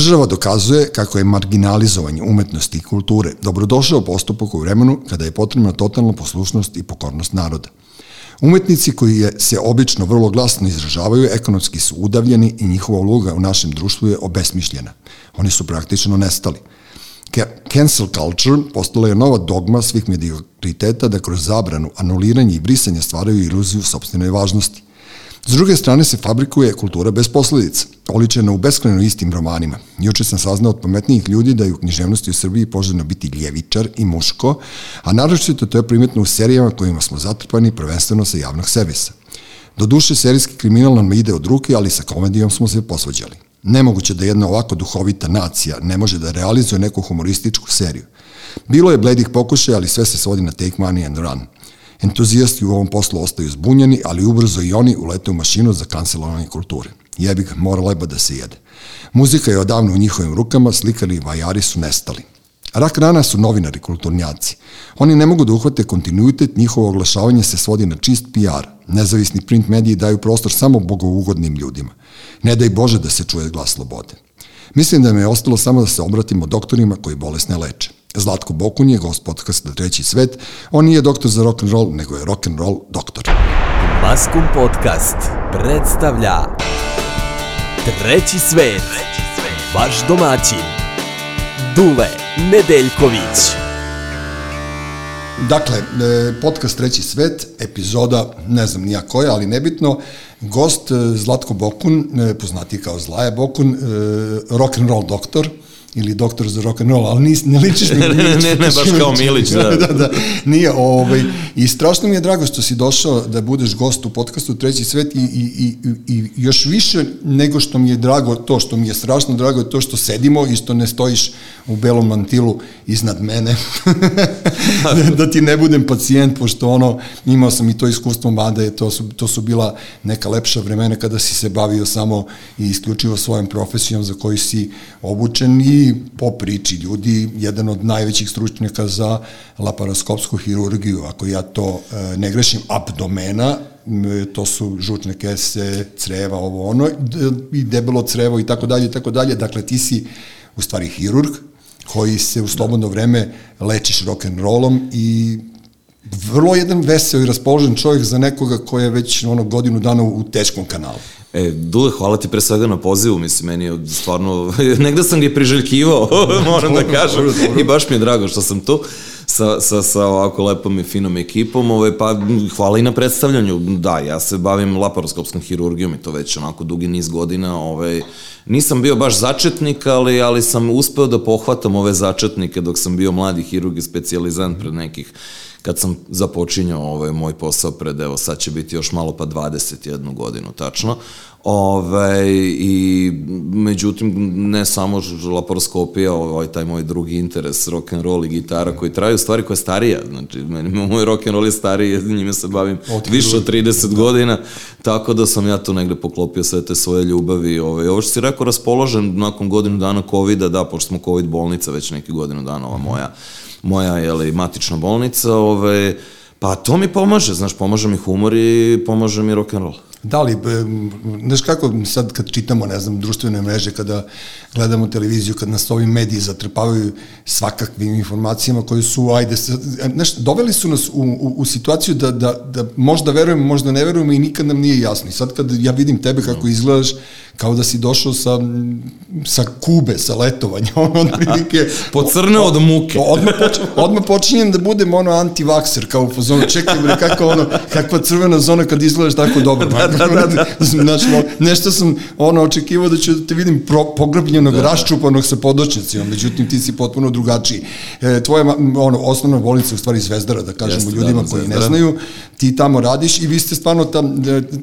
Država dokazuje kako je marginalizovanje umetnosti i kulture dobrodošao postupak u vremenu kada je potrebna totalna poslušnost i pokornost naroda. Umetnici koji je, se obično vrlo glasno izražavaju, ekonomski su udavljeni i njihova uloga u našem društvu je obesmišljena. Oni su praktično nestali. Cancel culture postala je nova dogma svih mediokriteta da kroz zabranu, anuliranje i brisanje stvaraju iluziju sobstvenoj važnosti. S druge strane se fabrikuje kultura bez posledica, oličena u beskreno istim romanima. Juče sam saznao od pametnijih ljudi da je u književnosti u Srbiji poželjno biti ljevičar i muško, a naročito to je primetno u serijama kojima smo zatrpani prvenstveno sa javnog servisa. Do duše serijski kriminal nam ide od ruke, ali sa komedijom smo se posvađali. Nemoguće da jedna ovako duhovita nacija ne može da realizuje neku humorističku seriju. Bilo je bledih pokušaja, ali sve se svodi na take money and run – Entuzijasti u ovom poslu ostaju zbunjeni, ali ubrzo i oni ulete u mašinu za kancelovanje kulture. Jebi ga, mora leba da se jede. Muzika je odavno u njihovim rukama, slikari i vajari su nestali. Rak rana su novinari, kulturnjaci. Oni ne mogu da uhvate kontinuitet, njihovo oglašavanje se svodi na čist PR. Nezavisni print mediji daju prostor samo bogougodnim ljudima. Ne daj Bože da se čuje glas slobode. Mislim da me je ostalo samo da se obratimo doktorima koji bolesne leče. Zlatko Bokun je gost podcasta Treći svet. On nije doktor za rock and roll, nego je rock and roll doktor. Maskum podcast predstavlja Treći svet. Vaš domaćin Dule Nedeljković. Dakle, e, podcast Treći svet, epizoda, ne znam nija koja, ali nebitno, gost e, Zlatko Bokun, e, poznati kao Zlaja Bokun, rock and roll doktor, ili doktor za rock and roll, ali nis, ne ličiš mi. ne, ne, ne, baš kao Milić, da. da, da, nije, ovaj, i strašno mi je drago što si došao da budeš gost u podcastu Treći svet i, i, i, i još više nego što mi je drago to, što mi je strašno drago je to što sedimo i što ne stojiš u belom mantilu iznad mene, da, da ti ne budem pacijent, pošto ono, imao sam i to iskustvo, mada je to su, to su bila neka lepša vremena kada si se bavio samo i isključivo svojom profesijom za koju si obučen i po priči ljudi jedan od najvećih stručnjaka za laparoskopsku hirurgiju, ako ja to e, ne grešim, abdomena, to su žučne kese, creva, ovo ono, i debelo crevo i tako dalje i tako dalje. Dakle, ti si u stvari hirurg koji se u slobodno vreme lečiš rock and rollom i vrlo jedan veseo i raspoložen čovjek za nekoga ko je već ono godinu dana u teškom kanalu. E, Dule, hvala ti pre svega na pozivu, mislim, meni je stvarno, negde sam ga i priželjkivao, moram da kažem, i baš mi je drago što sam tu sa, sa, sa ovako lepom i finom ekipom, ovaj, pa hvala i na predstavljanju, da, ja se bavim laparoskopskom hirurgijom i to već onako dugi niz godina, ovaj, nisam bio baš začetnik, ali, ali sam uspeo da pohvatam ove začetnike dok sam bio mladi hirurg i specializant pred nekih kad sam započinjao ovaj moj posao pred, evo sad će biti još malo pa 21 godinu tačno, Ove, I međutim, ne samo laparoskopija, ovaj, taj moj drugi interes, rock and roll i gitara, koji traju stvari koja je starija. Znači, meni, moj rock and roll je stariji, njime se bavim od više od 30 da. godina, tako da sam ja tu negde poklopio sve te svoje ljubavi. Ovaj. Ovo što si rekao, raspoložen nakon godinu dana COVID-a, da, pošto smo COVID bolnica već neki godinu dana, ova moja, moja jeli, matična bolnica, ovaj, pa to mi pomaže, znaš, pomaže mi humor i pomaže mi rock and roll. Da li, znaš kako sad kad čitamo, ne znam, društvene mreže, kada gledamo televiziju, kad nas ovi mediji zatrpavaju svakakvim informacijama koje su, ajde, znaš, doveli su nas u, u, u situaciju da, da, da možda verujemo, možda ne verujemo i nikad nam nije jasno. I sad kad ja vidim tebe kako izgledaš, kao da si došao sa, sa Kube, sa letovanja, ono, otprilike... Pocrneo od muke. Odmah, poč, odmah počinjem da budem ono anti-vakser, kao u fazonu, čekaj bre, kako ono, kakva crvena zona kad izgledaš tako dobro. da, da, da, da. Znači, nešto sam ono, očekivao da ću da te vidim pro, pogrebljenog, da, da. raščupanog sa podočnicima, međutim ti si potpuno drugačiji. E, tvoja ono, osnovna bolnica u stvari Zvezdara, da kažemo Jeste, ljudima da, koji zvezdara. ne znaju, ti tamo radiš i vi ste stvarno ta,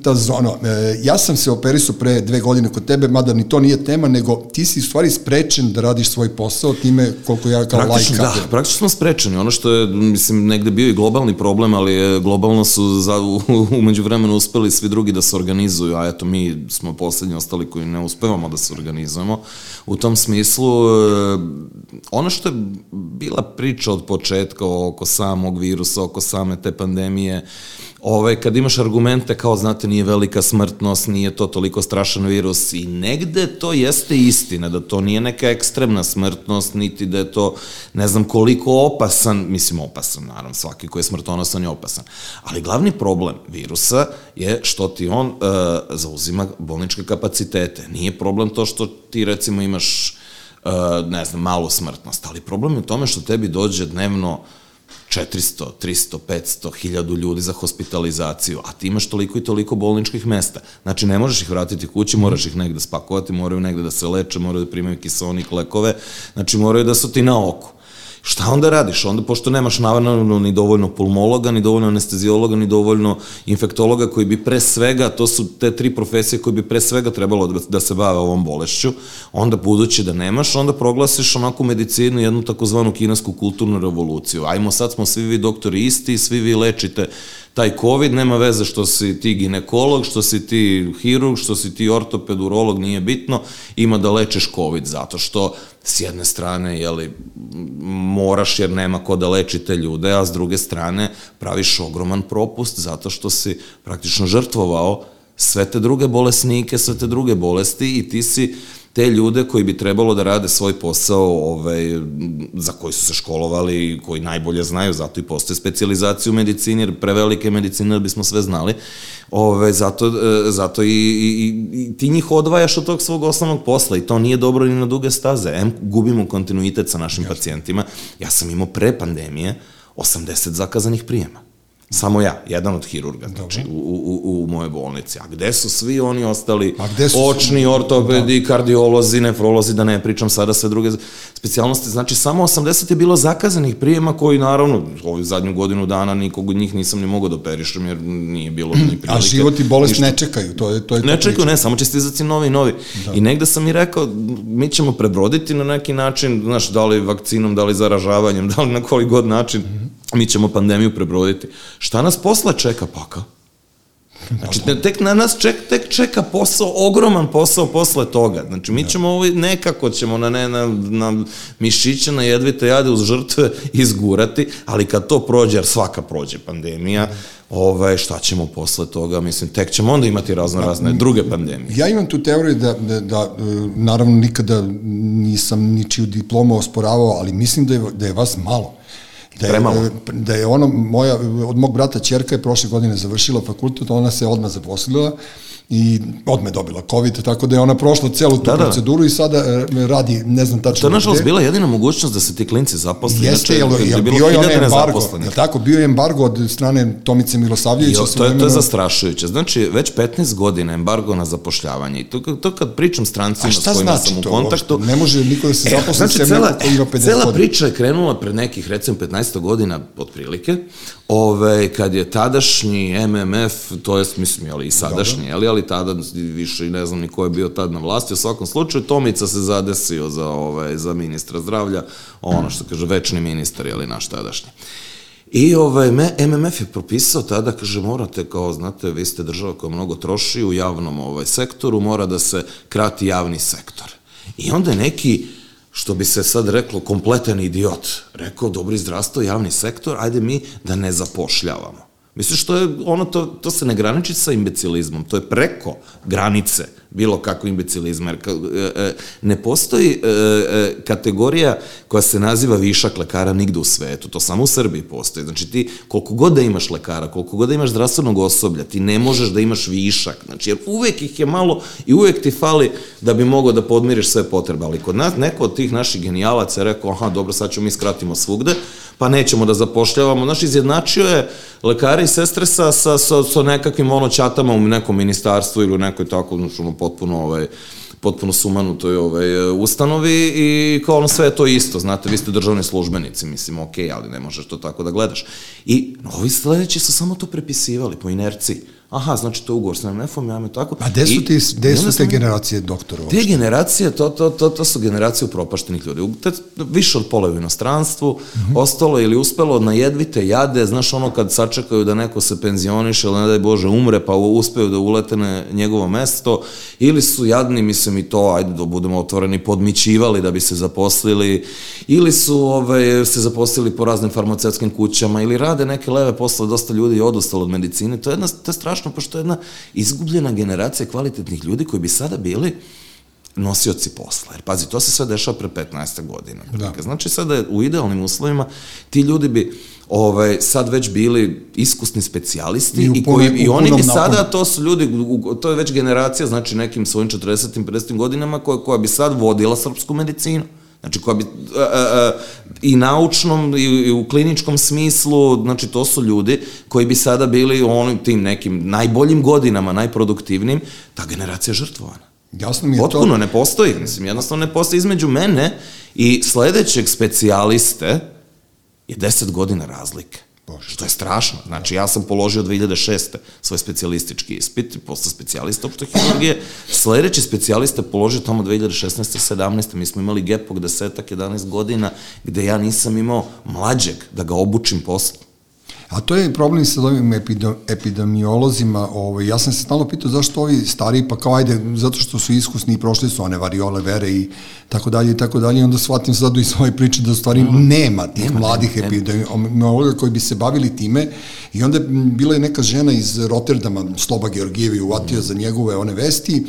ta zona. E, ja sam se operisao pre dve godine kod tebe, mada ni to nije tema, nego ti si u stvari sprečen da radiš svoj posao time koliko ja kao praktično, lajka. Da, praktično smo sprečeni. Ono što je, mislim, negde bio i globalni problem, ali globalno su za, umeđu vremenu uspeli svi drugi da se organizuju, a eto mi smo poslednji ostali koji ne uspevamo da se organizujemo. U tom smislu, e, ono što je bila priča od početka oko samog virusa, oko same te pandemije, ovaj, kad imaš argumente kao, znate, nije velika smrtnost, nije to toliko strašan virus i negde to jeste istina, da to nije neka ekstremna smrtnost, niti da je to ne znam koliko opasan, mislim opasan, naravno, svaki ko je smrtonosan je opasan. Ali glavni problem virusa je što ti on uh, zauzima bolničke kapacitete. Nije problem to što ti recimo imaš uh, ne znam, malu smrtnost, ali problem je u tome što tebi dođe dnevno 400, 300, 500, 1000 ljudi za hospitalizaciju, a ti imaš toliko i toliko bolničkih mesta. Znači, ne možeš ih vratiti kući, moraš ih negde spakovati, moraju negde da se leče, moraju da primaju kisonik, lekove, znači moraju da su ti na oku. Šta onda radiš? Onda, pošto nemaš naravno ni dovoljno pulmologa, ni dovoljno anestezijologa, ni dovoljno infektologa koji bi pre svega, to su te tri profesije koje bi pre svega trebalo da, da se bave ovom bolešću, onda budući da nemaš, onda proglasiš onako medicinu jednu takozvanu kinesku kulturnu revoluciju. Ajmo, sad smo svi vi doktori isti, svi vi lečite taj COVID, nema veze što si ti ginekolog, što si ti hirurg, što si ti ortoped, urolog, nije bitno, ima da lečeš COVID, zato što s jedne strane, jeli, moraš jer nema ko da leči te ljude, a s druge strane praviš ogroman propust zato što si praktično žrtvovao sve te druge bolesnike, sve te druge bolesti i ti si te ljude koji bi trebalo da rade svoj posao ovaj, za koji su se školovali i koji najbolje znaju, zato i postoje specializacije u medicini, jer prevelike medicine da bismo sve znali, Ove, zato, e, zato i, i, i ti njih odvajaš od tog svog osnovnog posla i to nije dobro ni na duge staze. Em, gubimo kontinuitet sa našim Jasne. pacijentima. Ja sam imao pre pandemije 80 zakazanih prijema. Samo ja, jedan od hirurga, znači, u, u, u moje bolnici. A gde su svi oni ostali? A gde su očni, ortopedi, da. kardiolozi, nefrolozi, da ne pričam sada sve druge specijalnosti. Znači, samo 80 je bilo zakazanih prijema koji, naravno, ovu zadnju godinu dana nikog od njih nisam ni mogao da operišem, jer nije bilo ni prilike. A život i bolest ništa. ne čekaju, to je to je Ne čekaju, ne, samo će stizaci novi i novi. Da. I negde sam i rekao, mi ćemo prebroditi na neki način, znaš, da li vakcinom, da li zaražavanjem, da li na koji god način, mm -hmm mi ćemo pandemiju prebroditi. Šta nas posle čeka paka? Znači, tek na nas ček, tek čeka posao, ogroman posao posle toga. Znači, mi ćemo ovo, nekako ćemo na, ne, na, na mišiće, na jedvite jade uz žrtve izgurati, ali kad to prođe, jer svaka prođe pandemija, ovaj, šta ćemo posle toga, mislim, tek ćemo onda imati razno razne druge pandemije. Ja imam tu teoriju da, da, da naravno nikada nisam ničiju diplomu osporavao, ali mislim da je, da je vas malo. Da je, Premalo. da je ono, moja, od mog brata čerka je prošle godine završila fakultet, ona se odmah zaposlila i odme dobila COVID, tako da je ona prošla celu tu da, da. proceduru i sada e, radi, ne znam tačno To je nažalost bila jedina mogućnost da se ti klinci zaposle. Jeste, jel, jel, bio je onaj embargo, je tako, bio je embargo od strane Tomice Milosavljevića. Jo, to, je, to je zastrašujuće. Znači, već 15 godina embargo na zapošljavanje. I to, to kad pričam strancima s kojima znači sam u kontaktu... Uopšte? Ne može niko da se zaposle e, znači, cela, koji ima 50 cela godina. priča je krenula pre nekih, recimo, 15 godina, otprilike, ove, kad je tadašnji MMF, to jest, mislim, jeli, i sadašnji, jeli, ali tada više i ne znam ni ko je bio tad na vlasti, u svakom slučaju Tomica se zadesio za, ovaj, za ministra zdravlja, ono što kaže večni ministar, jeli, naš tadašnji. I ovaj, MMF je propisao tada, kaže, morate kao, znate, vi ste država koja mnogo troši u javnom ovaj, sektoru, mora da se krati javni sektor. I onda je neki što bi se sad reklo, kompletan idiot. Rekao, dobri zdravstvo, javni sektor, ajde mi da ne zapošljavamo. Misliš, to je, ono, to, to se ne graniči sa imbecilizmom, to je preko granice bilo kako imbecilizma, jer e, e, ne postoji e, kategorija koja se naziva višak lekara nigde u svetu, to samo u Srbiji postoji. Znači ti, koliko god da imaš lekara, koliko god da imaš zdravstvenog osoblja, ti ne možeš da imaš višak, znači jer uvek ih je malo i uvek ti fali da bi mogao da podmiriš sve potrebe, ali kod nas neko od tih naših genijalaca je rekao, aha, dobro, sad ćemo mi skratimo svugde, pa nećemo da zapošljavamo. Znaš, izjednačio je lekare i sestre sa, sa, sa, sa nekakvim ono čatama u nekom ministarstvu ili u nekoj tako, znači, ono, potpuno, ovaj, potpuno sumanutoj ovaj, ustanovi i kao ono sve je to isto, znate, vi ste državni službenici, mislim, ok, ali ne možeš to tako da gledaš. I ovi sledeći su samo to prepisivali po inerciji. Aha, znači to je ugovor sa MMF-om, ja me tako. A gde su, ti, gde su te generacije doktora uopšte? Te generacije, to, to, to, to su generacije upropaštenih ljudi. Te, više od pola u inostranstvu, mm -hmm. ostalo ili uspelo na jedvite jade, znaš ono kad sačekaju da neko se penzioniše ili ne daj Bože umre pa uspeju da ulete na njegovo mesto ili su jadni, mislim i to, ajde da budemo otvoreni, podmićivali da bi se zaposlili ili su ovaj, se zaposlili po raznim farmaceutskim kućama ili rade neke leve posle, dosta ljudi je odustalo od medicine. To je, jedna, to je strašno, pošto je jedna izgubljena generacija kvalitetnih ljudi koji bi sada bili nosioci posla. Jer pazi, to se sve dešava pre 15 godina. Da. Znači sada u idealnim uslovima ti ljudi bi ovaj, sad već bili iskusni specijalisti i, i, koji, i oni bi sada, to su ljudi, to je već generacija, znači nekim svojim 40. 50. godinama koja, koja bi sad vodila srpsku medicinu. Znači, koja bi a, a, a, i naučnom i, i u kliničkom smislu, znači to su ljudi koji bi sada bili u onim tim nekim najboljim godinama, najproduktivnim, ta generacija žrtvovana. Jasno mi je Potpuno to... ne postoji, mislim, jednostavno ne postoji između mene i sledećeg specijaliste je 10 godina razlike. Bože. Što je strašno. Znači, ja sam položio 2006. svoj specijalistički ispit, posle specijalista opšte hirurgije. Sledeći specijalista položio tamo 2016. 17. Mi smo imali gap od desetak, 11 godina, gde ja nisam imao mlađeg da ga obučim posle. A to je problem sa ovim epidemiolozima. Ovaj, ja sam se stalno pitao zašto ovi stari, pa kao ajde, zato što su iskusni i prošli su one variole, vere i tako dalje i tako dalje. I onda shvatim sad iz ove priče da u stvari mm. nema tih nema, mladih nema. epidemiologa koji bi se bavili time. I onda bila je neka žena iz Rotterdama, Sloba Georgijevi, uvatio mm. za njegove one vesti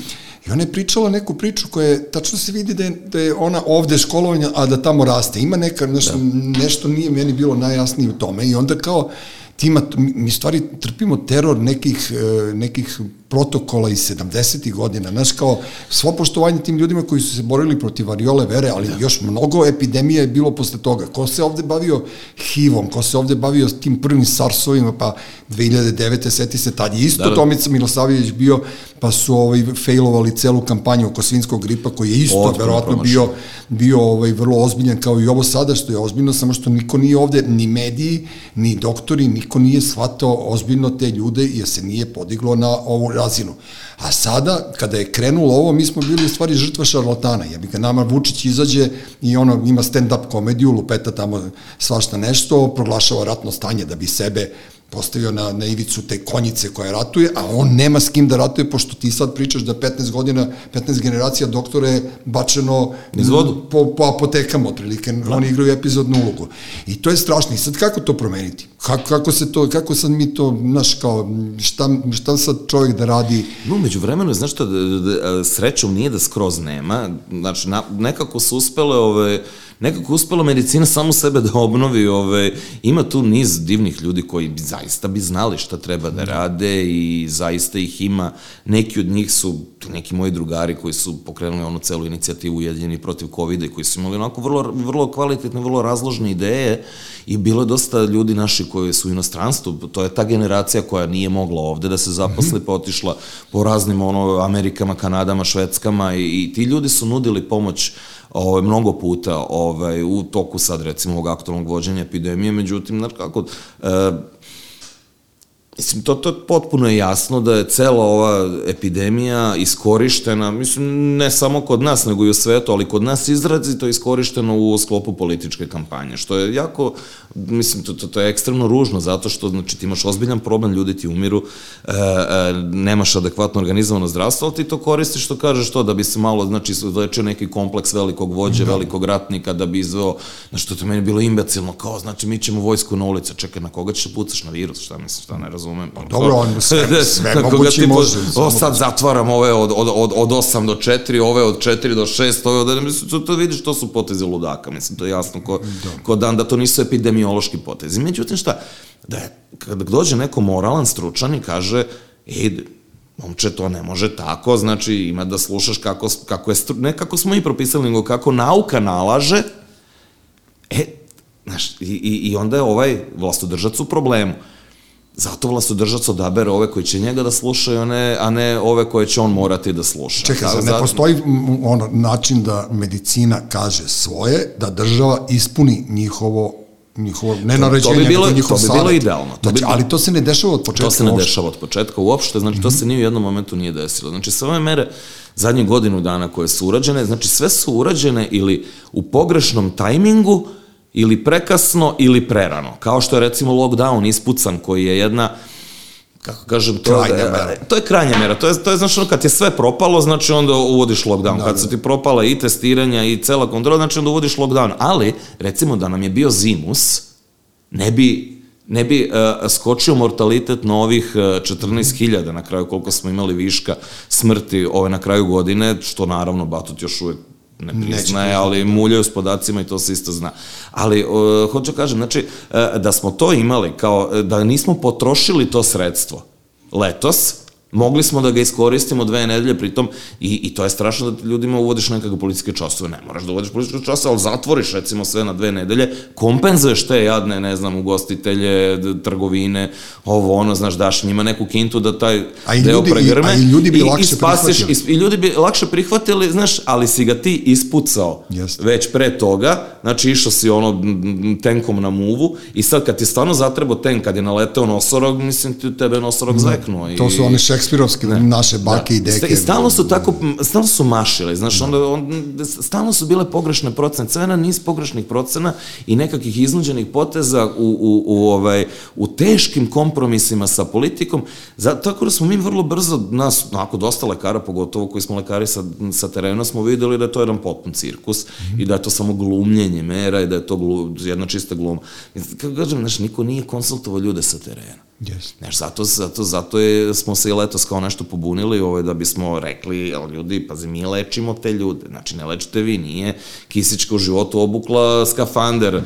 I ona je pričala neku priču koja je, tačno se vidi da je, da je ona ovde školovanja, a da tamo raste. Ima neka, nešto, da. nešto nije meni bilo najjasnije u tome i onda kao, ti ima, mi stvari trpimo teror nekih, e, nekih protokola iz 70. godina, znaš, kao svo poštovanje tim ljudima koji su se borili protiv variole vere, ali da. još mnogo epidemija je bilo posle toga. Ko se ovde bavio HIV-om, ko se ovde bavio tim prvim SARS-ovima, pa 2009. seti se tad je isto da, da. Tomica Milosavljević bio, pa su ovaj, failovali celu kampanju oko svinskog gripa, koji je isto, Otpuno verovatno, bio, bio ovaj, vrlo ozbiljan kao i ovo sada, što je ozbiljno, samo što niko nije ovde, ni mediji, ni doktori, niko nije shvatao ozbiljno te ljude, jer se nije podiglo na ovu razinu. A sada, kada je krenulo ovo, mi smo bili u stvari žrtva šarlatana. Ja bih ga nama Vučić izađe i ono ima stand-up komediju, lupeta tamo svašta nešto, proglašava ratno stanje da bi sebe postavio na, na ivicu te konjice koja ratuje, a on nema s kim da ratuje, pošto ti sad pričaš da 15 godina, 15 generacija doktora je bačeno Iz vodu. Po, po apotekama, otprilike, da. oni igraju epizodnu ulogu. I to je strašno. I sad kako to promeniti? Kako, kako se to, kako sad mi to, znaš, kao, šta, šta sad čovjek da radi? No, među vremenu, znaš što, da, da, da, srećom nije da skroz nema, znači, na, nekako su uspele, ove, nekako uspela medicina samo sebe da obnovi, ove, ima tu niz divnih ljudi koji bi, zaista bi znali šta treba da rade i zaista ih ima, neki od njih su neki moji drugari koji su pokrenuli onu celu inicijativu Ujedinjeni protiv COVID-a i koji su imali onako vrlo, vrlo kvalitetne, vrlo razložne ideje i bilo je dosta ljudi naši koji su u inostranstvu, to je ta generacija koja nije mogla ovde da se zaposli, pa otišla po raznim ono, Amerikama, Kanadama, Švedskama i, i ti ljudi su nudili pomoć ovaj, mnogo puta ovaj, u toku sad recimo ovog aktualnog vođenja epidemije, međutim, znaš kako, e, Mislim, to, to potpuno je jasno da je cela ova epidemija iskorištena, mislim, ne samo kod nas, nego i u svetu, ali kod nas izrazito iskorišteno u sklopu političke kampanje, što je jako, mislim, to, to, to je ekstremno ružno, zato što, znači, ti imaš ozbiljan problem, ljudi ti umiru, e, e, nemaš adekvatno organizovano zdravstvo, ali ti to koristiš, što kažeš to, da bi se malo, znači, lečio neki kompleks velikog vođe, da. velikog ratnika, da bi izveo, znači, to, to meni bilo imbecilno, kao, znači, mi ćemo vojsku na ulicu, čekaj, na koga ćeš pucaš na virus, šta misliš, šta ne razumem razumem. Pa, Dobro, on sve, sve mogući može. O, sad zatvaram ove od, od, od, od 8 do 4, ove od 4 do 6, ove od... Mislim, to, to vidiš, to su potezi ludaka, mislim, to je jasno ko, da. ko dan, da to nisu epidemiološki potezi. Međutim, šta, da je, kada dođe neko moralan, stručan i kaže, ej, momče, to ne može tako, znači ima da slušaš kako, kako je, ne kako smo i propisali, nego kako nauka nalaže, e, znaš, i, i, i onda je ovaj vlastodržac u problemu. Zato vlastodržac odabere ove koji će njega da slušaju, a ne, a ne ove koje će on morati da sluša. Čekaj, da, ne postoji ono način da medicina kaže svoje, da država ispuni njihovo njihovo nenaređenje, to, bi bilo, njihov To bi bilo idealno. To znači, bi, ali to se ne dešava od početka To se ne uopšte. dešava od početka uopšte, znači mm -hmm. to se ni u jednom momentu nije desilo. Znači sve ove mere zadnjih godinu dana koje su urađene, znači sve su urađene ili u pogrešnom tajmingu ili prekasno ili prerano. Kao što je recimo lockdown ispucan koji je jedna kako kažem, to, Krajnja je, mera. to je krajnja mera. To je, to je znači, ono, kad je sve propalo, znači onda uvodiš lockdown. Da, kad da. su ti propala i testiranja i cela kontrola, znači onda uvodiš lockdown. Ali, recimo da nam je bio zimus, ne bi ne bi uh, skočio mortalitet na ovih uh, 14.000 na kraju koliko smo imali viška smrti ove na kraju godine, što naravno Batut još uvek ne priznaje, ali muljaju s podacima i to se isto zna. Ali, uh, hoću kažem, znači, uh, da smo to imali, kao uh, da nismo potrošili to sredstvo letos, mogli smo da ga iskoristimo dve nedelje, pritom, i, i to je strašno da ti ljudima uvodiš nekakve policijske časove. Ne moraš da uvodiš policijske časove, ali zatvoriš recimo sve na dve nedelje, kompenzuješ te jadne, ne znam, ugostitelje, trgovine, ovo, ono, znaš, daš njima neku kintu da taj A deo ljudi- i- pregrme a i ljudi bi i, lakše i spasiš, prihvatili. i, i ljudi bi lakše prihvatili, znaš, ali si ga ti ispucao Jeste. već pre toga, znači išao si ono tenkom na muvu i sad kad ti stvarno zatrebo tenk, kad je naleteo nosorog, mislim ti tebe nosorog zeknuo. Mm. To i, su one šekspirovske naše bake i deke. I stalno su tako, stalno su mašili, znaš, onda, on, stalno su bile pogrešne procene, sve na niz pogrešnih procena i nekakvih iznuđenih poteza u, u, u, ovaj, u teškim kompromisima sa politikom, Za, tako da smo mi vrlo brzo, nas, onako, dosta lekara, pogotovo koji smo lekari sa, sa terena, smo videli da je to jedan potpun cirkus i da je to samo glumljenje mera i da je to glu, jedna čista gluma. Kako kažem, znaš, niko nije konsultovao ljude sa terena. Yes. Znaš, zato, zato, zato je, smo se i letos kao nešto pobunili, ovaj, da bismo rekli, jel, ljudi, pazi, mi lečimo te ljude, znači ne lečite vi, nije Kisićka u životu obukla skafander, e,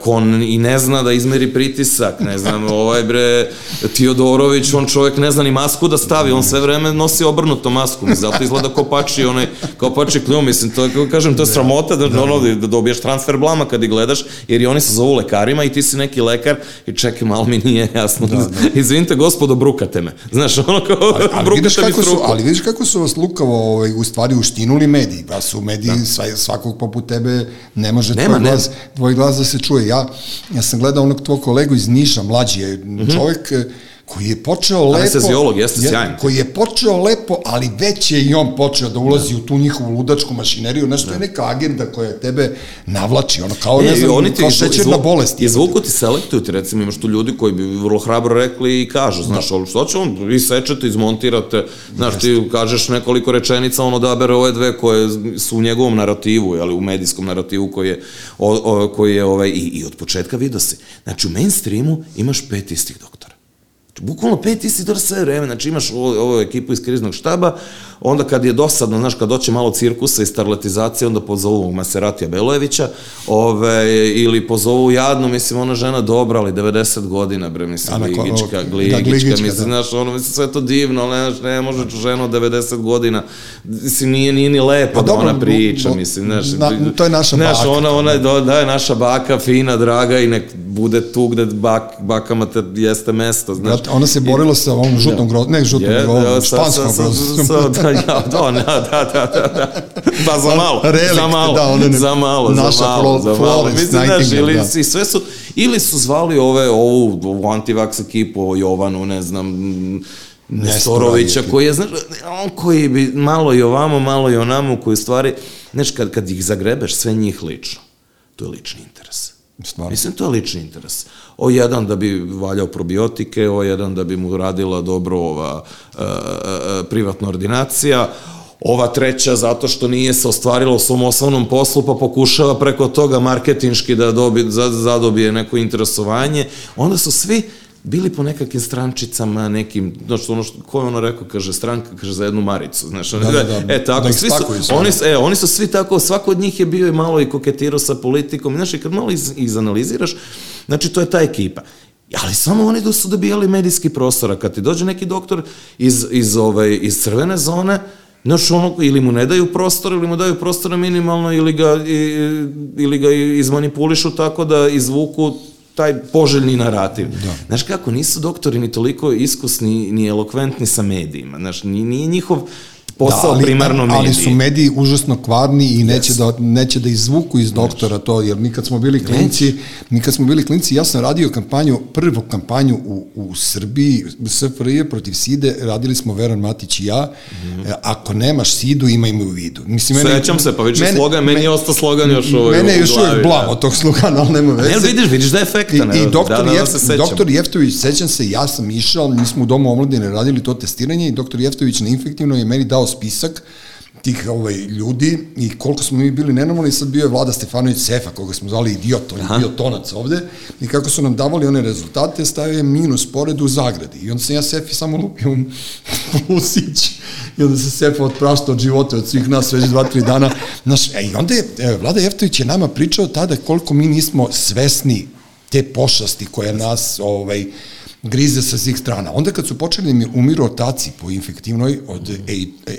kon i ne zna da izmeri pritisak, ne znam, ovaj bre, Tiodorović, on čovjek ne zna ni masku da stavi, on sve vreme nosi obrnuto masku, mi zato izgleda kao pači, onaj, kao pači kljuv, mislim, to je, kažem, to je sramota da, da, ono, da dobiješ transfer blama kad ih gledaš, jer i oni se zovu lekarima i ti si neki lekar i čekaj, malo mi nije jasno. Da, da. Izvinite, gospodo, brukate me. Znaš, ono kao, Ali, ali, vidiš brukate mi kako su, struku. ali vidiš kako su vas lukavo ovaj, u stvari uštinuli mediji, pa su mediji da. svakog poput tebe, ne može Nema, tvoj, nema. glas, tvoj glas da se čuje. Ja, ja sam gledao onog tvog kolegu iz Niša, mlađi je mm -hmm. čovjek koji je počeo lepo... Anesteziolog, jeste sjajan. Koji je počeo lepo, ali već je i on počeo da ulazi u tu njihovu ludačku mašineriju, nešto je neka agenda koja tebe navlači, ono kao, ne, E, znam, oni kao šećerna izvu- bolest. Izvuku ti selektuju ti, recimo imaš tu ljudi koji bi vrlo hrabro rekli i kažu, znaš, da. što će on, vi sečete, izmontirate, znaš, ti kažeš nekoliko rečenica, on odabere ove dve koje su u njegovom narativu, ali u medijskom narativu koji je, o, o, koji je ovaj, i, i od početka vidio se. Znači, u mainstreamu imaš pet istih doktora. Bukvalno pet isti doktora sve vreme, znači imaš ovu, ovu ekipu iz kriznog štaba, onda kad je dosadno, znaš, kad doće malo cirkusa i starletizacije, onda pozovu Maseratija Belojevića, ove, ili pozovu jadnu, mislim, ona žena dobra, ali 90 godina, bre, mislim, Ana, ko- gligička, da, gligička, gligička, mislim, da. znaš, ono, mislim, sve to divno, ali, znaš, ne može žena od 90 godina, mislim, nije, nije ni lepo Pa da ona priča, bo- mislim, znaš, na- to je naša znaš, baka. ona, ona do- da je naša baka, fina, draga i nek bude tu gde bak, bakama te jeste mesto, znaš. Brate, ona se borila sa ovom žutom grozom, ne žutom, nego da, španskom sa- sa- grozom. sa- Da, ja, da, da, da, da, da, da. Pa za malo, Relikt, za malo, da, ne- za malo, naša za malo, Flo- za malo. Florence Mislim, znaš, Nightingale, ili, da. i sve su, ili su zvali ove, ovu, ovu antivaks ekipu, Jovanu, ne znam, Nestorovića, ekipa. koji je, znaš, on koji bi malo i ovamo, malo i onamo, koji stvari, znaš, kad, kad ih zagrebeš, sve njih lično, to je lični interes. Stvarno. Mislim, to je lični interes. O jedan da bi valjao probiotike, o jedan da bi mu radila dobro ova e, e, privatna ordinacija, ova treća zato što nije se ostvarila u svom osnovnom poslu, pa pokušava preko toga marketinški da dobi, za, zadobije neko interesovanje. Onda su svi bili po nekakvim strančicama, nekim, znači ono što, ko je ono rekao, kaže, stranka, kaže, za jednu maricu, znaš, da, da, da, e, tako, da svi su, sve. oni, su- e, oni su svi tako, svako od njih je bio i malo i koketirao sa politikom, znaš, i kad malo iz, izanaliziraš, znači, to je ta ekipa. Ali samo oni da su dobijali medijski prostor, a kad ti dođe neki doktor iz, iz, ovaj, iz crvene zone, Znaš, ono, ili mu ne daju prostor, ili mu daju prostora minimalno, ili ga, i, ili ga izmanipulišu tako da izvuku taj poželjni narativ. Da. Znaš kako, nisu doktori ni toliko iskusni, ni elokventni sa medijima. Znaš, nije, njihov posao da, ali, primarno mediji. Ali su mediji užasno kvarni i neće, yes. da, neće da izvuku iz doktora to, jer nikad smo bili klinci, nikad smo bili klinci, ja sam radio kampanju, prvu kampanju u, u Srbiji, SFRJ protiv SIDE, radili smo Veran Matić i ja, mm -hmm. ako nemaš SIDu, ima ima u vidu. Mislim, mene, Sećam se, pa vidiš slogan, meni je ostao slogan još ovaj Mene je još uvijek blam od tog slogana, ali nema veze. Ne, vidiš, vidiš da je efektan. I, i doktor, da, da, da doktor Jeftović, sećam se, ja sam išao, mi smo u domu omladine radili to testiranje i doktor Jeftović na infektivno je meni dao spisak tih ovaj, ljudi i koliko smo mi bili nenormalni, sad bio je Vlada Stefanović Sefa, koga smo zvali idiot, on je bio tonac ovde, i kako su nam davali one rezultate, stavio je minus pored u zagradi. I onda sam ja Sefi samo lupio plusić, i onda se Sefa otprašta od života, od svih nas već dva, tri dana. Znaš, e, I onda je, e, Vlada Jeftović je nama pričao tada koliko mi nismo svesni te pošasti koja nas, ovaj, grize sa svih strana. Onda kad su počeli da mi umiru otaci po infektivnoj od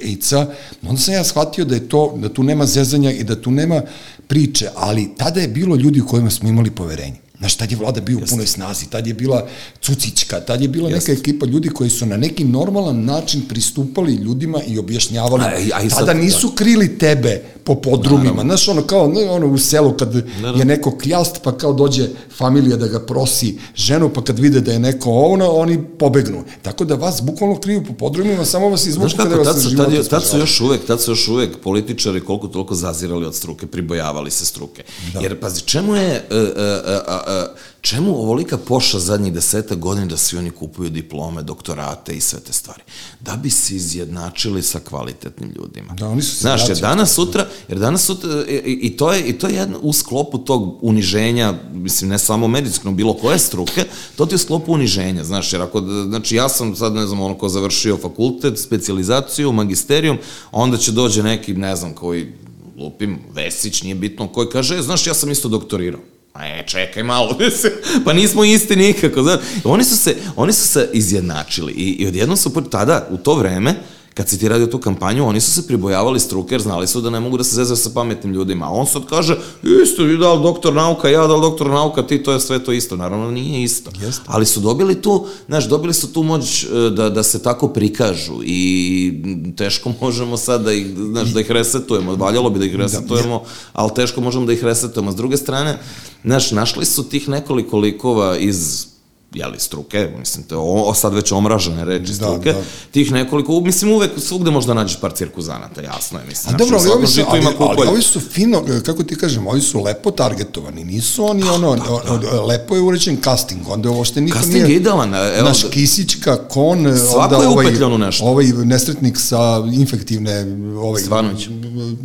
AIDS-a, onda sam ja shvatio da je to, da tu nema zezanja i da tu nema priče, ali tada je bilo ljudi u kojima smo imali poverenje. Znaš, tad je vlada bio u punoj snazi, tad je bila Cucićka, tad je bila Jeste. neka ekipa ljudi koji su na neki normalan način pristupali ljudima i objašnjavali. A, a, a tada nisu da. krili tebe po podrumima. Naravno. Znaš, ono kao ono u selu kad Naravno. je neko kljast, pa kao dođe familija da ga prosi ženu, pa kad vide da je neko ono, oni pobegnu. Tako da vas bukvalno kriju po podrumima, samo vas izvuku kada vas tad su, tad, je, tad su još uvek, tad su još uvek političari koliko toliko zazirali od struke, pribojavali se struke. Da. Jer, pazi, čemu je, uh, uh, uh, uh, čemu ovolika poša zadnjih deseta godina da svi oni kupuju diplome, doktorate i sve te stvari? Da bi se izjednačili sa kvalitetnim ljudima. Da, oni su Znaš, jer danas sutra, jer danas sutra, i, i to je, i to je jedno, u sklopu tog uniženja, mislim, ne samo medicinskog, bilo koje struke, to ti je u sklopu uniženja, znaš, jer ako, znači, ja sam sad, ne znam, ono ko završio fakultet, specializaciju, magisterijum, onda će dođe neki, ne znam, koji lupim, Vesić, nije bitno, koji kaže, e, znaš, ja sam isto doktorirao. E, čekaj malo, pa nismo isti nikako, znaš. Oni su se, oni su se izjednačili i, i odjednom su tada, u to vreme, kad si ti radio tu kampanju, oni su se pribojavali struke, jer znali su da ne mogu da se zezaju sa pametnim ljudima. A on sad kaže, isto, vi dal doktor nauka, ja dal doktor nauka, ti, to je sve to isto. Naravno, nije isto. Jeste. Ali su dobili tu, znaš, dobili su tu moć e, da, da se tako prikažu i teško možemo sad da ih, znaš, da ih resetujemo. Valjalo bi da ih da, resetujemo, da, ali teško možemo da ih resetujemo. S druge strane, znaš, našli su tih nekoliko likova iz jeli, struke, mislim, to o, sad već omražene reči da, struke, da. tih nekoliko, mislim, uvek svugde možda nađeš par cirkuzanata, jasno je, mislim. A dobro, ali ovi, su, ali, ali, ovi su fino, kako ti kažem, ovi su lepo targetovani, nisu oni pa, ono, da, da. lepo je uređen casting, onda ovo što niko casting nije... Casting idealan, evo... Naš Kisićka, Kon, Svako onda je ovaj, nešto. Ovaj nesretnik sa infektivne... Ovaj, Stevanović.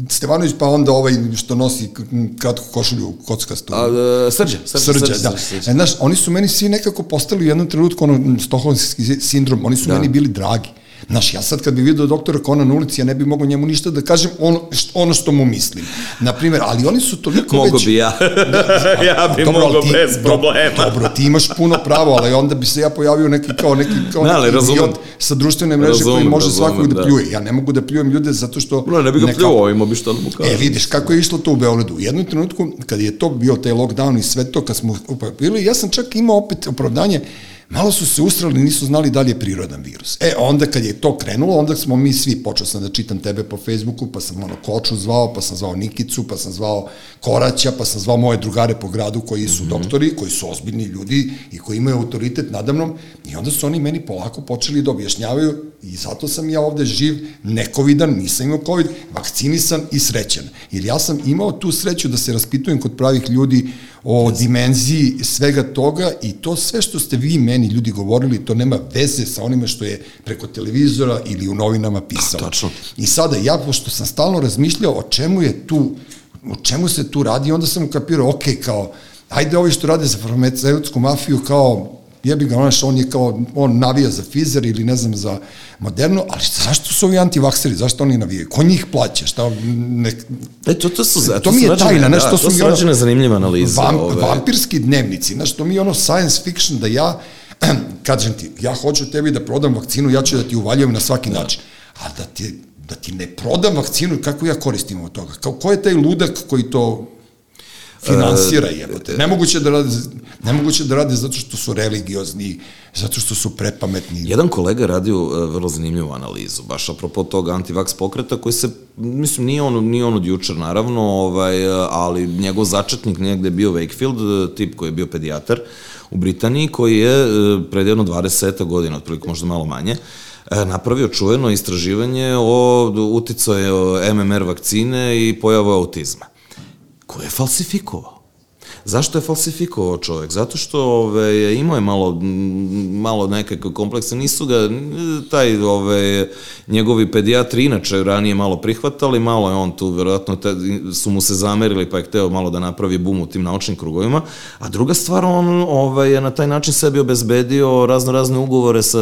Stevanović, pa onda ovaj što nosi kratku košulju kockastu. A, srđa, srđa, srđa, srđa, da. Srđa, srđa. E, znaš, oni su meni svi nekako postali u jednom trenutku ono stokholmski sindrom, oni su da. meni bili dragi. Znaš, ja sad kad bi vidio doktora Kona na ulici, ja ne bi mogao njemu ništa da kažem ono, što, ono što mu mislim. Naprimer, ali oni su toliko Mogu već... bi ja. da, ja bi dobro, mogao ti, bez problema. Dobro, ti imaš puno pravo, ali onda bi se ja pojavio neki kao neki, kao ne, neki idiot sa društvene mreže razumem, koji može razumem, svakog da, da pljuje. Ja ne mogu da pljujem ljude zato što... Ne, ne bi ga neka... pljuvao, ima bi što da mu kažem. E, vidiš, kako je išlo to u Beogradu. U jednom trenutku, kad je to bio taj lockdown i sve to, kad smo bili, ja sam čak imao opet opravdanje, malo su se ustrali, nisu znali da li je prirodan virus. E, onda kad je to krenulo, onda smo mi svi, počeo sam da čitam tebe po Facebooku, pa sam ono Koču zvao, pa sam zvao Nikicu, pa sam zvao Koraća, pa sam zvao moje drugare po gradu koji su mm -hmm. doktori, koji su ozbiljni ljudi i koji imaju autoritet nadamnom i onda su oni meni polako počeli da objašnjavaju i zato sam ja ovde živ, nekovidan, nisam imao covid, vakcinisan i srećan. Jer ja sam imao tu sreću da se raspitujem kod pravih ljudi o dimenziji svega toga i to sve što ste vi meni ljudi govorili, to nema veze sa onime što je preko televizora ili u novinama pisalo. Tačno. I sada ja, pošto sam stalno razmišljao o čemu je tu, o čemu se tu radi, onda sam ukapirao, ok, kao, ajde ovi što rade za farmaceutsku mafiju, kao, jebi ga, onaš, on je kao, on navija za Pfizer ili ne znam za Moderno, ali zašto su ovi antivakseri, zašto oni navijaju? Ko njih plaća? Šta, ne... E, to, to, su, to, to mi je tajna, znaš, da, to su rađene zanimljive analize. Vam, ove. Vampirski dnevnici, znaš, to mi je ono science fiction da ja, kažem ti, ja hoću tebi da prodam vakcinu, ja ću da ti uvaljujem na svaki da. način. A da ti, da ti ne prodam vakcinu, kako ja koristim od toga? Kao, ko je taj ludak koji to Finansira jebote. Nemoguće da rade, nemoguće da rade zato što su religiozni, zato što su prepametni. Jedan kolega radio uh, vrlo zanimljivu analizu, baš apropo tog antivaks pokreta koji se, mislim, nije on, nije on od jučer naravno, ovaj, ali njegov začetnik negde je bio Wakefield, tip koji je bio pedijatar u Britaniji, koji je pred jedno 20 godina, otprilike možda malo manje, napravio čuveno istraživanje o uticaju MMR vakcine i pojavu autizma koje je falsifikovao. Zašto je falsifikovao čovjek? Zato što ove, imao je malo, malo nekakve komplekse, nisu ga, taj, ove, njegovi pedijatri inače ranije malo prihvatali, malo je on tu, verovatno te, su mu se zamerili pa je hteo malo da napravi bum u tim naučnim krugovima, a druga stvar, on ove, je na taj način sebi obezbedio razno razne ugovore sa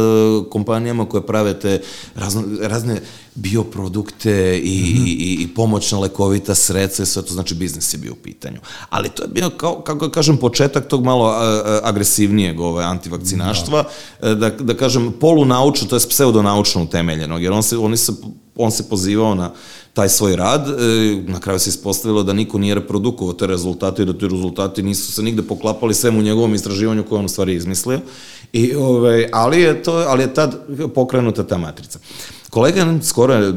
kompanijama koje prave te razno, razne bioprodukte i, mm -hmm. i, i pomoćna lekovita sredstva, sve to znači biznis je bio u pitanju. Ali to je bio, kao, kako da kažem, početak tog malo a, agresivnijeg ove, antivakcinaštva, da. da, da kažem, polunaučno, to je pseudonaučno utemeljenog, jer on se, oni se, on se pozivao na taj svoj rad, e, na kraju se ispostavilo da niko nije reprodukovao te rezultate i da te rezultati nisu se nigde poklapali sve u njegovom istraživanju koje on u stvari izmislio. I, ove, ali, je to, ali je tad pokrenuta ta matrica. Kolega skoro je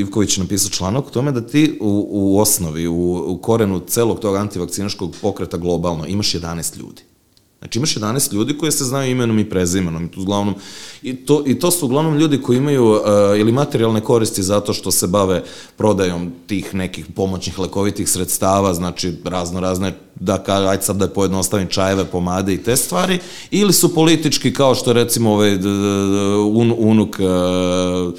Ivković napisao članak o tome da ti u, u osnovi, u, u korenu celog tog antivakcinaškog pokreta globalno imaš 11 ljudi. Znači imaš 11 ljudi koji se znaju imenom i prezimenom i to uglavnom i to i to su uglavnom ljudi koji imaju uh, ili materijalne koristi zato što se bave prodajom tih nekih pomoćnih lekovitih sredstava, znači razno razne da ka aj sad da pojednostavim čajeve, pomade i te stvari ili su politički kao što recimo ovaj un, unuk uh,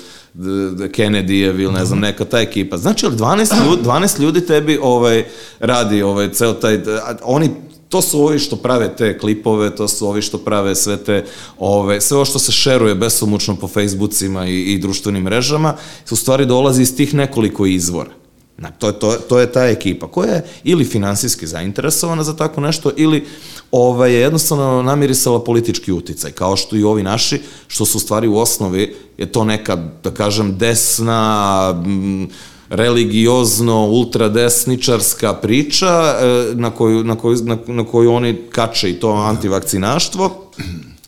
Kennedyjev ili ne znam neka ta ekipa. Znači, ali 12 ljudi, 12 ljudi tebi ovaj radi ovaj ceo taj oni to su ovi što prave te klipove, to su ovi što prave sve te, ove, sve ovo što se šeruje besomučno po Facebookima i, i društvenim mrežama, u stvari dolazi iz tih nekoliko izvora. Na, to, je, to, to je ta ekipa koja je ili finansijski zainteresovana za tako nešto ili ovaj, je jednostavno namirisala politički uticaj, kao što i ovi naši, što su u stvari u osnovi je to neka, da kažem, desna, m, religiozno ultradesničarska priča e, na koju, na koju, na, na koju oni kače i to antivakcinaštvo.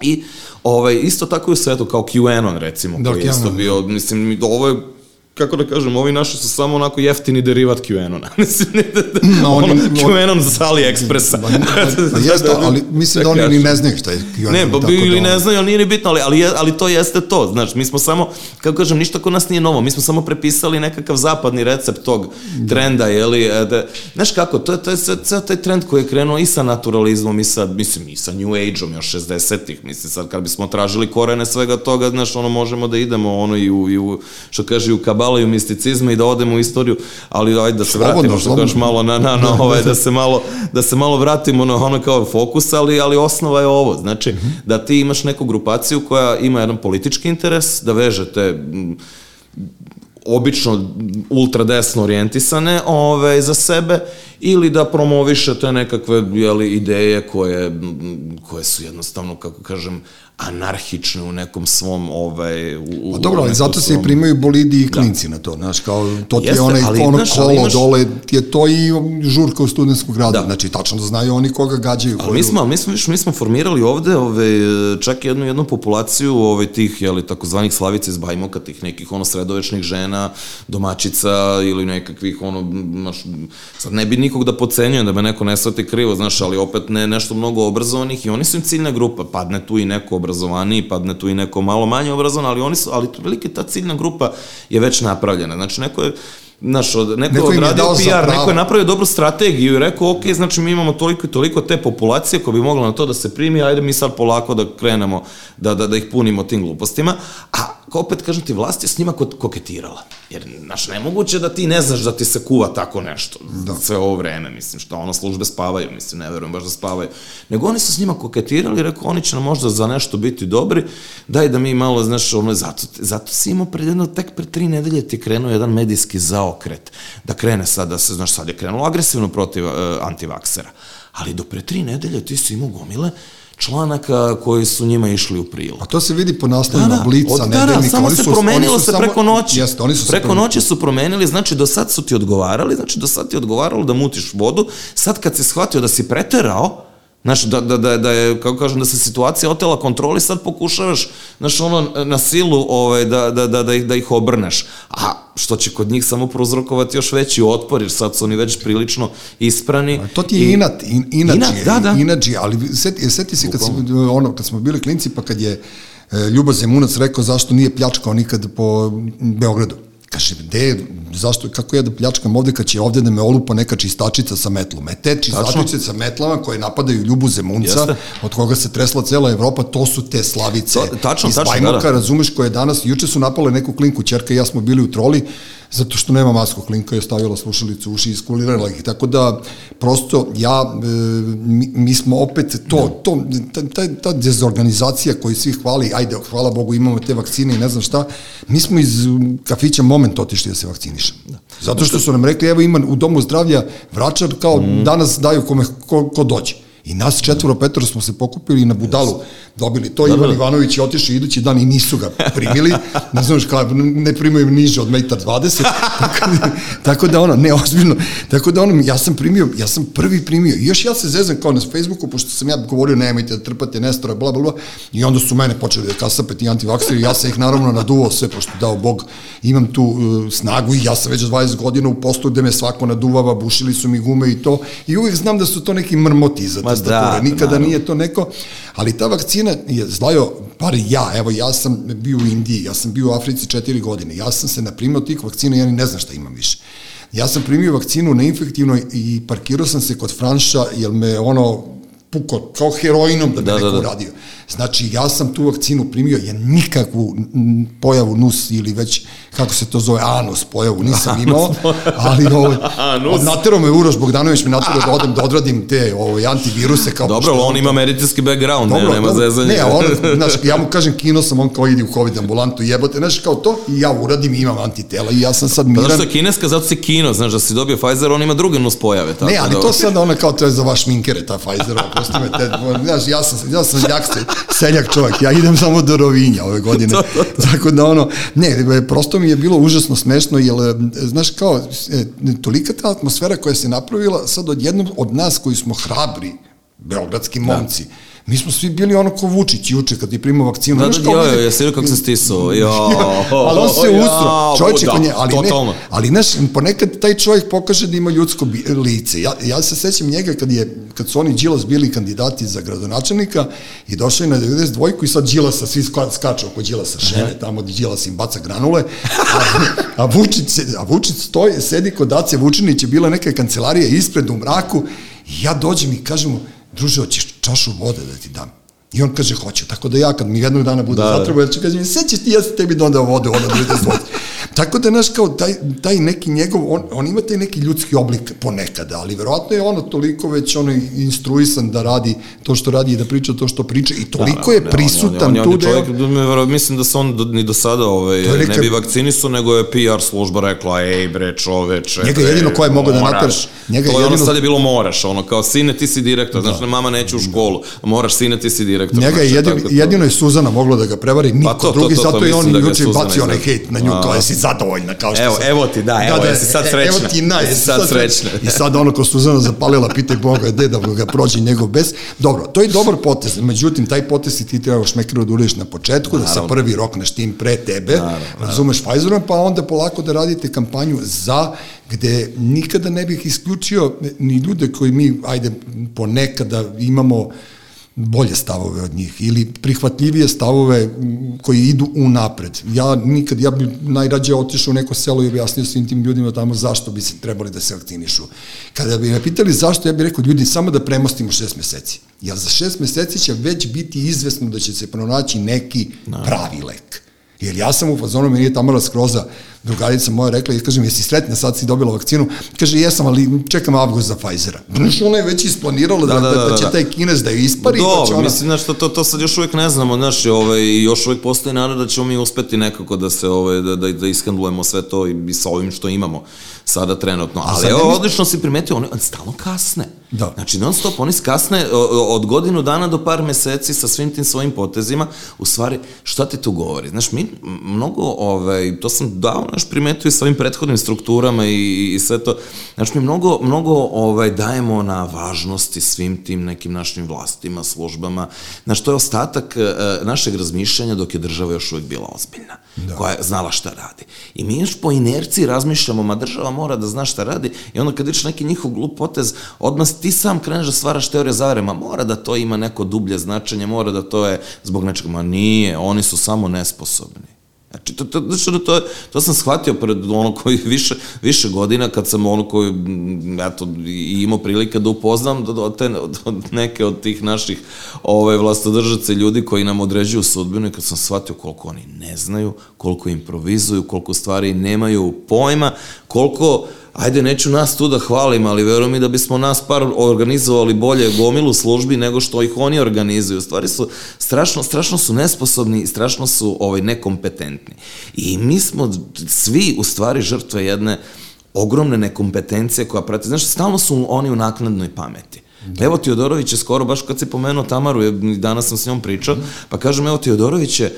I ovaj, isto tako i u svetu kao QAnon recimo, da, koji je isto bio, mislim, ovo je kako da kažem, ovi naši su samo onako jeftini derivat QAnona. Mislim, da, da, no, ono, oni, QAnon sa AliExpressa. Pa, pa jeste, ali mislim da oni ni ne znaju šta je QAnon. Ne, pa ili da ne znaju, ali nije ni bitno, ali, ali, ali to jeste to. Znaš, mi smo samo, kako kažem, ništa kod nas nije novo. Mi smo samo prepisali nekakav zapadni recept tog trenda, jeli, e, da, znaš kako, to je, to je ceo taj trend koji je krenuo i sa naturalizmom i sa, mislim, i sa New Age-om još 60-ih. Mislim, sad kad bismo tražili korene svega toga, znaš, ono, možemo da idemo, ono, i u, i u što kaže, u kabal kabalaju misticizma i da odemo u istoriju, ali ajde da se slobodno, vratimo što kažeš malo na, na, na ovaj, da. se malo, da se malo vratimo na ono kao fokus, ali, ali osnova je ovo, znači mm -hmm. da ti imaš neku grupaciju koja ima jedan politički interes, da vežete obično ultradesno orijentisane ove, za sebe ili da promovišete nekakve jeli, ideje koje, koje su jednostavno, kako kažem, anarhične u nekom svom ovaj u, pa dobro, ali zato svom... se i primaju bolidi i da. klinci da. na to, znaš, kao to ti je onaj ali, ono znaš, kolo imaš... dole, ti je to i žurka u studentskog grada, da. znači tačno da znaju oni koga gađaju. Ali koju... mi smo, mi smo, mi smo formirali ovde ove, čak jednu, jednu populaciju ove, tih, jeli, takozvanih slavica iz Bajmoka, tih nekih ono sredovečnih žena, domaćica ili nekakvih ono, znaš, sad ne bi nikog da pocenjuje, da me neko ne svati krivo, znaš, ali opet ne nešto mnogo obrazovanih i oni su im ciljna grupa, padne tu i neko obrazovaniji, padne tu i neko malo manje obrazovan, ali oni su, ali velike ta ciljna grupa je već napravljena. Znači, neko je, Znaš, od, neko, neko je odradio PR, neko je napravio dobru strategiju i rekao, ok, znači mi imamo toliko i toliko te populacije koja bi mogla na to da se primi, ajde mi sad polako da krenemo da, da, da ih punimo tim glupostima, a opet, kažem ti, vlast je s njima koketirala. Jer, znaš, nemoguće da ti ne znaš da ti se kuva tako nešto da. sve ovo vreme, mislim, što ono službe spavaju, mislim, ne verujem baš da spavaju. Nego oni su s njima koketirali, rekao, oni će nam možda za nešto biti dobri, daj da mi malo, znaš, ono, zato, zato si imao pred jedno, tek pre tri nedelje ti krenuo jedan medijski zaokret, da krene sad, da se, znaš, sad je krenulo agresivno protiv uh, antivaksera. Ali do pre tri nedelje ti si imao gomile članaka koji su njima išli u prilog. A to se vidi po naslovima da, da, Blica, od, nedeljnika. Da, da, samo oni se su, promenilo se preko noći. Jeste, oni su preko noći su promenili, znači do sad su ti odgovarali, znači do sad ti odgovaralo da mutiš vodu, sad kad si shvatio da si preterao, Znaš, da, da, da, da je, kako kažem, da se situacija otela kontroli, sad pokušavaš, znaš, ono, na silu ovaj, da, da, da, da, ih, da ih obrneš. A što će kod njih samo prouzrokovati još veći otpor, jer sad su oni već prilično isprani. A to ti je i, inat, in, inači, inat, da, da. inači, ali seti, seti si kad, si, ono, kad smo bili klinci, pa kad je e, Ljubo Zemunac rekao zašto nije pljačkao nikad po Beogradu. Kaže, gde, zašto, kako ja da pljačkam ovde kad će ovde da me olupa neka čistačica sa metlom? E te čistačice sa metlama koje napadaju Ljubu Zemunca, Jeste. od koga se tresla cela Evropa, to su te slavice to, tačno, iz tačno, Bajmoka, da, da. razumeš, koje danas, juče su napale neku klinku, čerka i ja smo bili u troli, zato što nema masku, klinka je stavila slušalicu uši i iskulirala ih. Tako da, prosto, ja, e, mi, mi smo opet to, to ta, ta, ta dezorganizacija koju svi hvali, ajde, hvala Bogu, imamo te vakcine i ne znam šta, mi smo iz kafića Moment otišli da se vakcinišemo. Da. Zato što su nam rekli, evo ima u domu zdravlja vračar, kao mm. danas daju kome, ko, ko dođe. I nas četvoro petoro smo se pokupili i na budalu dobili to. Ivan. Ivanović je otišao idući dan i nisu ga primili. Ne znam kao, ne primaju niže od metar 20. tako, da, tako da ono, ne, ozbiljno. Tako da ono, ja sam primio, ja sam prvi primio. I još ja se zezam kao na Facebooku, pošto sam ja govorio nemojte da trpate Nestora, bla, bla, bla. I onda su mene počeli da kasapeti antivakseri. Ja sam ih naravno naduvao sve, pošto dao Bog, imam tu uh, snagu i ja sam već 20 godina u postu gde me svako naduvava, bušili su mi gume i to. I uvijek znam da su to neki mrmoti za tastature. Da, Nikada naravno. nije to neko, ali ta vakcina je zlajo, bar ja, evo ja sam bio u Indiji, ja sam bio u Africi četiri godine, ja sam se naprimio tih vakcina, ja ni ne znam šta imam više. Ja sam primio vakcinu na infektivnoj i parkirao sam se kod Franša, jer me ono puko, kao heroinom da bi da, neko da, da. uradio. Znači, ja sam tu vakcinu primio, ja nikakvu pojavu nus ili već, kako se to zove, anus pojavu nisam imao, ali ovo, ovaj, natero me Uroš Bogdanović me natero da odem da odradim te ovo, ovaj, antiviruse. Kao dobro, ali on ima medicinski background, dobro, ne, nema dobro, zezanje. Ne, on, znaš, ja mu kažem, kino sam, on kao idi u COVID ambulantu, jebote, znaš, kao to, i ja uradim i imam antitela i ja sam sad miran. Pa znaš je kineska, zato si kino, znaš, da si dobio Pfizer, on ima druge nus pojave. Tako ne, ali da, to sad ona kao, to je za vaš minkere, ta Pfizer, prosto me, te, znaš, ja sam, ja sam jak seljak čovjek, ja idem samo do Rovinja ove godine. to, to, to. Tako da ono, ne, prosto mi je bilo užasno smešno, jer, znaš, kao, e, tolika ta atmosfera koja se napravila, sad odjednom od nas koji smo hrabri, beogradski da. momci, da mi smo svi bili ono ko Vučić juče kad je primao vakcinu. Da, da, da, jo, jo, jesi vidio kako se stisao, jo. ali on se ustro, čovječe da, nje, ali totalno. ne, ali znaš, ponekad taj čovjek pokaže da ima ljudsko lice. Ja, ja se sećam njega kad, je, kad su oni Đilas bili kandidati za gradonačelnika i došli na 92 i sad Đilasa, svi skaču oko Đilasa šene, tamo gde Đilas im baca granule, a, a, Vučić, a Vučić stoji, sedi kod Dace Vučinić je bila neka kancelarija ispred u mraku i ja dođem i kažem mu, druže, hoćeš čašu vode da ti dam? I on kaže, hoće. Tako da ja, kad mi jednog dana bude da, zatrebo, ja ću kažem, sećaš ti, ja sam tebi donao vode, ona da ide vode. Tako da, znaš, kao taj, taj neki njegov, on, on ima taj neki ljudski oblik ponekada, ali verovatno je ono toliko već ono instruisan da radi to što radi i da priča to što priča i toliko da, je prisutan on, on, on, tu da je... Čovjek, mislim da se on ni do sada ovaj, neka... ne bi vakcinisao, nego je PR služba rekla, ej bre čoveče. Njega bre, jedino ko je mogo da nataraš. Njega to je jedino... ono sad je bilo moraš, ono kao sine ti si direktor, da. znaš, mama neće u školu, moraš sine ti si direktor. Njega je jedino, jedino je Suzana moglo da ga prevari, niko pa to, drugi, to, to, to, zato je on da juče bacio onaj hejt na nju, kao jesi zadovoljna, kao što evo, sam. Evo ti, da, evo, da, da, jesi sad srećna. Evo ti, na, jesi sad, sad srećna. I sad ono ko Suzana zapalila, pitaj Boga, gde da ga prođe njegov bes. Dobro, to je dobar potez, međutim, taj potez ti treba šmekeru da uliš na početku, Naravno. da se prvi rokneš tim pre tebe, Naravno. razumeš Pfizerom, pa onda polako da radite kampanju za gde nikada ne bih isključio ni ljude koji mi, ajde, ponekada imamo bolje stavove od njih ili prihvatljivije stavove koji idu u napred. Ja nikad, ja bih najrađe otišao u neko selo i objasnio svim tim ljudima tamo zašto bi se trebali da se vakcinišu. Kada bi me pitali zašto, ja bih rekao ljudi samo da premostimo šest meseci. Jer za šest meseci će već biti izvesno da će se pronaći neki pravi lek. Jer ja sam u fazonu, meni je Tamara Skroza, drugarica moja rekla, i kažem, jesi sretna, sad si dobila vakcinu? Kaže, jesam, ali čekam avgust za Pfizera. Znaš, ona je već isplanirala da, da, da, da, da će da. taj kinez da je ispari. Do, pa će ona... mislim, znaš, to, to, to sad još uvek ne znamo, znaš, ovaj, još uvek postoji nada da ćemo mi uspeti nekako da se, ovaj, da, da, da iskandlujemo sve to i, i sa ovim što imamo sada trenutno. Ali evo, odlično si primetio, one stalno kasne. Da. Znači, non stop, oni skasne od godinu dana do par meseci sa svim tim svojim potezima, u stvari, šta ti tu govori? Znaš, mi mnogo, ovaj, to sam dao, naš primetio i sa ovim prethodnim strukturama i, i sve to, znači, mi mnogo, mnogo ovaj, dajemo na važnosti svim tim nekim našim vlastima, službama, znaš, to je ostatak e, našeg razmišljanja dok je država još uvek bila ozbiljna, da. koja je znala šta radi. I mi još po inerciji razmišljamo, ma država mora da zna šta radi, i onda kad vidiš neki njihov glup potez, odmah ti sam kreneš da stvaraš teorije zavere, ma mora da to ima neko dublje značenje, mora da to je zbog nečega, ma nije, oni su samo nesposobni. Znači, to, to, to, to, to sam shvatio pred ono koji više, više godina kad sam ono koji, eto, imao prilike da upoznam do, te, do neke od tih naših ove, vlastodržaca ljudi koji nam određuju sudbinu i kad sam shvatio koliko oni ne znaju, koliko improvizuju, koliko stvari nemaju pojma, koliko ajde, neću nas tu da hvalim, ali verujem mi da bismo nas par organizovali bolje gomilu službi nego što ih oni organizuju. Stvari su, strašno, strašno su nesposobni i strašno su ovaj, nekompetentni. I mi smo svi u stvari žrtve jedne ogromne nekompetencije koja prati. Znaš, stalno su oni u naknadnoj pameti. Da. Evo Teodorović je skoro, baš kad si pomenuo Tamaru, danas sam s njom pričao, pa kažem, evo Teodorović je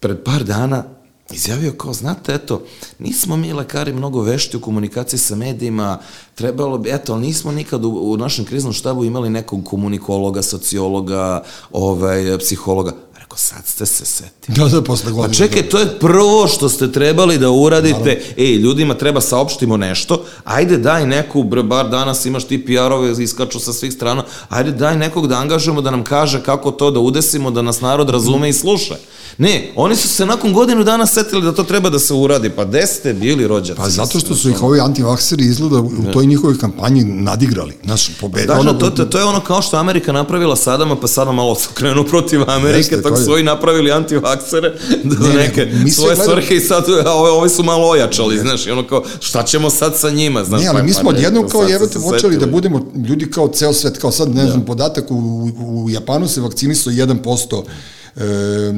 pred par dana izjavio kao, znate, eto, nismo mi lekari mnogo vešti u komunikaciji sa medijima, trebalo bi, eto, ali nismo nikad u, u našem kriznom štabu imali nekog komunikologa, sociologa, ovaj, psihologa. Rekao, sad ste se setili. Da, da, posle godina. Pa čekaj, to je prvo što ste trebali da uradite. Naravno. Ej, ljudima treba saopštimo nešto, ajde daj neku, bar danas imaš ti PR-ove, iskaču sa svih strana, ajde daj nekog da angažujemo da nam kaže kako to da udesimo, da nas narod razume i sluša. Ne, oni su se nakon godinu dana setili da to treba da se uradi. Pa gde ste bili rođaci? Pa zato što su ih ovi antivakseri izgleda u toj njihovoj kampanji nadigrali. Naš pobeda. Da, ono, to, to, to je ono kao što Amerika napravila Sadama, pa sada malo su krenu protiv Amerike, tako su ovi napravili antivaksere da ne, neke ne, svoje gledam... svrhe i sad ove, ove su malo ojačali, ne. znaš, i ono kao, šta ćemo sad sa njima, znaš? Ne, ali pa mi smo pa odjednom kao jebate počeli da budemo ljudi kao ceo svet, kao sad, ne znam, da. podatak u, u Japanu se vakcinisao 1% e,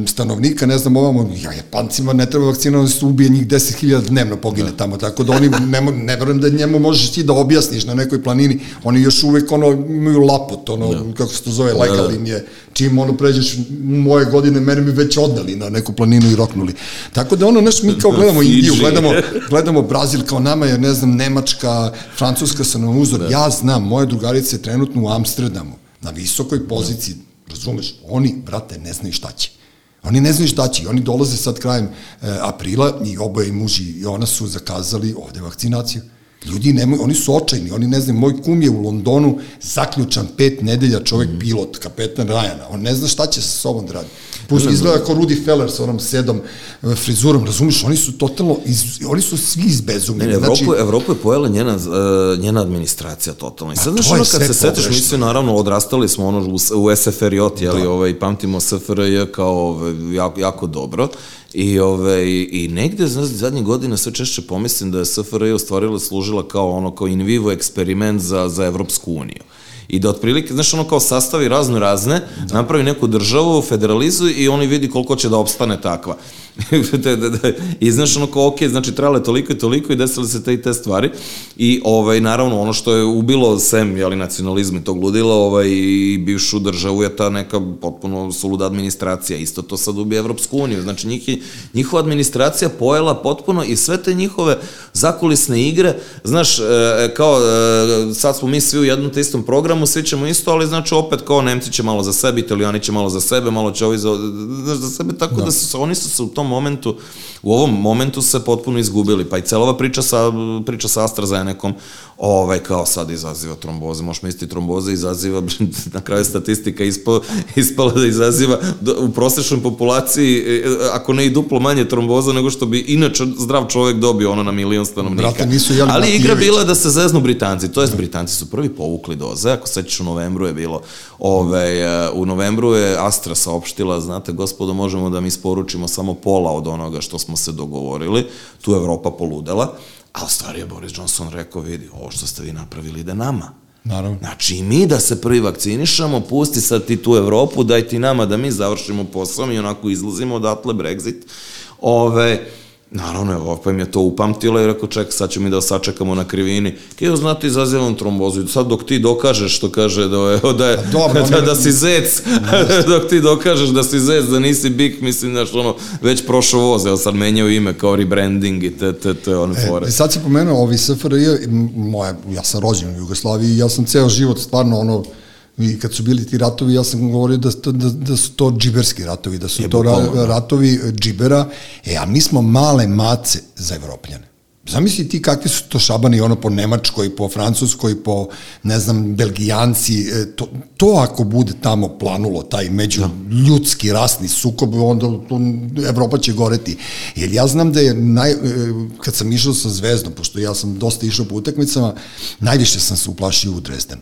stanovnika, ne znam, ovamo, ja, Japancima ne treba vakcina, oni su ubije njih 10.000 dnevno pogine da. tamo, tako da oni, ne, ne verujem da njemu možeš ti da objasniš na nekoj planini, oni još uvek ono, imaju lapot, ono, da. kako se to zove, legal da, im je, čim ono pređeš moje godine, mene mi već odneli na neku planinu i roknuli. Tako da ono, znaš, mi kao gledamo Indiju, gledamo, gledamo Brazil kao nama, jer ne znam, Nemačka, Francuska sa nam uzor, da. ja znam, moje drugarice je trenutno u Amsterdamu, na visokoj poziciji, Razumeš? Oni, brate, ne znaju šta će. Oni ne znaju šta će. Oni dolaze sad krajem e, aprila i oboje muži i ona su zakazali ovde vakcinaciju. Ljudi nemaju, oni su očajni, oni ne znaju, moj kum je u Londonu zaključan pet nedelja, čovek mm. pilot, kapetan Rajana, on ne zna šta će sa sobom da radi. Plus izgleda kao Rudy Feller sa onom sedom e, frizurom, razumiješ, oni su totalno, iz, oni su svi izbezumljeni. Ne, Evropu, znači, Evropu je pojela njena, uh, njena administracija totalno. I sad, znaš, ono, kad se seteš, mi svi naravno odrastali smo ono u, u SFRJ, jeli, da. ovaj, pamtimo SFRJ kao ovaj, jako, jako dobro. I, ove, i negde zadnjih godina sve češće pomislim da je SFRJ ostvarila služila kao ono kao in vivo eksperiment za, za Evropsku uniju i da otprilike, znaš, ono kao sastavi razno razne, da. napravi neku državu, federalizuje i oni vidi koliko će da opstane takva. da, da, da, I znaš ono kao, ok, znači trebale toliko i toliko i desile se te i te stvari. I ovaj, naravno ono što je ubilo sem jeli, nacionalizma i tog ludila ovaj, i bivšu državu je ta neka potpuno suluda administracija, isto to sad ubije Evropsku uniju, znači njih, njihova administracija pojela potpuno i sve te njihove zakulisne igre, znaš, e, kao e, sad smo mi svi u jednom te istom programu, svi ćemo isto, ali znači opet kao Nemci će malo za sebe, Italijani će malo za sebe, malo će ovi za, za sebe, tako da, da su, oni su se u tom momentu, u ovom momentu se potpuno izgubili, pa i celova priča sa, priča sa AstraZenecom, ovaj, kao sad izaziva tromboze, možeš misliti tromboze izaziva, na kraju statistika ispo, ispala da izaziva u prosečnoj populaciji, e, ako ne i duplo manje tromboza nego što bi inače zdrav čovek dobio ono na milion stanovnika. Brate, nisu jeli Ali igra bila da se zeznu Britanci, to jest Britanci su prvi povukli doze, ako sećaš u novembru je bilo, ovaj, u novembru je Astra saopštila, znate, gospodo, možemo da mi isporučimo samo pola od onoga što smo se dogovorili, tu Evropa poludela, A u stvari je Boris Johnson rekao, vidi, ovo što ste vi napravili ide nama. Naravno. Znači i mi da se prvi vakcinišemo, pusti sad ti tu Evropu, daj ti nama da mi završimo posao, mi onako izlazimo odatle Brexit. Ove, Naravno, evo, pa im je to upamtilo i rekao, ček, sad ćemo mi da sačekamo na krivini. Keo, znate, izazivam trombozu. Sad dok ti dokažeš, što kaže, da, je, da, je, Pa dobro, da, da si zec, dok ti dokažeš da si zec, da nisi bik, mislim, znaš, ono, već prošao voz, evo sad menjaju ime kao rebranding i te, te, te, one fore. E, sad si pomenuo ovi SFRJ, m, moja, ja sam rođen u Jugoslaviji ja sam ceo život stvarno ono, i kad su bili ti ratovi, ja sam govorio da, da, da, da su to džiberski ratovi, da su Je, to ra, da. ratovi e, džibera, e, a mi smo male mace za evropljane. Zamisli ti kakvi su to šabani ono po Nemačkoj, po Francuskoj, po, ne znam, Belgijanci, e, to, to ako bude tamo planulo, taj među ljudski rasni sukob, onda to, Evropa će goreti. Jer ja znam da je, naj, e, kad sam išao sa Zvezdom, pošto ja sam dosta išao po utakmicama, najviše sam se uplašio u Dresden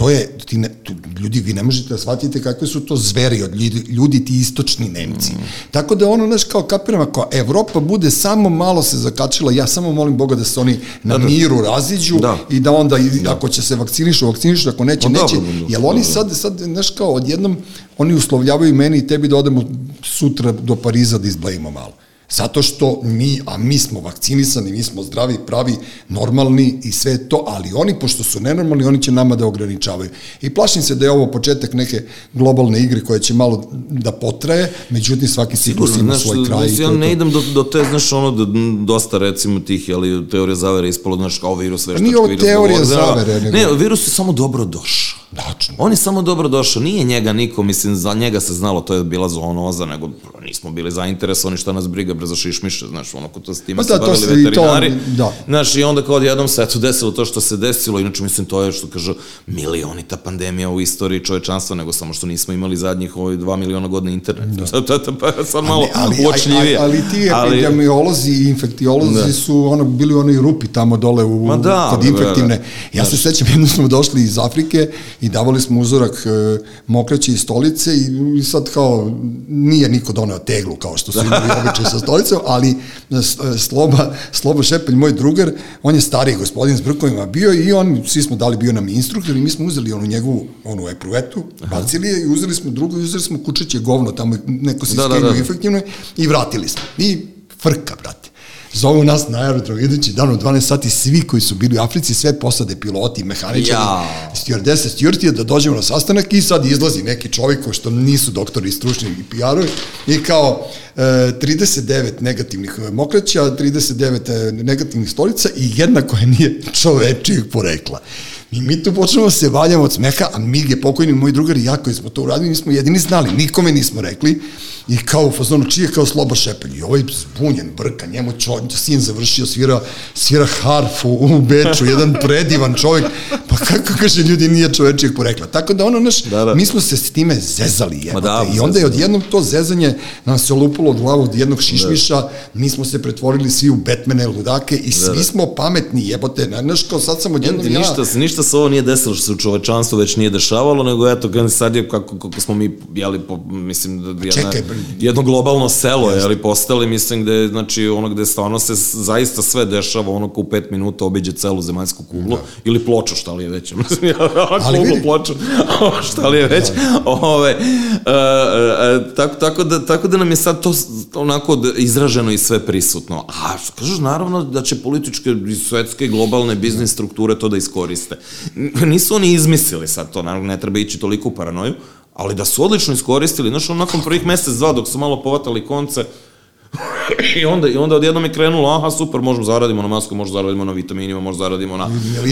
to je, ti ne, tu, ljudi, vi ne možete da shvatite kakve su to zveri od ljudi, ljudi ti istočni Nemci. Mm. Tako da ono, znaš, kao kapiram, ako Evropa bude samo malo se zakačila, ja samo molim Boga da se oni na Da, da. miru raziđu Da. i da onda, i, ako će se vakcinišu, vakcinišu, ako neće, Pa neće. dobro, dobro, Jer oni sad, sad, znaš, kao odjednom, oni uslovljavaju meni i tebi da odemo sutra do Pariza da izblejimo malo. Zato što mi, a mi smo vakcinisani, mi smo zdravi, pravi, normalni i sve to, ali oni, pošto su nenormalni, oni će nama da ograničavaju. I plašim se da je ovo početak neke globalne igre koja će malo da potraje, međutim svaki ciklus ima znaš, svoj kraj. znaš, ja ne to. idem do, do te, znaš, ono, da, dosta, recimo, tih, jeli, teorija zavere ispalo, znaš, kao virus, veštački nije ovo virus. teorija govor, zavere, nego- Ne, virus je samo dobro došao. Tačno. On je samo dobro došao, nije njega niko, mislim, za njega se znalo, to je bila zoonoza, nego nismo bili zainteresovani šta nas briga bre za šišmiše, znaš, ono ko to s time Pa se da, to bavili se i to, veterinari. da. Znaš, i onda kao odjednom se eto desilo to što se desilo, inače mislim to je što kažu milionita pandemija u istoriji čovečanstva, nego samo što nismo imali zadnjih ovaj dva miliona godina internet. Da. To, to, pa sad malo ali, uočljivije. ali, ali ti epidemiolozi i infektiolozi Da. su ono, bili u onoj rupi tamo dole u, Ma da, kod infektivne. Ja se sećam, jedno smo došli iz Afrike i davali smo uzorak e, mokraće i stolice i, i sad kao nije niko doneo teglu kao što su imali običaj sa stolicom, ali s- e, Sloba, Slobo Šepelj, moj drugar, on je stariji gospodin s brkovima bio i on, svi smo dali, bio nam instruktor i mi smo uzeli onu njegovu, onu epruvetu, bacili je i uzeli smo drugu i uzeli smo kučeće govno, tamo neko se Da, da, da, skenio da. infektivno i vratili smo. I frka, brate. Zovu nas na aerodrom, idući dan u 12 sati, svi koji su bili u Africi, sve posade, piloti, mehaničari, Ja. stewardese, stewardije, da dođemo na sastanak i sad izlazi neki čovjek ko što nisu doktori stručni i PR-ovi i kao e, 39 negativnih e, mokraća, 39 e, negativnih stolica i jedna koja nije čovečijeg porekla. I mi tu počnemo da se valjamo od smeha, a Mig je pokojni moj drugar i ja koji smo to uradili, nismo jedini znali, nikome nismo rekli. I kao u fazonu, čije kao Sloba Šepelj. I ovaj zbunjen, brka, njemu čo, sin završio, svira, svira harfu u Beču, jedan predivan čovjek. Pa kako kaže ljudi nije čovečijeg porekla. Tako da ono, naš, Da, da. mi smo se s time zezali, jebote. da, I onda je odjednom to zezanje nam se olupilo od glavu od jednog šišmiša, mi smo se pretvorili svi u Batmane, ludake i svi da. smo pametni, jebote. Znaš, kao sad sam odjednom Jednom ja... ništa, se- ništa se ovo nije desilo što se u čovečanstvu već nije dešavalo, nego eto, sad je, kako, kako smo mi, jeli, po, mislim, da jedna, čekaj, jedno globalno selo, jeli, postali, mislim, gde, znači, ono gde stvarno se zaista sve dešava, ono ko u pet minuta obiđe celu zemaljsku kuglu, ili ploču, šta li je već, mislim, Ali kuglu, vidi. ploču, šta li je već, ove, e, e, tako, tako, da, tako da nam je sad to onako izraženo i sve prisutno. A kažeš, naravno da će političke svetske globalne biznis strukture to da iskoriste. Nisu oni izmislili sad to, naravno ne treba ići toliko u paranoju, ali da su odlično iskoristili, znaš, nakon prvih mesec, dva, dok su malo povatali konce, I onda, i onda odjednom je krenulo, aha, super, možemo zaradimo na masku, možemo zaradimo na vitaminima, možemo zaradimo na.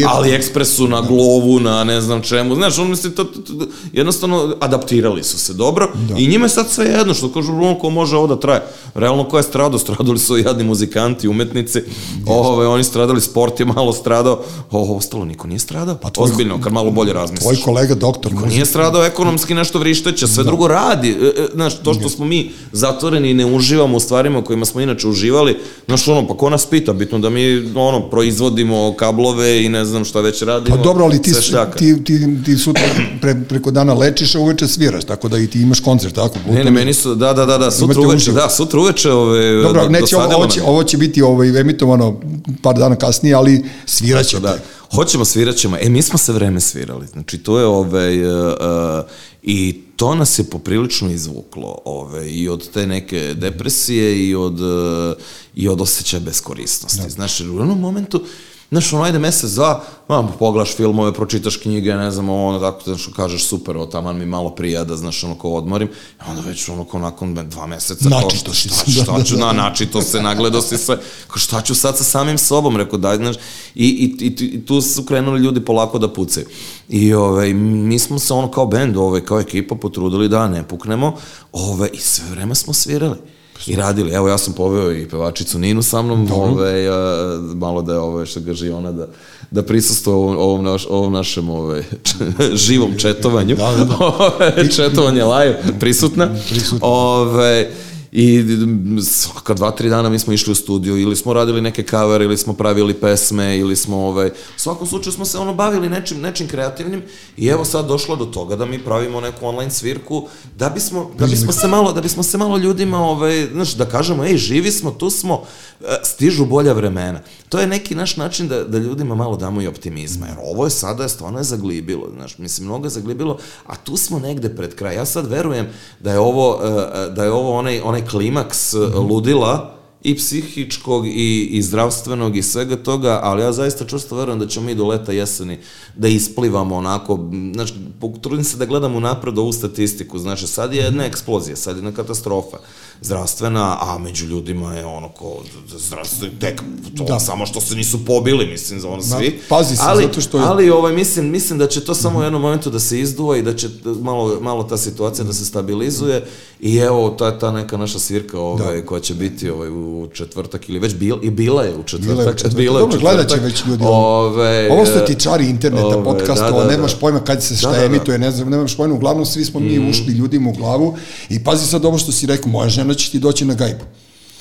AliExpressu, na glovu, na ne znam čemu. Znaš, on misli, to, to, to, jednostavno adaptirali su se dobro da. i njima je sad sve jedno, što kažu, on ko može ovo da traje. Realno, ko je stradao? Stradali su jadni muzikanti, umetnici, ove, oni stradali, sport je malo stradao, ovo ostalo niko nije stradao. Pa tvoj- Ozbiljno, kad malo bolje razmisliš. Tvoj kolega doktor Ko muzike. nije stradao ekonomski nešto vrišteće, sve da. drugo radi. E, e, Znaš, to što smo mi zatvoreni i ne uživamo u stvarima u kojima smo inače uživali, znaš, ono, pa ko nas pita, bitno da mi, ono, proizvodimo kablove i ne znam šta već radimo. Pa dobro, ali ti, ti, ti, ti sutra pre, preko dana lečiš, a uveče sviraš, tako da i ti imaš koncert, tako? Ne, ne, meni su, da, da, da, da, sutra uveče, uživo. da, sutra uveče, ove, Dobro, do- neće, ovo, ovo, će, ovo će biti ovaj, emitovano par dana kasnije, ali sviraće. Da. hoćemo, svirat ćemo. E, mi smo se vreme svirali. Znači, to je ovaj, uh, uh, i to nas je poprilično izvuklo ovaj, i od te neke depresije i od, uh, i od osjećaja beskorisnosti. Da. Znaš, u jednom momentu, Znaš, ono, ajde mesec, dva, mam, poglaš filmove, pročitaš knjige, ne znam, ono, tako, znaš, kažeš, super, o, taman mi malo prijada, znaš, ono, ko odmorim, i onda već, ono, ko nakon dva meseca, Načito to, šta, šta, šta ću, na, načito se, nagledao si sve, ko, šta ću sad sa samim sobom, rekao, daj, znaš, i, i, i, i tu su krenuli ljudi polako da pucaju. I, ove, mi smo se, ono, kao bend, ove, kao ekipa, potrudili da ne puknemo, ove, i sve vreme smo svirali i radili. Evo, ja sam poveo i pevačicu Ninu sa mnom, ove, a, malo da je ove, što gaži ona da, da prisustuje ovom, ovom, naš, ovom našem ove, živom četovanju. Da, da, da. Četovanje live, prisutna. prisutna. Ove, I svaka dva, tri dana mi smo išli u studiju, ili smo radili neke cover, ili smo pravili pesme, ili smo, ovaj, u svakom slučaju smo se ono bavili nečim, nečim kreativnim i evo sad došlo do toga da mi pravimo neku online svirku, da bismo, da bismo se malo, da bismo se malo ljudima, ovaj, znaš, da kažemo, ej, živi smo, tu smo, e, stižu bolja vremena. To je neki naš način da, da ljudima malo damo i optimizma, jer ovo je sada, je stvarno je zaglibilo, znaš, mislim, mnogo je zaglibilo, a tu smo negde pred kraj. Ja sad verujem da je ovo, e, e, da je ovo onaj, onaj onaj klimaks mm -hmm. ludila i psihičkog i, i zdravstvenog i svega toga, ali ja zaista čusto verujem da ćemo mi do leta jeseni da isplivamo onako, znači, trudim se da gledamo napred ovu statistiku, znači sad je jedna eksplozija, sad je jedna katastrofa zdravstvena, a među ljudima je ono ko zdravstveni tek to da. samo što se nisu pobili, mislim, za ono svi. Da, pazi se, ali, zato što je... Ali ovaj, mislim, mislim da će to samo u jednom momentu da se izduva i da će malo, malo ta situacija da se stabilizuje i evo, ta ta neka naša svirka ovaj, da. koja će biti ovaj, u četvrtak ili već bil, i bila je u četvrtak. Bila je u četvrtak. Bila je u četvrtak. Dobro, gledat će već ljudi. Ove, ovo su ti čari interneta, ove, podcastova, da, da, nemaš da. pojma kad se šta da, da, da. emituje, ne znam, nemaš pojma, uglavnom svi smo mi mm. ušli ljudima u glavu i pazi sad ovo što si rekao, moja žena će ti doći na gajbu.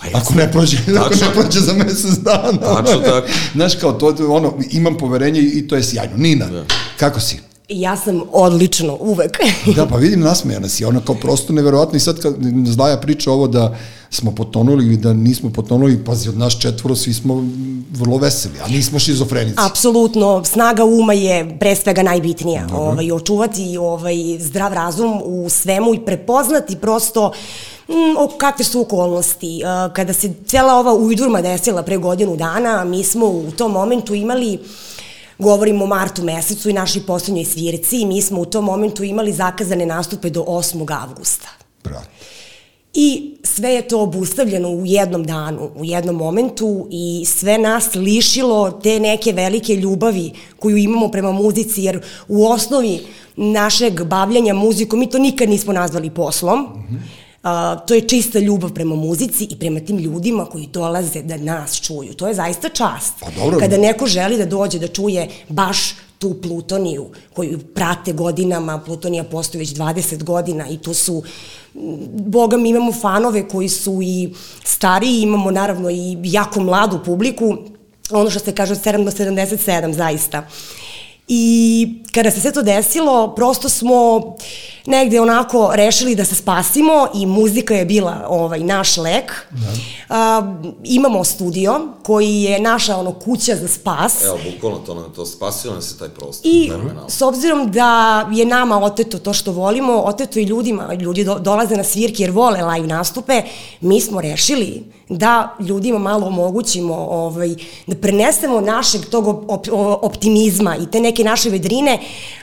Pa ako ne prođe, tačno. ako ne prođe za mesec dana. Tačno tako. Znaš, kao to, ono, imam poverenje i to je sjajno. Nina, da. kako si? Ja sam odlično, uvek. da, pa vidim nasmejana si, ona kao prosto neverovatno i sad kad Zdaja priča ovo da smo potonuli ili da nismo potonuli, pazi, od nas četvoro svi smo vrlo veseli, a nismo šizofrenici. Apsolutno, snaga uma je pre svega najbitnija. Dobro. Ovaj, očuvati ovaj, zdrav razum u svemu i prepoznati prosto mm, o kakve su okolnosti. Kada se cela ova ujdurma desila pre godinu dana, mi smo u tom momentu imali Govorimo o martu mesecu i našoj poslednjoj svirci i mi smo u tom momentu imali zakazane nastupe do 8. avgusta. Bravo. I sve je to obustavljeno u jednom danu, u jednom momentu i sve nas lišilo te neke velike ljubavi koju imamo prema muzici, jer u osnovi našeg bavljanja muzikom mi to nikad nismo nazvali poslom. Mm -hmm Uh, to je čista ljubav prema muzici i prema tim ljudima koji dolaze da nas čuju. To je zaista čast. Pa dobro. Kada neko želi da dođe da čuje baš tu Plutoniju koju prate godinama, Plutonija postoji već 20 godina i tu su, boga mi imamo fanove koji su i stariji, imamo naravno i jako mladu publiku, ono što se kaže od 7 do 77 zaista. I kada se sve to desilo, prosto smo negde onako rešili da se spasimo i muzika je bila ovaj naš lek. Da. Uh, imamo studio koji je naša ono kuća za spas. Evo, bukvalno to nam to spasilo nam se taj prostor. I s obzirom da je nama oteto to što volimo, oteto i ljudima, ljudi do, dolaze na svirke jer vole live nastupe, mi smo rešili da ljudima malo omogućimo ovaj, da prenesemo našeg tog op, optimizma i te neke naše vedrine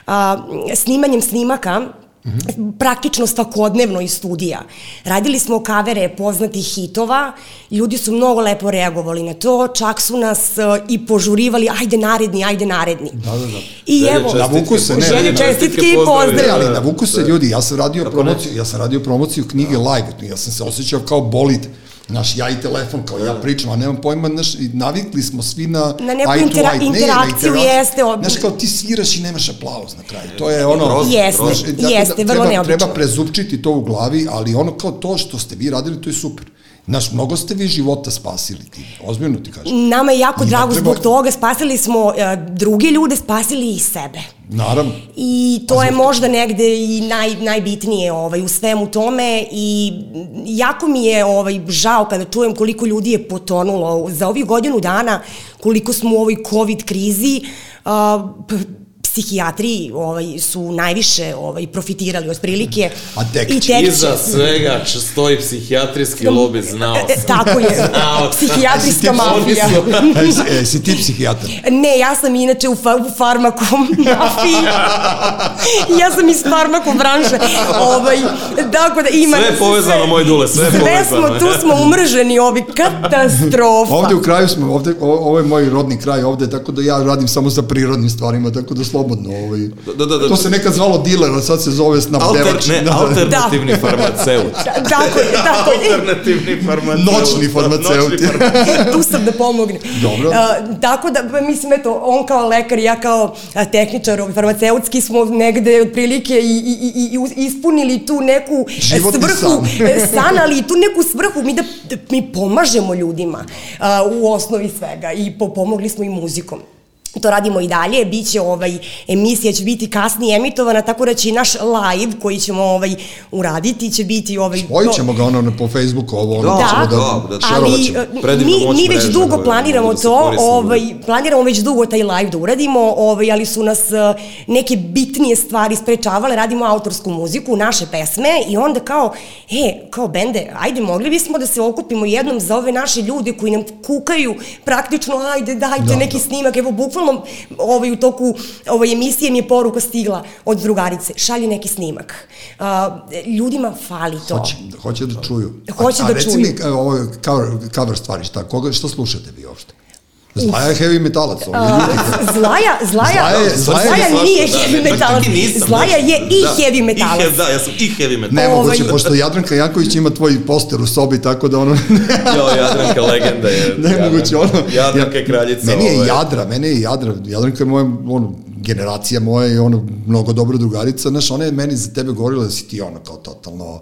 a, snimanjem snimaka -hmm. praktično svakodnevno iz studija. Radili smo kavere poznatih hitova, ljudi su mnogo lepo reagovali na to, čak su nas uh, i požurivali, ajde naredni, ajde naredni. Da, da, da. I želje evo, navuku se, ne, želje čestitke i pozdrav. Ne, ali navuku se ljudi, ja sam radio promociju, ja sam radio promociju knjige live, ja sam se osjećao kao bolid Znaš, ja i telefon, kao ja pričam, a nemam pojma, znaš, navikli smo svi na... Na neku intera eye, interakciju ne, na jeste... Ob... Znaš, kao ti sviraš i nemaš aplauz na kraju. To je ono... Prost, jeste, prost. jeste, da, vrlo treba, neobično. Treba prezupčiti to u glavi, ali ono kao to što ste vi radili, to je super. Znaš, mnogo ste vi života spasili ti, ozbiljno ti kažem. Nama je jako I drago treba... zbog toga, spasili smo uh, druge ljude, spasili i sebe. Naravno. I to je možda negde i naj, najbitnije ovaj, u svemu tome i jako mi je ovaj, žao kada čujem koliko ljudi je potonulo za ovih godinu dana, koliko smo u ovoj COVID krizi, a, p- psihijatri ovaj, su najviše ovaj, profitirali od prilike. A tek I tek Iza svega stoji psihijatrijski lobi, znao E, sam. Tako je, Znao sam. psihijatrijska su- mafija. E, si- e, ti psihijatar? Ne, ja sam inače u, fa, u farmaku mafiji. ja sam iz farmaku branše. Ovaj, tako da ima... Sve je povezano, moj dule, sve je Sve povezano. smo, tu smo umrženi, ovi katastrofa. Ovde u kraju smo, ovde, ovo je moj rodni kraj ovde, tako da ja radim samo sa prirodnim stvarima, tako da slobodno. Ovaj. Da, da, da. To se nekad zvalo diler, a sad se zove Alter, snabdevač. ne, Da, da. alternativni farmaceut. Da, tako je, tako je. Alternativni farmaceut. Noćni farmaceut. Noćni farmaceut. tu sam da pomognem. Dobro. A, tako da, pa, mislim, eto, on kao lekar i ja kao tehničar ovaj, farmaceutski smo negde otprilike i, i, i, i ispunili tu neku e, Životni svrhu, san. e, san, ali i tu neku svrhu mi da, da mi pomažemo ljudima a, u osnovi svega i po, pomogli smo i muzikom. To radimo i dalje, bit će ovaj, emisija će biti kasnije emitovana, tako da će i naš live koji ćemo ovaj, uraditi će biti ovaj, Spojit ćemo ga ono po Facebooku, ovo ono, Da, ćemo da, da, da, šerovat ali ćemo. e, mi, mi već dugo ovaj, planiramo da to, koriste ovaj, planiramo već dugo taj live da uradimo, ovaj, ali su nas e, neke bitnije stvari sprečavale, radimo autorsku muziku, naše pesme i onda kao, e, kao bende, ajde, mogli bismo da se okupimo jednom za ove naše ljude koji nam kukaju praktično, ajde, dajte Da, neki da. snimak, evo, bukvalno ovaj, u toku ovaj, emisije mi je poruka stigla od drugarice, šalji neki snimak. A, ljudima fali to. Hoće, hoće da čuju. Hoće a, da a reci čuju. mi, e, ovo cover, cover stvari, šta, koga, šta slušate vi uopšte? Zlaja je heavy metalac, ljudi. Zlaja, Zlaja, Zlaja je- Zlaja, Zlaja je nije heavy da, ne, metalac. i Zlaja znaš. je i Da, heavy i metalac. heavy- Da, ja sam i heavy metalac. Nemoguće, Ovaj- pošto Jadranka Janković ima tvoj poster u sobi, tako da ono... Jo, Jadranka legenda je. Nemoguće, ono... Jadranka je kraljica. Meni je ovaj. Jadra, mene je Jadra, Jadranka je moja, ono, generacija moja i ono, mnogo dobra drugarica, znaš, ona je meni za tebe govorila da si ti ono kao totalno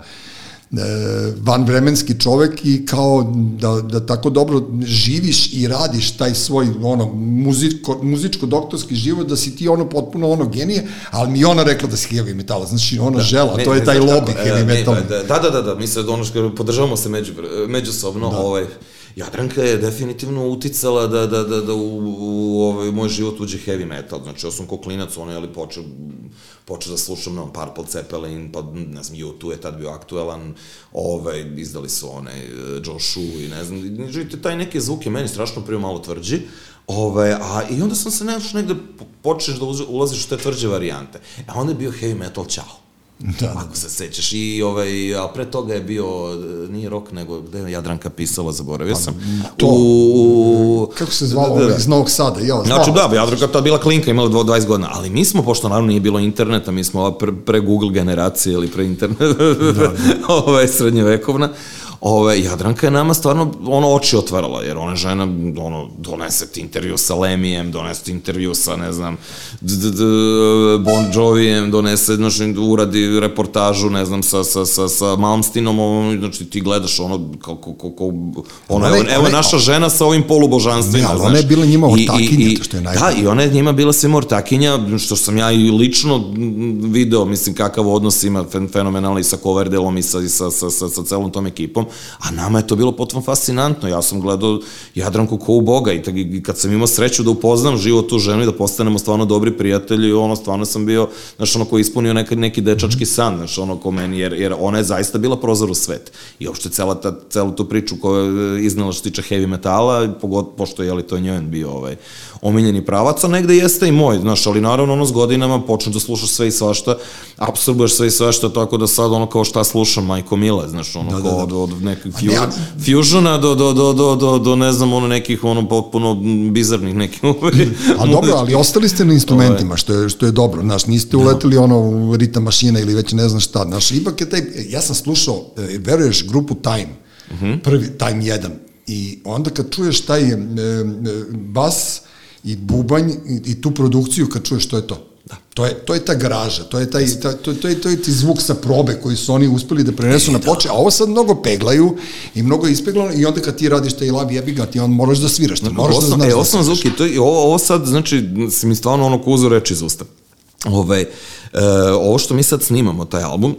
vanvremenski čovek i kao da, da tako dobro živiš i radiš taj svoj ono muziko, muzičko-doktorski život, da si ti ono potpuno ono genije, ali mi ona rekla da si heavy metalac, znači ona da, žela, Ne, to je ne, taj lobby e, heavy ne, metal. Da, da, da, da, da, mi se ono što podržavamo se među, međusobno, da. ovaj, Jadranka je definitivno uticala da, da, da, da u, u ovaj, moj život uđe heavy metal. Znači, ja sam ko klinac, ono, jeli, počeo, počeo da slušam, ne, Purple Zeppelin, pa, ne znam, U2 je tad bio aktuelan, ovaj, izdali su one, Joe Shoe i ne znam, i, taj neki zvuk je meni strašno prije malo tvrđi, Ove, a i onda sam se nešto negde počneš da ulaziš u te tvrđe varijante. A onda je bio heavy metal ćao. Da, da. Ako se sećaš. I, ovaj, a pre toga je bio, nije rok, nego gde je Jadranka pisala, zaboravio sam. to. U, Kako se zvalo da, da, da. iz Novog Sada? Ja, Znači, da, Jadranka tad bila klinka, imala 20 godina, ali mi smo, pošto naravno nije bilo interneta, mi smo pre, pre Google generacije ili pre internet, da, da. ovaj, srednjevekovna, Ove, Jadranka je nama stvarno ono oči otvarala, jer ona žena ono, donese ti intervju sa Lemijem, donese ti intervju sa, ne znam, d, d, d, Bon Jovijem, donese, znači, uradi reportažu, ne znam, sa, sa, sa, sa Malmstinom, ono, znači, ti gledaš ono, kako, kako, ono, Ona je- evo, evo naša žena sa ovim polubožanstvima, Ne, znaš. ona je bila njima I- i- ortakinja, i- to što je Da, najbolje. i ona je njima bila svima ortakinja, što sam ja i lično video, mislim, kakav odnos ima fen- fenomenalni i sa Coverdelom i sa, i sa, sa, sa, sa celom tom ekipom, a nama je to bilo potpuno fascinantno. Ja sam gledao Jadranku ko u Boga i, i kad sam imao sreću da upoznam život tu ženu i da postanemo stvarno dobri prijatelji, ono, stvarno sam bio, znaš, ono, ko je ispunio neki, neki dečački san, znaš, ono, ko meni, jer, jer ona je zaista bila prozor u svet. I uopšte cela ta, celu tu priču koja je iznala što tiče heavy metala, pogod, pošto je li to njoj bio ovaj, omiljeni pravac, a negde jeste i moj, znaš, ali naravno ono s godinama počneš da slušaš sve i svašta, apsorbuješ sve i svašta, tako da sad ono kao šta slušam, majko mile, znaš, ono Da, da, da, kao da. od, od nekih ne, a- fusiona do, do, do, do, do, do, ne znam, ono nekih ono potpuno bizarnih nekih ovaj, A dobro, ali ostali ste na instrumentima, što je, što je dobro, znaš, niste uleteli ono u ritam mašina ili već ne znam šta, znaš, ipak je taj, ja sam slušao, e, veruješ, grupu Time, prvi, Time 1, i onda kad čuješ taj e, e, bas i bubanj i, i tu produkciju, kad čuješ što je to, Da. To je, to je ta garaža, to je taj, ta, to, to, je, to je ti zvuk sa probe koji su oni uspeli da prenesu na ploče, a ovo sad mnogo peglaju i mnogo je ispeglano i onda kad ti radiš taj lav jebi ga, ti on moraš da sviraš, ti moraš da osnov, znaš e, da osnovno sviraš. zvuk je to, i ovo, ovo sad, znači, si mi stvarno ono kuzu reči iz usta. Ove, e, ovo što mi sad snimamo, taj album,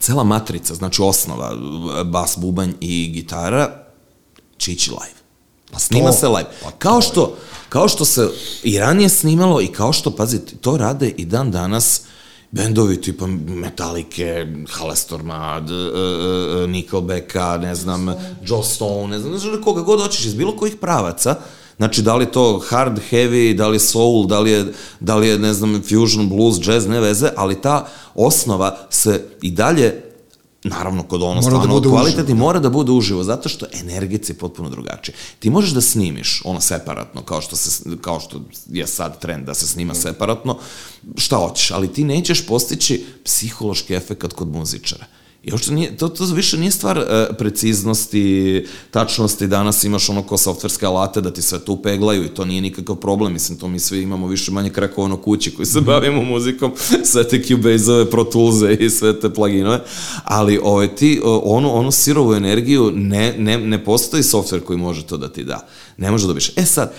cela matrica, znači osnova, bas, bubanj i gitara, će ići live. Pa snima to- se live. pa Kao je- što, kao što se i ranije snimalo i kao što, pazite, to rade i dan danas bendovi tipa Metallica, Halestorma, uh, Nickelbacka, ne znam, Joe Stone, ne znam, ne znam koga god hoćeš iz bilo kojih pravaca, Znači, da li to hard, heavy, da li soul, da li je, da li je, ne znam, fusion, blues, jazz, ne veze, ali ta osnova se i dalje naravno kod ono mora da stvarno da kvalitetni mora da bude uživo zato što energetski je potpuno drugačije. Ti možeš da snimiš ono separatno kao što se kao što je sad trend da se snima separatno šta hoćeš, ali ti nećeš postići psihološki efekat kod muzičara. I uopšte nije, to, to više nije stvar e, preciznosti, tačnosti, danas imaš ono ko softverske alate da ti sve to upeglaju i to nije nikakav problem, mislim, to mi svi imamo više manje krakovano kući koji se bavimo muzikom, sve te Cubase-ove, Pro Tools-e i sve te pluginove, ali ove, ovaj, ti, onu, onu sirovu energiju ne, ne, ne postoji softver koji može to da ti da. Ne može da dobiš. E sad,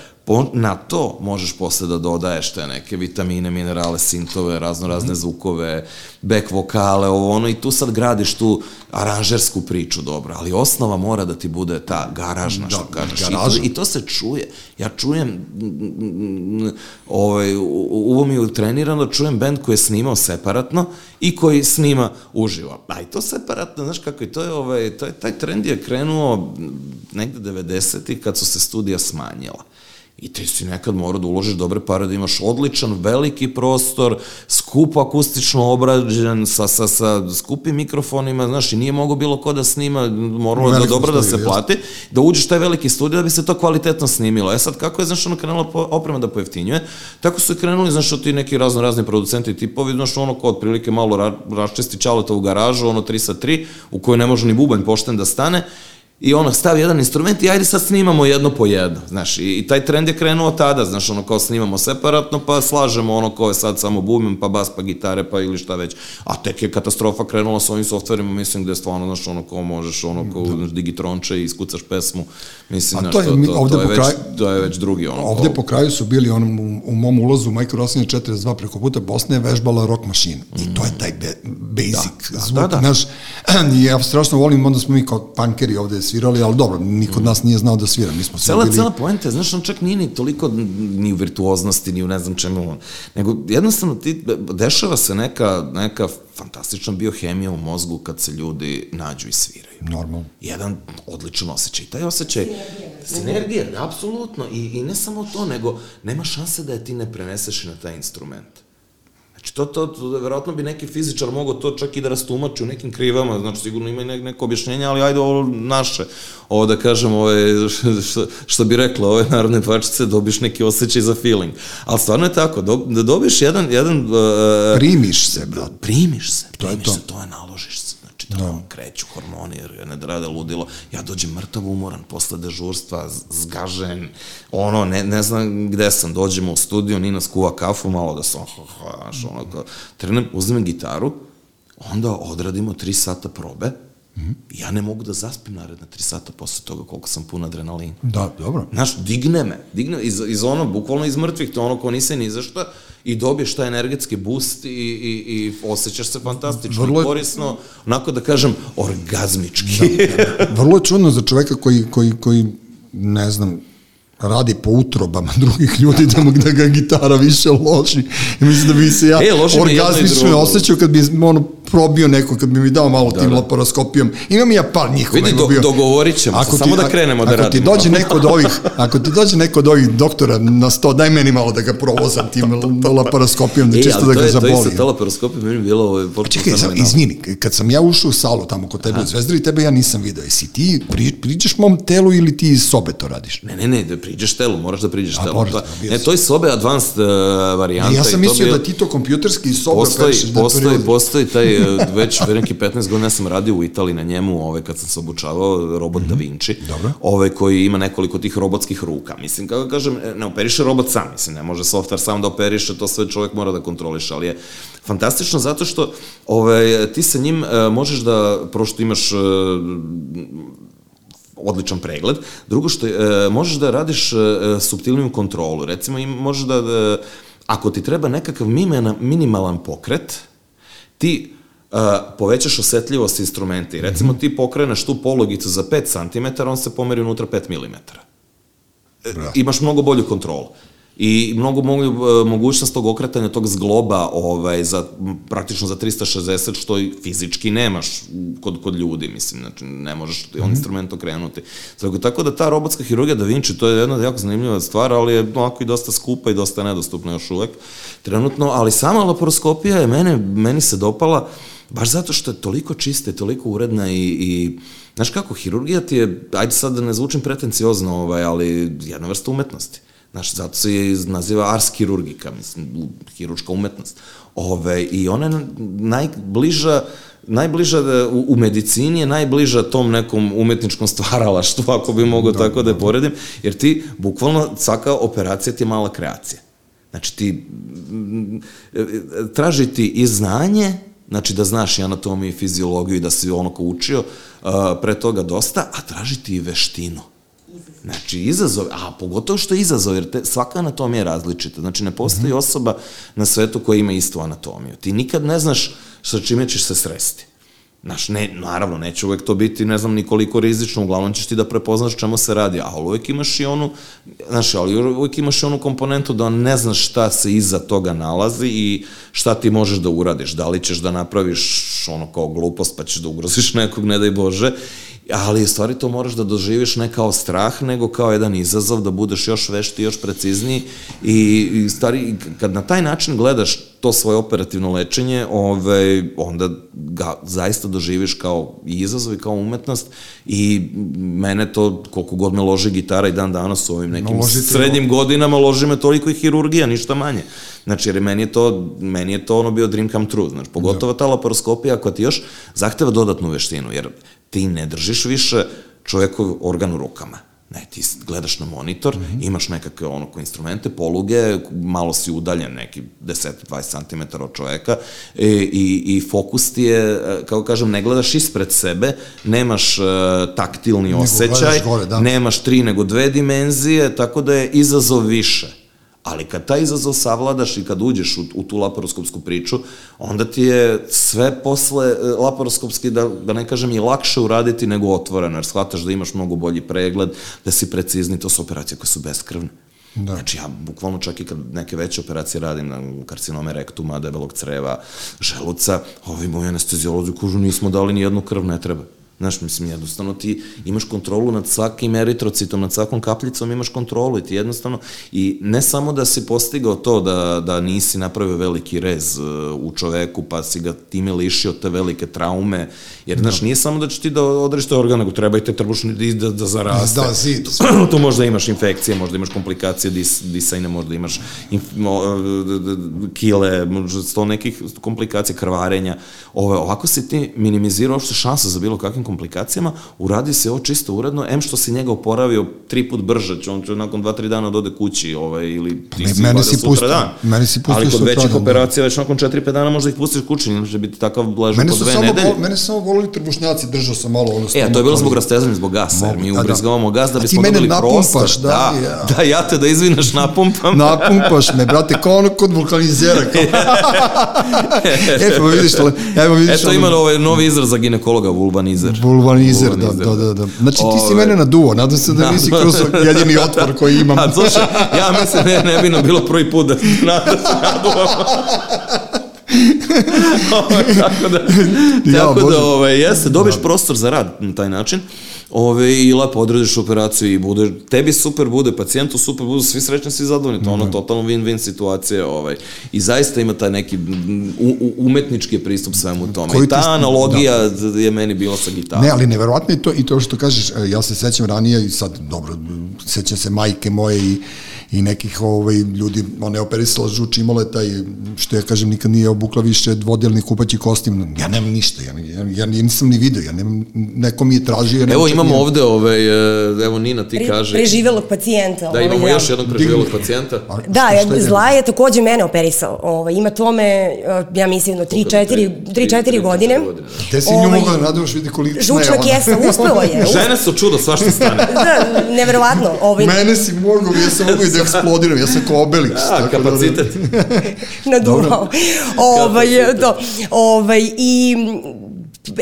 na to možeš posle da dodaješ te neke vitamine, minerale, sintove, razno razne zvukove, back vokale, ovo ono i tu sad gradiš tu aranžersku priču dobro, ali osnova mora da ti bude ta garažna, što da, kažeš. Garaža. I, to, I to se čuje. Ja čujem, ovaj, uvo mi je trenirano, čujem band koji je snimao separatno i koji snima uživo. A i to separatno, znaš kako i to je, ovaj, to je, taj trend je krenuo negde 90. kad su se studija smanjila. I ti si nekad morao da uložiš dobre pare, da imaš odličan, veliki prostor, skup akustično obrađen, sa, sa, sa skupim mikrofonima, znaš, i nije mogo bilo ko da snima, moralo da dobro da se plati, da uđeš taj veliki studio da bi se to kvalitetno snimilo. E sad, kako je, znaš, ono krenula oprema da pojeftinjuje, tako su krenuli, znaš, ti neki razno razni producenti tipovi, znaš, ono ko otprilike malo ra, raščesti čaleta u garažu, ono 3 sa 3, u kojoj ne može ni bubanj pošten da stane, i ono stavi jedan instrument i ajde sad snimamo jedno po jedno, znaš, i, i taj trend je krenuo tada, znaš, ono kao snimamo separatno, pa slažemo ono ko je sad samo bubim, pa bas, pa gitare, pa ili šta već, a tek je katastrofa krenula sa ovim softverima, mislim, gde je stvarno, znaš, ono ko možeš, ono ko da. digitronče i iskucaš pesmu, mislim, znaš, to, je, to, to, to, je već, kraju, to je već drugi, ono, Ovde ko... po kraju su bili, onom, u, u mom ulazu, Micro Rossinja 42 preko puta, Bosna je vežbala rock mašinu, mm. i to je taj be, basic da, da, zvuk, da, da. znaš, i ja strašno volim, onda smo mi kao pankeri ovde svirali, ali dobro, niko od nas nije znao da svira. Mi smo cela, bili... cela poenta, znaš, on čak nije ni toliko ni u virtuoznosti, ni u ne znam čemu, nego jednostavno ti, dešava se neka, neka fantastična biohemija u mozgu kad se ljudi nađu i sviraju. Normalno. Jedan odličan osjećaj. Taj osjećaj, sinergija, apsolutno. I, I ne samo to, nego nema šanse da je ti ne preneseš na taj instrument. Znači, to, to, to, verovatno bi neki fizičar mogao to čak i da rastumači u nekim krivama, znači sigurno ima i ne, neko objašnjenje, ali ajde ovo naše, ovo da kažem, ove, što, što bi rekla ove narodne tvačice, dobiš neki osjećaj za feeling. Ali stvarno je tako, do, da dobiš jedan... jedan uh, primiš se, bro. Primiš se, primiš to je to. se, to je naložiš se znači da no. kreću hormoni, jer ne rade ludilo. Ja dođem mrtav umoran posle dežurstva, zgažen, ono, ne, ne znam gde sam, dođemo u studiju, Nina skuva kafu, malo da sam, znaš, ono, kao, trenem, uzmem gitaru, onda odradimo tri sata probe, Mm. Ja ne mogu da zaspim naredna tri sata posle toga koliko sam pun adrenalina. Da, dobro. Znaš, digne me, digne iz, iz ono, bukvalno iz mrtvih, to ono ko nisi ni za šta, i dobiješ taj energetski boost i, i, i osjećaš se fantastično, vrlo je, korisno, onako da kažem, orgazmički. Da, da, da. Vrlo je čudno za čoveka koji, koji, koji ne znam, radi po utrobama drugih ljudi da mu da ga gitara više loži. I mislim da bi se ja e, orgazmično osjećao kad bi ono probio neko, kad bi mi dao malo da, tim da. laparoskopijom. Imam ja par njih Vidi, do, bio. dogovorit ćemo ako samo ti, da krenemo da radimo. Ako ti dođe neko od ovih, ako ti dođe neko od ovih doktora na sto, daj meni malo da ga provozam tim laparoskopijom, da e, čisto da ga zaboli. E, to je ta laparoskopija, meni bilo ovo... Ovaj, čekaj, sam, izvini, kad sam ja ušao u salu tamo kod tebe u Zvezdari, tebe ja nisam video. Jesi ti pri, priđeš mom telu ili ti iz sobe to radiš? Ne, ne, ne, da priđeš telu, moraš da priđeš telu. Pa, ne, to je sobe advanced uh, varijanta. Ja sam mislio da ti to kompjuterski iz sobe postoji, postoji, postoji taj već neki 15 godina sam radio u Italiji na njemu, ovaj, kad sam se obučavao, robot mm -hmm. Da Vinci, Dobro. ovaj, koji ima nekoliko tih robotskih ruka. Mislim, kako kažem, ne operiše robot sam, mislim, ne može software sam da operiše, to sve čovjek mora da kontroliše, ali je fantastično zato što ovaj, ti sa njim uh, možeš da, prvo što imaš uh, odličan pregled. Drugo što e, možeš da radiš e, subtilniju kontrolu. Recimo, im, možeš da, da, ako ti treba nekakav minimalan pokret, ti uh, povećaš osetljivost instrumenta i recimo ti pokreneš tu pologicu za 5 cm, on se pomeri unutra 5 mm. e, imaš mnogo bolju kontrolu i mnogo mogu, e, mogućnost tog okretanja tog zgloba ovaj, za, praktično za 360 što i fizički nemaš kod, kod ljudi, mislim, znači ne možeš mm -hmm. on instrument okrenuti. Tako, tako da ta robotska hirurgija Da Vinci, to je jedna jako zanimljiva stvar, ali je onako i dosta skupa i dosta nedostupna još uvek trenutno, ali sama laparoskopija je mene, meni se dopala baš zato što je toliko čista i toliko uredna i, i znaš kako, hirurgija ti je, ajde sad da ne zvučim pretenciozno, ovaj, ali jedna vrsta umetnosti. Znaš, zato se je naziva ars kirurgika, mislim, hiručka umetnost. Ove, I ona je najbliža najbliža da, u, u medicini je najbliža tom nekom umetničkom stvaralaštvu, ako bi mogao da, tako da je da. poredim, jer ti, bukvalno, svaka operacija ti je mala kreacija. Znači ti, traži ti i znanje, znači da znaš i anatomiju i fiziologiju i da si ono ko učio, uh, pre toga dosta, a traži ti i veštinu. Znači, izazov, a pogotovo što je izazov, jer te, svaka anatomija je različita. Znači, ne postoji -hmm. osoba na svetu koja ima istu anatomiju. Ti nikad ne znaš sa čime ćeš se sresti. Znaš, ne, naravno, neće uvek to biti, ne znam, nikoliko rizično, uglavnom ćeš ti da prepoznaš čemu se radi, ali uvek imaš i onu, znaš, ali uvek imaš i onu komponentu da ne znaš šta se iza toga nalazi i šta ti možeš da uradiš, da li ćeš da napraviš ono kao glupost pa ćeš da ugroziš nekog, ne daj Bože, ali u stvari to moraš da doživiš ne kao strah, nego kao jedan izazov, da budeš još vešti, još precizniji. I, i stvari, kad na taj način gledaš to svoje operativno lečenje, ove, onda ga zaista doživiš kao i izazov i kao umetnost i mene to, koliko god me loži gitara i dan danas u ovim nekim no, srednjim godinama, loži me toliko i hirurgija, ništa manje. Znači, jer meni je to, meni je to ono bio dream come true, znači, pogotovo da. ta laparoskopija koja ti još zahteva dodatnu veštinu, jer ti ne držiš više čovjekov organ u rukama. Ne, ti gledaš na monitor, mm -hmm. imaš nekakve onako instrumente, poluge, malo si udaljen neki 10-20 cm od čoveka i, e, i, i fokus ti je, e, kao kažem, ne gledaš ispred sebe, nemaš uh, taktilni nego osjećaj, gore, da. nemaš tri nego dve dimenzije, tako da je izazov više. Ali kad taj izazov savladaš i kad uđeš u, u tu laparoskopsku priču, onda ti je sve posle e, laparoskopski, da, da ne kažem, i lakše uraditi nego otvoreno, jer shvataš da imaš mnogo bolji pregled, da si precizni, to su operacije koje su beskrvne. Da. Znači ja bukvalno čak i kad neke veće operacije radim na karcinome rektuma, debelog creva, želuca, ovi moji anestezijolozi kažu nismo dali ni jednu krv, ne treba. Znaš, mislim, jednostavno ti imaš kontrolu nad svakim eritrocitom, nad svakom kapljicom imaš kontrolu i ti jednostavno, i ne samo da si postigao to da, da nisi napravio veliki rez uh, u čoveku, pa si ga time lišio te velike traume, jer, znaš, no. nije samo da će ti da odreš te organ, nego treba i te trbušni da, da, da zaraste. Da, zid. tu možda imaš infekcije, možda imaš komplikacije dis, disajne, možda imaš inf, mo, kile, možda sto nekih komplikacija, krvarenja. Ove, ovako si ti minimizirao uopšte šansa za bilo kakvim komplikacijama, uradi se ovo čisto uredno, em što se njega oporavio tri put brže, će on će nakon dva, tri dana dode kući, ovaj, ili ti pa, si meni si sutra dan. Meni si pustio Ali kod većih da. operacija, već nakon četiri, pet dana možda ih pustiš kući, ne može biti takav blažu po dve nedelje. Mene su samo volili trbušnjaci, držao sam malo ono E, to je bilo zbog rastezanja, zbog gasa, jer mi da. ubrizgavamo gas da bismo dobili prostor. Da, da, ja. da, ja te da izvinaš napumpam. napumpaš me, brate, kao ono kod vulkanizera. e, pa vidiš, evo vidiš. Eto ima ovaj novi izraz za ginekologa, vulvanizer. Vulvanizer, da, da, da, da. Znači ti si mene naduo, nadam se da, da nisi kroz jedini otpor koji imam. A slušaj, ja mislim ne, ne bi nam bilo prvi put da nadam se naduo. tako da, tako ja, da ovaj, jeste, dobiješ da. prostor za rad na taj način ove, i lepo odradiš operaciju i bude, tebi super bude, pacijentu super bude, svi srećni, svi zadovoljni, to je ono mhm. totalno win-win situacija, ovaj, i zaista ima taj neki u, u, umetnički pristup svemu tome. Koji I ta analogija da. je meni bila sa gitarom. Ne, ali neverovatno je to, i to što kažeš, e, ja se sećam ranije i sad, dobro, sećam se majke moje i i nekih ovaj, ljudi, ona je operisala žuč, imala je taj, što ja kažem, nikad nije obukla više dvodelni kupaći kostim. Ja nemam ništa, ja, ja, ja nisam ni video, ja nemam, neko mi je tražio. Ja evo imamo ovde, ovaj, e, evo Nina ti Pre, kaže. Preživelog pacijenta. Da, ovaj, imamo još jednog preživelog pacijenta. A, da, je Zla je takođe mene operisao. Ovaj, ima tome, e, ja mislim, 3-4 godine. Te si nju ovaj, mogla da nadavaš vidi koliko Žučna kesa, uspela je. Žene su čudo, svašta stane. da, neverovatno. Ovaj... Mene si mogao, ja sam mogao i da eksplodiram, ja sam kao Obelix. Ja, kapacitet. Da, Naduvao. ovaj, to, ovaj, I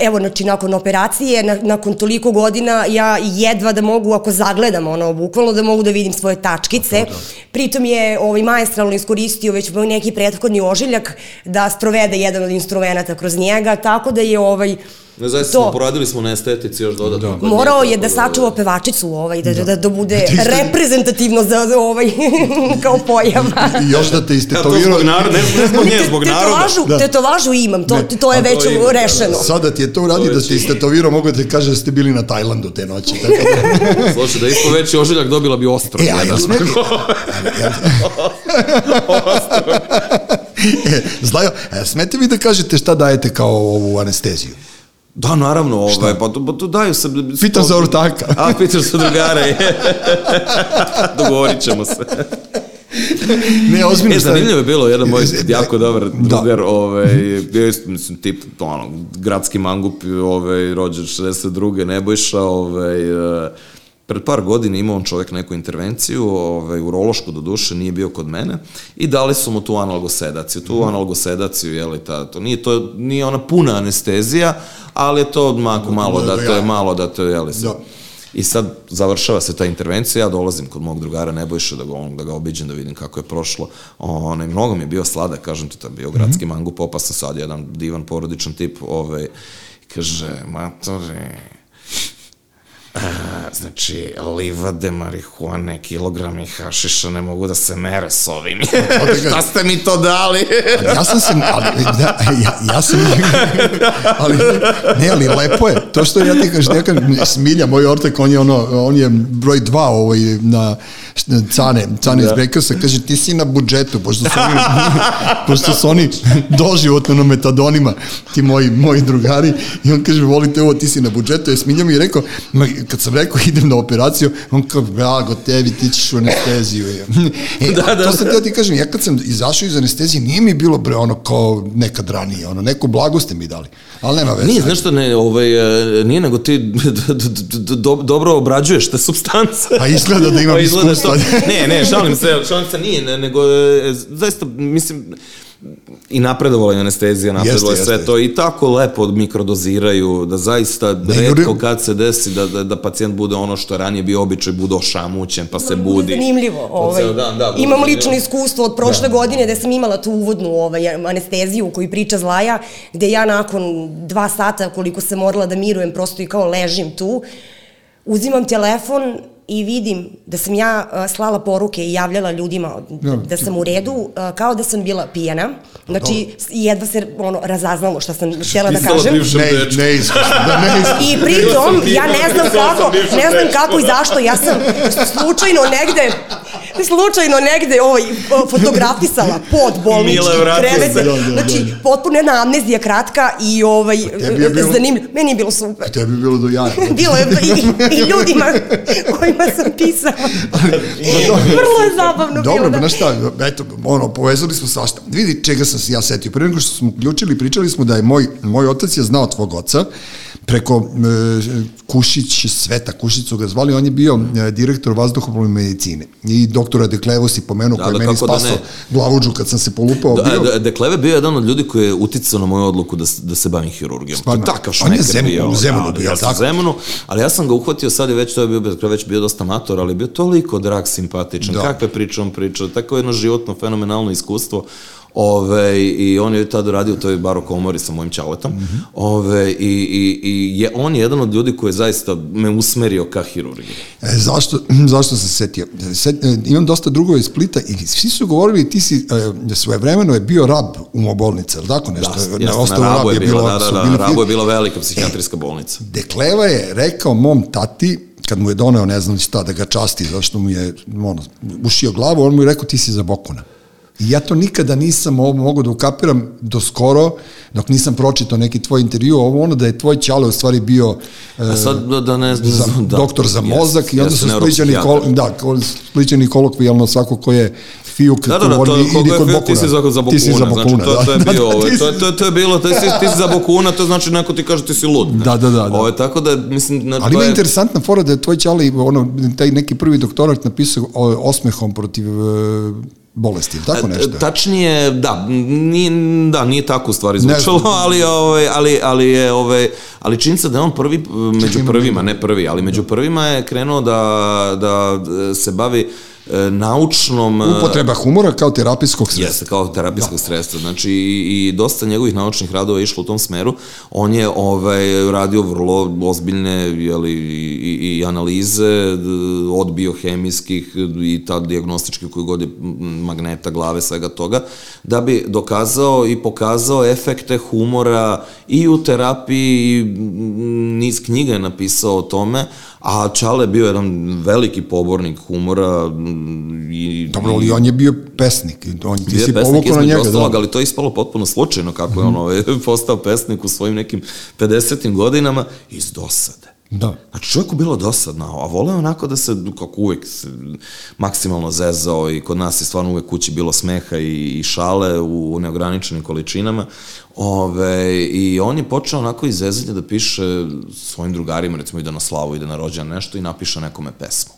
evo, znači, nakon operacije, na, nakon toliko godina, ja jedva da mogu, ako zagledam, ono, bukvalno da mogu da vidim svoje tačkice. Pritom je ovaj, majestralno iskoristio već neki prethodni ožiljak da sprovede jedan od instrumenta kroz njega, tako da je ovaj, Ne, zaista smo, poradili smo na estetici još dodatno. Da. Morao je da sačuva pevačicu ovaj, da, da, da bude da reprezentativno za, ovaj, kao pojava. I još da te istetovirao. Ja, to zbog naroda, ne, ne zbog nje, zbog naroda. Tetovažu, da. tetovažu imam, to, ne. to je već to ima, rešeno. Da, da. Sada ti je to uradio da ste istetovirao, mogu da ti kaže da ste bili na Tajlandu te noći. Tako da. Slušaj, da isto veći ožiljak dobila bi ostro. E, a ja smeti... e, Zlajo, smete vi da kažete šta dajete kao ovu anesteziju? Da, naravno, ovaj, pa, pa to daju se... Pitam za ortaka. A, pitam za drugare. Dogovorit ćemo se. ne, ozbiljno. E, zanimljivo je bilo, jedan moj jako dobar da. drugar, ovaj, bio mislim, tip, ono, gradski mangup, ovaj, rođen 62. Nebojša, ovaj, uh, Pred par godina imao on čovjek neku intervenciju, ovaj, urološku do duše, nije bio kod mene, i dali su mu tu analgosedaciju. Tu mm. analgosedaciju, je li, ta, to nije, to nije ona puna anestezija, ali je to mako malo da to je malo da to je, li, da. I sad završava se ta intervencija, ja dolazim kod mog drugara Nebojša da ga, on, da ga obiđem, da vidim kako je prošlo. Onaj, mnogo mi je bio sladak, kažem ti, to bio gradski mm -hmm. mangup, opasan sad, jedan divan porodičan tip, ovaj, kaže, matore, znači, livade, marihuane, kilogrami hašiša ne mogu da se mere s ovim. Šta ste mi to dali? ali ja sam se, ali, da, ja, ja sam, ali, ne, ali lepo je, to što ja ti kažem, neka smilja, moj ortak, on je ono, on je broj dva ovaj, na, Cane, Cane da. iz Bekersa, kaže ti si na budžetu, pošto su oni, pošto su oni doživotno na metadonima, ti moji, moji drugari, i on kaže, volite ovo, ti si na budžetu, je smilja mi i rekao, kad sam rekao idem na operaciju, on kao, blago tebi, ti ćeš u anesteziju. e, da, da, to sam da. ti kažem, ja kad sam izašao iz anestezije, nije mi bilo bre ono kao nekad ranije, ono, neku blagu ste mi dali, ali nema veze. Nije, znaš što ne, ovaj, e, nije nego ti do, dobro obrađuješ te substance. A izgleda da imam iskustva. ne, ne, šalim se, šalim se nije, nego, e, zaista, mislim, i napredovala je anestezija, napredovala je sve jeste. to i tako lepo mikrodoziraju, da zaista ne, redko kad se desi da, da, da pacijent bude ono što je ranije bio običaj, bude ošamućen pa se budi. Zanimljivo. Ovaj. Dan, da, Imam lično iskustvo od prošle da. godine da sam imala tu uvodnu ovaj, anesteziju koju priča Zlaja, gde ja nakon dva sata koliko sam morala da mirujem, prosto i kao ležim tu, uzimam telefon i vidim da sam ja uh, slala poruke i javljala ljudima ja. da sam u redu, uh, kao da sam bila pijena. Znači, Dobro. jedva se ono, razaznalo šta sam htjela da kažem. Ne, ne, da, ne I pritom, ja ne znam kako, ne znam kako i zašto, ja sam slučajno negde slučajno negde ovaj, fotografisala pod bolnički krevet. Da, da, da, znači, potpuno jedna amnezija kratka i ovaj, bilo, zanimljivo. Meni je bilo super. Tebi je bilo do jaja. bilo je i, i ljudima kojima sam pisala. Vrlo je zabavno Dobro, bilo. Dobro, da. šta, eto, ono, povezali smo svašta. Vidi čega sam se ja setio. Pre nego što smo uključili, pričali smo da je moj, moj otac je znao tvog oca, preko e, Kušić, Sveta Kušić su ga zvali, on je bio e, direktor vazduhoplovne medicine. I doktora Deklevo si pomenuo, da, koji da, meni spasao da glavuđu kad sam se polupao. Da, bio. Da, Dekleve bio jedan od ljudi koji je uticao na moju odluku da, da se bavim hirurgijom. Stvarno, takav on je zem, bio. U Zemunu bio, ja tako? Zemunu, ali ja sam ga uhvatio, sad je već, to je bio, već bio dosta mator, ali bio toliko drag, simpatičan, da. kakve priče on priča, tako jedno životno, fenomenalno iskustvo Ove, I on je tada radio u toj baro komori sa mojim čaletom. Mm -hmm. Ove, i, i, I je on je jedan od ljudi koji je zaista me usmerio ka hirurgiji. E, zašto, zašto sam se setio? Set, e, imam dosta drugova iz Splita i svi su govorili ti si e, svoje vremeno je bio rab u bolnice, ali tako nešto? Da, ne, jeste, na Rabu je, je bilo, da, da, da, Rabu je bila velika psihijatrijska e, bolnica. Dekleva je rekao mom tati, kad mu je doneo ne znam šta da ga časti zašto mu je ono, ušio glavu, on mu je rekao ti si za Bokuna. I ja to nikada nisam mogu da ukapiram do skoro, dok nisam pročitao neki tvoj intervju, ovo ono da je tvoj ćale u stvari bio A sad da, da ne znam, za, da, doktor za mozak yes, i onda su spličani, kol, da, spličani kolokvijalno svako ko je fijuk da, da, da, to, idi kod Bokuna. Ti si za, za Bokuna, ti si za Bokuna znači, to, to je da, bio, da, ovaj, to, to, to je bilo, to, si, ti si za Bokuna, to znači neko ti kaže ti si lud. Ne? Da, da, da. da. Ovo, ovaj, tako da, mislim, na, Ali ima je... interesantna fora da je tvoj čali, ono, taj neki prvi doktorat napisao osmehom protiv bolesti, ili tako E, nešto? Tačnije, da, nije, da, nije tako u stvari zvučalo, ali, ovaj, ali, ali je, ovaj, ali činjenica da je on prvi, među ima prvima, ime. ne prvi, ali među prvima je krenuo da, da se bavi e, naučnom... e, Upotreba humora kao terapijskog sredstva. Jeste, kao terapijsko sredstvo. Znači, i, i dosta njegovih naučnih radova je išlo u tom smeru. On je ovaj, radio vrlo ozbiljne jeli, i, i, i analize od biohemijskih i ta diagnostičkih koji god je magneta, glave, svega toga, da bi dokazao i pokazao efekte humora i u terapiji i niz knjiga je napisao o tome, a Čale je bio jedan veliki pobornik humora i, Dobro, ali on je bio pesnik. On, ti si povukao na njega. ostalog, Da. ali to je ispalo potpuno slučajno kako je on ovaj, postao pesnik u svojim nekim 50. godinama iz dosade. da. Znači čovjeku bilo dosadno, a voleo onako da se, kako uvek, se maksimalno zezao i kod nas je stvarno uvek kući bilo smeha i, i šale u neograničenim količinama. Ove, I on je počeo onako iz zezanja da piše svojim drugarima, recimo ide na slavu, ide na rođan nešto i napiše nekome pesmu.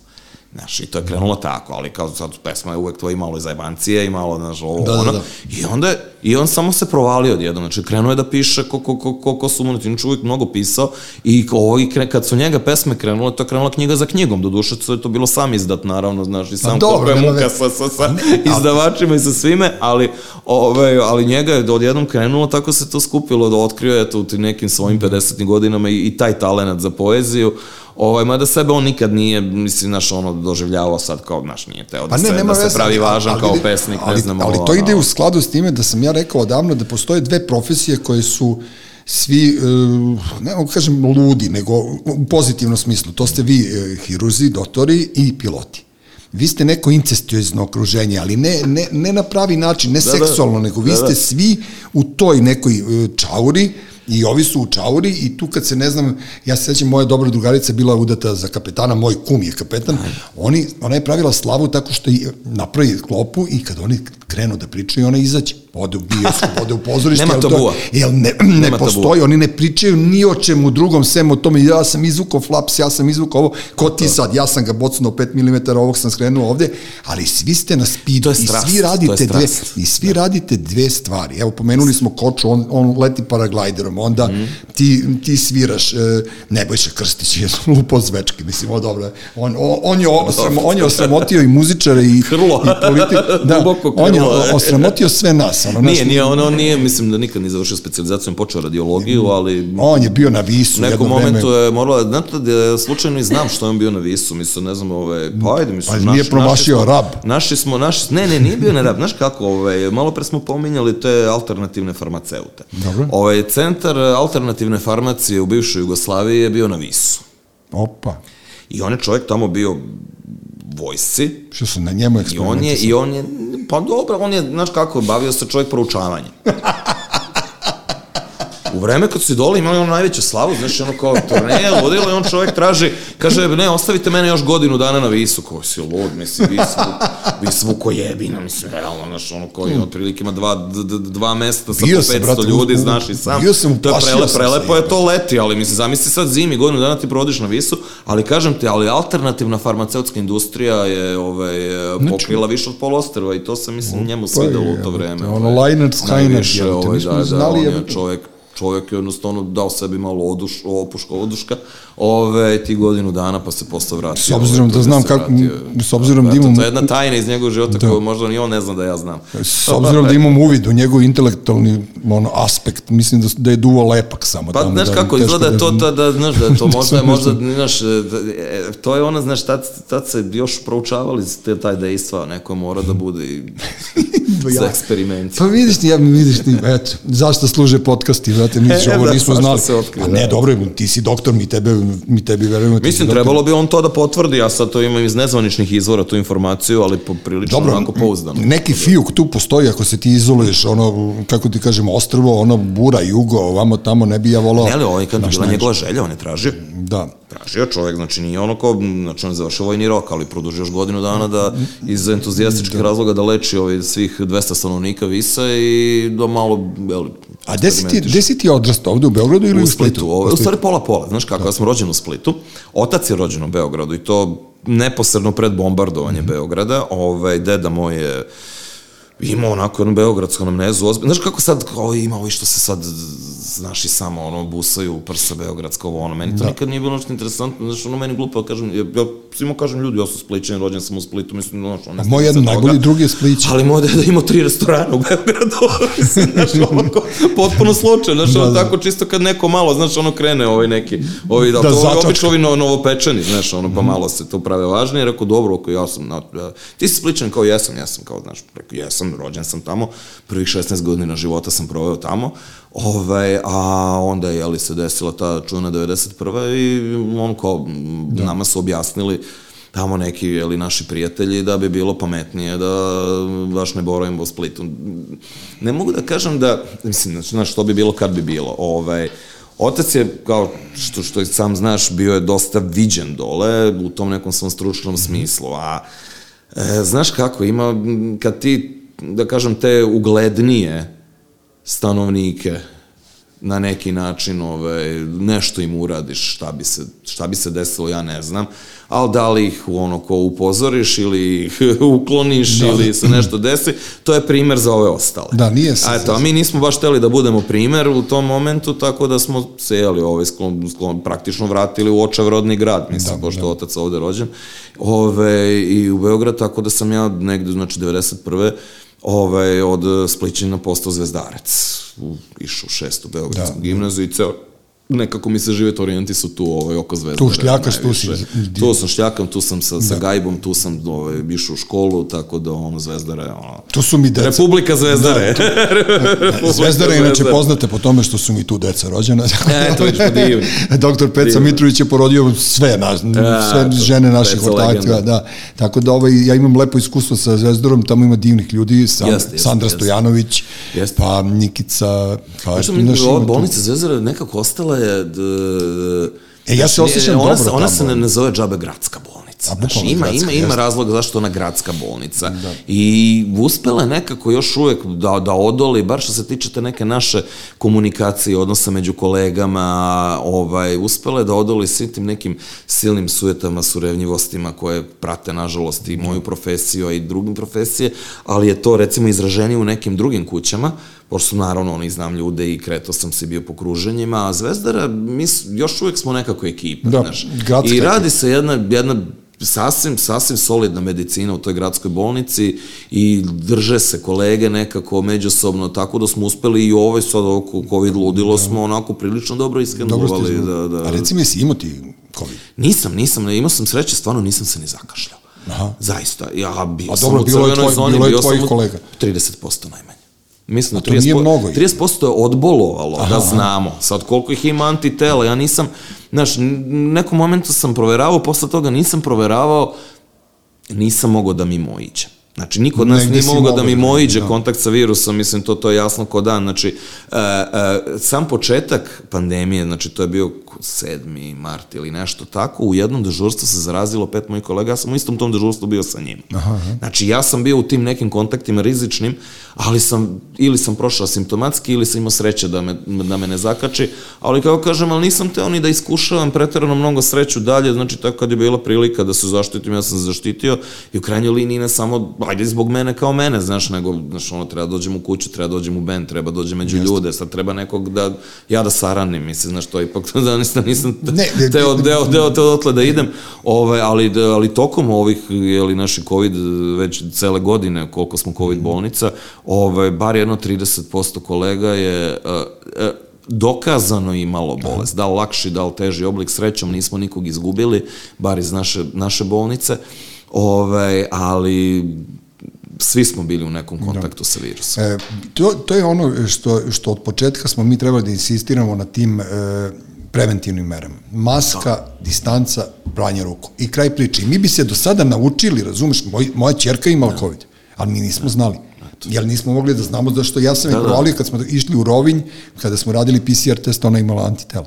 Znaš, i to je krenulo tako, ali kao sad pesma je uvek to i malo zajebancije i malo, znaš, ovo, Da, da, ono. da. I onda je, i on samo se provalio odjednom, znači krenuo je da piše ko, ko, ko, ko, ko su mu, znači uvijek mnogo pisao i ovo, i kre, kad su njega pesme krenule, to je krenula knjiga za knjigom, do duše je to bilo sam izdat, naravno, znaš, i sam dobro, koliko je nema muka veze. sa, sa, sa izdavačima i sa svime, ali, ove, ali njega je odjednom krenulo, tako se to skupilo, da otkrio je to u nekim svojim 50. godinama i, i taj talenat za poeziju, Ovaj, mada sebe on nikad nije, mislim, znaš, ono, doživljavao sad kao, znaš, nije teo da, Pa ne, se, nema da se pravi važan ali kao pesnik, ali, ne znam, Ali ovo, to ide u skladu s time da sam ja rekao odavno da postoje dve profesije koje su svi, e, ne mogu kažem ludi, nego u pozitivnom smislu. To ste vi e, hirurzi, doktori i piloti. Vi ste neko incestuozno okruženje, ali ne, ne, ne na pravi način, ne Da, da. seksualno, nego vi Da, ste da. svi u toj nekoj e, čauri i ovi su u čauri i tu kad se ne znam, ja se sećam moja dobra drugarica je bila udata za kapetana, moj kum je kapetan, oni, ona je pravila slavu tako što i napravi klopu i kad oni krenu da pričaju, ona izađe, ode u bioskop, ode u pozorište. Nema tabua. Jel ne, ne Nema postoji, oni ne pričaju ni o čemu drugom, sem o tome, ja sam izvukao flaps, ja sam izvukao ovo, ko ti sad, ja sam ga bocnuo 5 mm, ovog sam skrenuo ovde, ali svi ste na speedu i svi radite dve, i svi radite dve stvari. Evo, pomenuli smo Koču, on, on leti paraglajderom, onda Mhm. ti, ti sviraš, e, Nebojša Krstić je lupo zvečke, mislim, o dobro, on, on, on, je, osramo, on je osramotio i muzičare i, Krlo. i politiku, da, on je krlo. osramotio sve nas. Ono, Nije, nije, on, on nije, mislim da nikad nije završio specializaciju, on počeo radiologiju, ali On je bio na visu u nekom jedno vreme. momentu je moralo, znate da slučajno i znam što je on bio na visu, mislim, ne znam, ove, pa ajde, mislim, Pa nije promašio smo, rab. Naši smo, naši, ne, ne, nije bio na rab, znaš kako, ove, malo pre smo pominjali te alternativne farmaceute. Dobro. Ovaj centar alternativne farmacije u bivšoj Jugoslaviji je bio na visu. Opa, I on je čovjek tamo bio vojsci, što su na njemu I on je, i on je, pa dobro, on je, znaš kako, bavio se čovjek proučavanjem. U vreme kad su idoli imali ono najveću slavu, znaš, ono kao turneje, ludilo i on čovjek traži, kaže, ne, ostavite mene još godinu dana na visu, ko si lud, mislim, vi svu, vi svuko jebina, mislim, realno, znaš, ono koji otprilike ima dva, dva mesta sa Bio po sam, 500 brate, ljudi, u- znaš, i sam, bio sam, to je prele, prelepo je to leti, ali mislim, zamisli sad zimi, godinu dana ti provodiš na visu, ali kažem ti, ali alternativna farmaceutska industrija je ovaj, pokrila više od polostrva i to se, mislim, njemu svidelo u to vreme. ono, ovaj. Najviše, jebote, ovaj, da, da, on je čovjek, čovjek je jednostavno dao sebi malo oduš, opuška, oduška, ove, ti godinu dana pa se posle vratio. S obzirom da tu znam kako- s obzirom da Eto, imam- To je jedna tajna iz njegovog života koju možda ni on ne zna da ja znam. S obzirom da imam uvid u njegov intelektualni ono, aspekt, mislim da, da je duo lepak samo Pa, tamo. znaš da, kako, izgleda je to, da, da, da, znaš, da to Da možda, možda, znaš, da, e, to je ono, znaš, tad, tad se još proučavali te, taj dejstva, neko mora da bude i za eksperiment. Pa vidiš ti, ja vidiš ti, eto, zašto služe podcasti, znate, mi E, ovo da, nismo znali. se otkrije, A ne, da. dobro, ti si doktor, mi tebe, mi tebi verujemo. Mislim, doktor. trebalo bi on to da potvrdi, ja sad to imam iz nezvaničnih izvora tu informaciju, ali poprilično Dobro, onako pouzdano. neki fijuk tu postoji ako se ti izoluješ, ono, kako ti kažemo, ostrvo, ono, bura, jugo, ovamo, tamo, ne bi ja volao. Ne, ali ovo je bila njegova želja, on je tražio. Da. Tražio je čovjek, znači nije ono kao, znači on je završio vojni rok, ali produžio još godinu dana da iz entuzijastičkih razloga da leči ovaj svih 200 stanovnika Visa i da malo, jel, A gde si ti, gde si ti odrastao, ovde u Beogradu ili u, U Splitu, ovo, U stvari pola-pola, znaš kako, ja sam rođen u Splitu, otac je rođen u Beogradu i to neposredno pred bombardovanje Mhm. Beograda, ovaj, deda moj je ima onako jednu beogradsku anamnezu, ozbiljno. Znaš kako sad, kao ima ovi što se sad, znaš i samo, ono, busaju u prsa beogradsko, ovo, ono, meni to da. nikad nije bilo nešto interesantno, znaš, ono, meni glupo, kažem, ja, ja svima kažem ljudi, ja sam spličan, rođen sam u Splitu, mislim, znaš, ono, moj jedan najbolji drugi je Splić. Ali moj deda ima tri restorana u Beogradu, znaš, ono, potpuno slučajno, znaš, ono, da, da. tako čisto kad neko malo, znaš, ono, krene ovaj neki, ovi, da, da to, obično ovi novopečeni, znaš, ono, pa mhm. malo se to prave važnije, rekao, dobro, ako ja sam, na, ti si spličan kao jesam, ja sam kao, znaš, rekao, jesam, sam, rođen sam tamo, prvih 16 godina života sam proveo tamo, ovaj, a onda je li se desila ta čuna 91. i on kao, da. nama su objasnili tamo neki jeli, naši prijatelji da bi bilo pametnije da baš ne boravimo u Splitu. Ne mogu da kažem da, mislim, znaš, što bi bilo kad bi bilo. Ovaj, Otac je, kao što, što sam znaš, bio je dosta viđen dole u tom nekom svom stručnom smislu, a e, znaš kako, ima, kad ti da kažem, te uglednije stanovnike na neki način ovaj, nešto im uradiš, šta bi, se, šta bi se desilo, ja ne znam, ali da li ih ono ko upozoriš ili ih ukloniš da. ili se nešto desi, to je primer za ove ostale. Da, nije se. A eto, a mi nismo baš teli da budemo primer u tom momentu, tako da smo se, jeli, ovaj, sklon, sklon, praktično vratili u očav rodni grad, mislim, da, pošto da. otac ovde rođen, ove, i u Beograd, tako da sam ja negde, znači, 91 ovaj, od Splićina postao zvezdarac. Išao u šestu Beogradsku da, gimnaziju i ceo nekako mi se život su tu ovaj, oko zvezda. Tu šljakaš, tu si. Tu sam šljakam, tu sam sa, da. sa gajbom, tu sam ovaj, išao u školu, tako da ono Zvezdara je ono... Tu su mi deca. Republika Zvezdare. Da, tu, Zvezdara je inače poznate po tome što su mi tu deca rođena. e, to je što divno. Doktor Peca divno. Mitrović je porodio sve, na, sve ja, žene naših ortakcija. Da. Tako da ovaj, ja imam lepo iskustvo sa Zvezdarom, tamo ima divnih ljudi, sam, jeste, jeste, Sandra jeste. Stojanović, jeste. pa Nikica, pa... Ova bolnica Zvezdara nekako ostala je... D, e, ja se osjećam ona, dobro. Ona se ne, ne zove džabe gradska bolnica. A, znači, ima, gradska, ima, ima razloga zašto ona gradska bolnica. Da. I uspela je nekako još uvek da, da odoli, bar što se tiče te neke naše komunikacije, odnosa među kolegama, ovaj, uspela je da odoli svim tim nekim silnim sujetama, surevnjivostima koje prate, nažalost, i moju profesiju, a i drugim profesije, ali je to, recimo, izraženije u nekim drugim kućama, pošto naravno oni znam ljude i kretao sam se bio po kruženjima, a Zvezdara, mi još uvek smo nekako ekipa, da, znaš. I radi se jedna, jedna sasvim, sasvim solidna medicina u toj gradskoj bolnici i drže se kolege nekako međusobno, tako da smo uspeli i ovaj sad oko COVID ludilo da. smo onako prilično dobro iskenovali. Da, da. A recimo jesi imao ti COVID? Nisam, nisam, imao sam sreće, stvarno nisam se ni zakašljao. Aha. Zaista. Ja bio A sam dobro, u bilo je tvoj, zoni, je tvojih kolega. 30% najmanje. Mislim da 30%, mnogo 30% je odbolovalo, aha, da znamo. Sad koliko ih ima antitela, ja nisam, znaš, nekom momentu sam proveravao, posle toga nisam proveravao, nisam mogao da mi mojiće. Znači, niko od nas Negde nije mogao da mi mojiđe da. kontakt sa virusom, mislim, to, to je jasno ko dan. Znači, e, e, sam početak pandemije, znači, to je bio 7. mart ili nešto tako, u jednom dežurstvu se zarazilo pet mojih kolega, ja sam u istom tom dežurstvu bio sa njim. Aha, aha. Znači, ja sam bio u tim nekim kontaktima rizičnim, ali sam, ili sam prošao simptomatski, ili sam imao sreće da me, da me ne zakači, ali kao kažem, ali nisam teo ni da iskušavam pretarano mnogo sreću dalje, znači, tako kad je bila prilika da se zaštitim, ja sam se zaštitio i u krajnjoj liniji ne samo ajde zbog mene kao mene, znaš, nego, znaš, ono, treba da dođem u kuću, treba da dođem u band, treba da dođem među Jeste. ljude, sad treba nekog da, ja da saranim, mislim, znaš, to ipak, da nisam, nisam ne, ne, teo, deo, deo, teo dotle da idem, ove, ali, ali tokom ovih, jeli, naši COVID, već cele godine, koliko smo COVID bolnica, ove, bar jedno 30% kolega je, uh, uh, dokazano imalo bolest, da li lakši, da li teži oblik, srećom nismo nikog izgubili, bar iz naše, naše bolnice, ovaj, ali svi smo bili u nekom da. kontaktu da. sa virusom. E, to, to je ono što, što od početka smo mi trebali da insistiramo na tim e, preventivnim merama. Maska, da. distanca, pranje ruku. I kraj priče. I mi bi se do sada naučili, razumeš, moj, moja čerka imala da. COVID, ali mi nismo da. znali. Jer nismo mogli da znamo zašto ja sam da, je provalio da. kad smo išli u Rovinj, kada smo radili PCR test, ona imala antitela.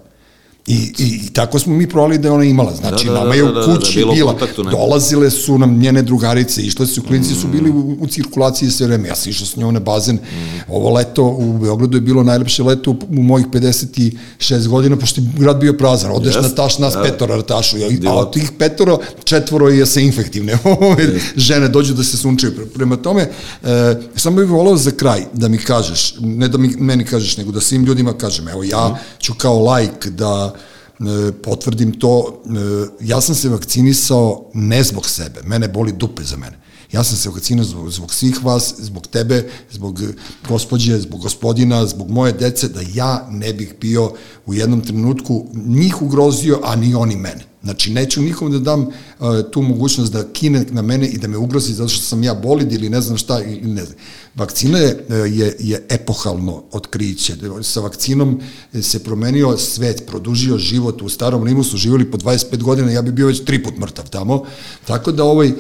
I, i, I tako smo mi provali da je ona imala. Znači, Da, da, nama da, je da, u da, da, kući bilo u bila. Dolazile su nam njene drugarice, išle su, klinci su bili u, u cirkulaciji sve vreme. Ja sam išao s njom na bazen. Ovo leto u Beogradu je bilo najlepše leto u, u mojih 56 godina, pošto je grad bio prazan. Odeš Jest, na taš, nas da. petora na tašu. A Divot. od tih petoro, četvoro je se infektivne. Ove žene dođu da se sunčaju. Pre- Prema tome, e, samo bih volao za kraj da mi kažeš, ne da mi, meni kažeš, nego da svim ljudima kažem, evo ja ću kao lajk da e, potvrdim to, e, ja sam se vakcinisao ne zbog sebe, mene boli dupe za mene. Ja sam se vakcinisao zbog, zbog svih vas, zbog tebe, zbog gospođe, zbog gospodina, zbog moje dece, da ja ne bih bio u jednom trenutku njih ugrozio, a ni oni mene. Znači, neću nikom da dam uh, tu mogućnost da kine na mene i da me ugrozi zato što sam ja bolid ili ne znam šta, ili ne znam. Vakcina je, je, je epohalno otkriće. Sa vakcinom se promenio svet, produžio život. U starom Rimu su živjeli po 25 godina, ja bi bio već tri put mrtav tamo. Tako da ovaj,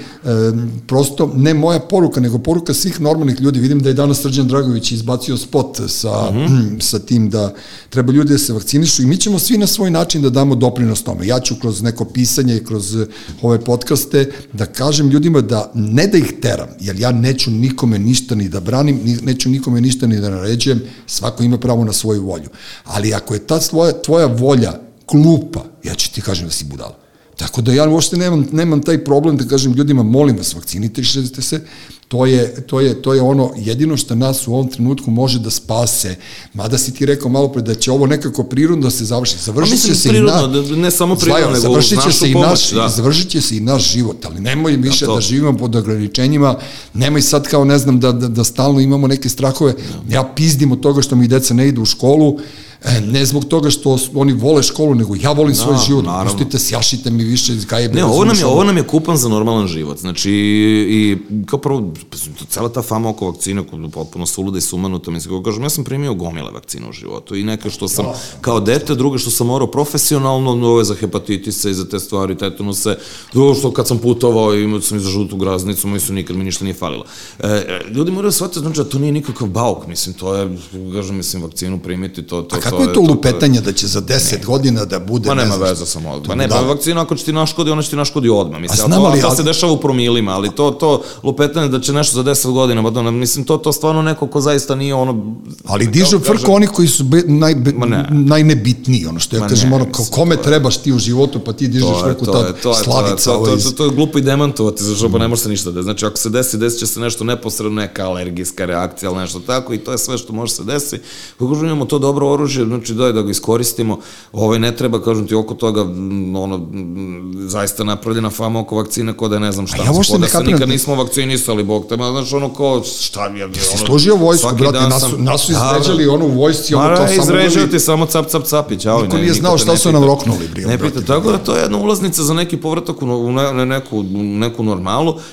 prosto, ne moja poruka, nego poruka svih normalnih ljudi. Vidim da je danas Srđan Dragović izbacio spot sa, mm -hmm. sa tim da treba ljudi da se vakcinišu i mi ćemo svi na svoj način da damo doprinos tome. Ja ću kroz neko pisanje i kroz eh, ove podcaste da kažem ljudima da ne da ih teram, jer ja neću nikome ništa ni da branim, ni, neću nikome ništa ni da naređujem, svako ima pravo na svoju volju. Ali ako je ta tvoja, tvoja volja glupa, ja ću ti kažem da si budala. Tako da ja uopšte nemam, nemam taj problem da kažem ljudima, molim vas, vakcinite se, to je, to, je, to je ono jedino što nas u ovom trenutku može da spase. Mada si ti rekao malo pre da će ovo nekako prirodno da se završi. Završit će se prirodno, i na... da- ne samo prirodno, nego završit će našu se i pomoć, naš, da. završit će se i naš život, ali nemoj više to. da živimo pod ograničenjima, nemoj sad kao ne znam da, da, da stalno imamo neke strahove. Ja pizdim od toga što mi deca ne idu u školu, E, ne zbog toga što oni vole školu, nego ja volim svoj Da, život. naravno. Pustite, sjašite mi više iz gaje. Ne, ovo nam je, ovo nam je kupan za normalan život. Znači, i kao prvo, cela ta fama oko vakcina, je potpuno suluda i sumanuta, mislim, kako kažem, ja sam primio gomile vakcina u životu i neke što sam kao dete, druge što sam morao profesionalno, ove za hepatitise i za te stvari, tetanuse, drugo što kad sam putovao imao sam i za žutu graznicu, mislim, nikad mi ništa nije falilo. E, e, ljudi moraju shvatiti, znači, da to nije nikakav bauk, mislim, to je, kažem, mislim, vakcinu primiti, to, to, kako je to je lupetanje da će za 10 godina da bude... Ma ne nema veze sa mozgom. Pa ne, pa da. vakcina ako će ti naškodi, ona će ti naškodi odmah. Mislim, A znam, to, ali- to se dešava u promilima, ali to, to lupetanje da će nešto za 10 godina, pa da, mislim, to, to stvarno neko ko zaista nije ono... Ali dižu kažem, frku oni koji su be, naj, be, najnebitniji, ono što ja Ma kažem, ne, ono, kao kome to trebaš ti u životu, pa ti dižeš frku, ta slavica to, to, to, to je glupo i demantovati, zašto pa ne može se ništa da. Znači, ako se desi, desit će se nešto neposredno, neka alergijska reakcija ili nešto tako i to je sve što može se desi. Kako imamo to dobro oružje, znači daj da ga iskoristimo. Ovaj ne treba, kažem ti, oko toga, ono, zaista napravljena fama oko vakcine, ko da ne znam šta. Ja ko da se nikad da- nismo vakcinisali, bog te, ma, znači, ono, ko, šta je, ono, Si služio vojsku, svaki brate, dan nas, sam- su- nas su Da, izređali ono u vojsci, ono da, samo izrežio bili- ti samo cap, cap, capić, ali Niko nije znao šta su nam roknuli, bre, Ne pita, tako da to je jedna ulaznica za neki povratak u, ne, ne, neku, neku normalu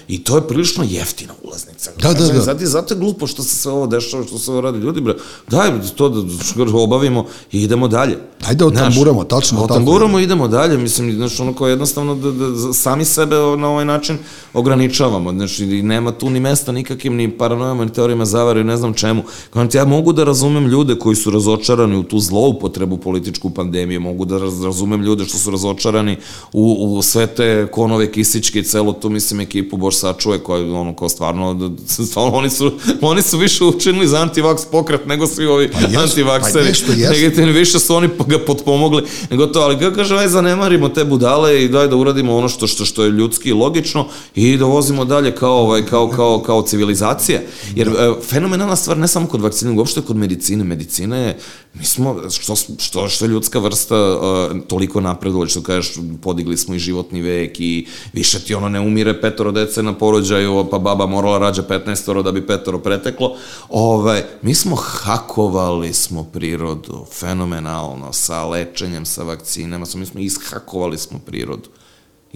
i to je prilično jeftina ulaznica. Da, da, da. Zato, je- zato je glupo što se sve ovo dešava, što se ovo radi. Ljudi, bre, daj to da da obavimo i idemo dalje. Ajde otamburamo, tačno tako. Otamburamo i idemo dalje, mislim, znači ono kao jednostavno da, da, sami sebe na ovaj način ograničavamo, znači i nema tu ni mesta nikakvim ni paranojama, ni teorijama zavare, ne znam čemu. Kao ja mogu da razumem ljude koji su razočarani u tu zloupotrebu političku pandemije, mogu da raz, razumem ljude što su razočarani u, u sve te konove kisičke i celo tu, mislim, ekipu Bož sačuje koja je ono kao stvarno, stvarno oni su, oni su više učinili za antivaks pokret nego svi ovi Pa pa antivakseri. nešto jesu. Negativni, više su oni ga potpomogli nego to, ali kako kaže, aj zanemarimo te budale i daj da uradimo ono što, što, što je ljudski i logično i da vozimo dalje kao, ovaj, kao, kao, kao civilizacija. Jer e, fenomenalna stvar ne samo kod vakcine, uopšte kod medicine. Medicina je, mi smo, što, što, što je ljudska vrsta uh, toliko napredovala, što kažeš, podigli smo i životni vek i više ti ono ne umire petoro dece na porođaju, pa baba morala rađa 15 da bi petoro preteklo. Ovaj, mi smo hakovali smo prirodu, fenomenalno, sa lečenjem, sa vakcinama, mi smo ishakovali smo prirodu.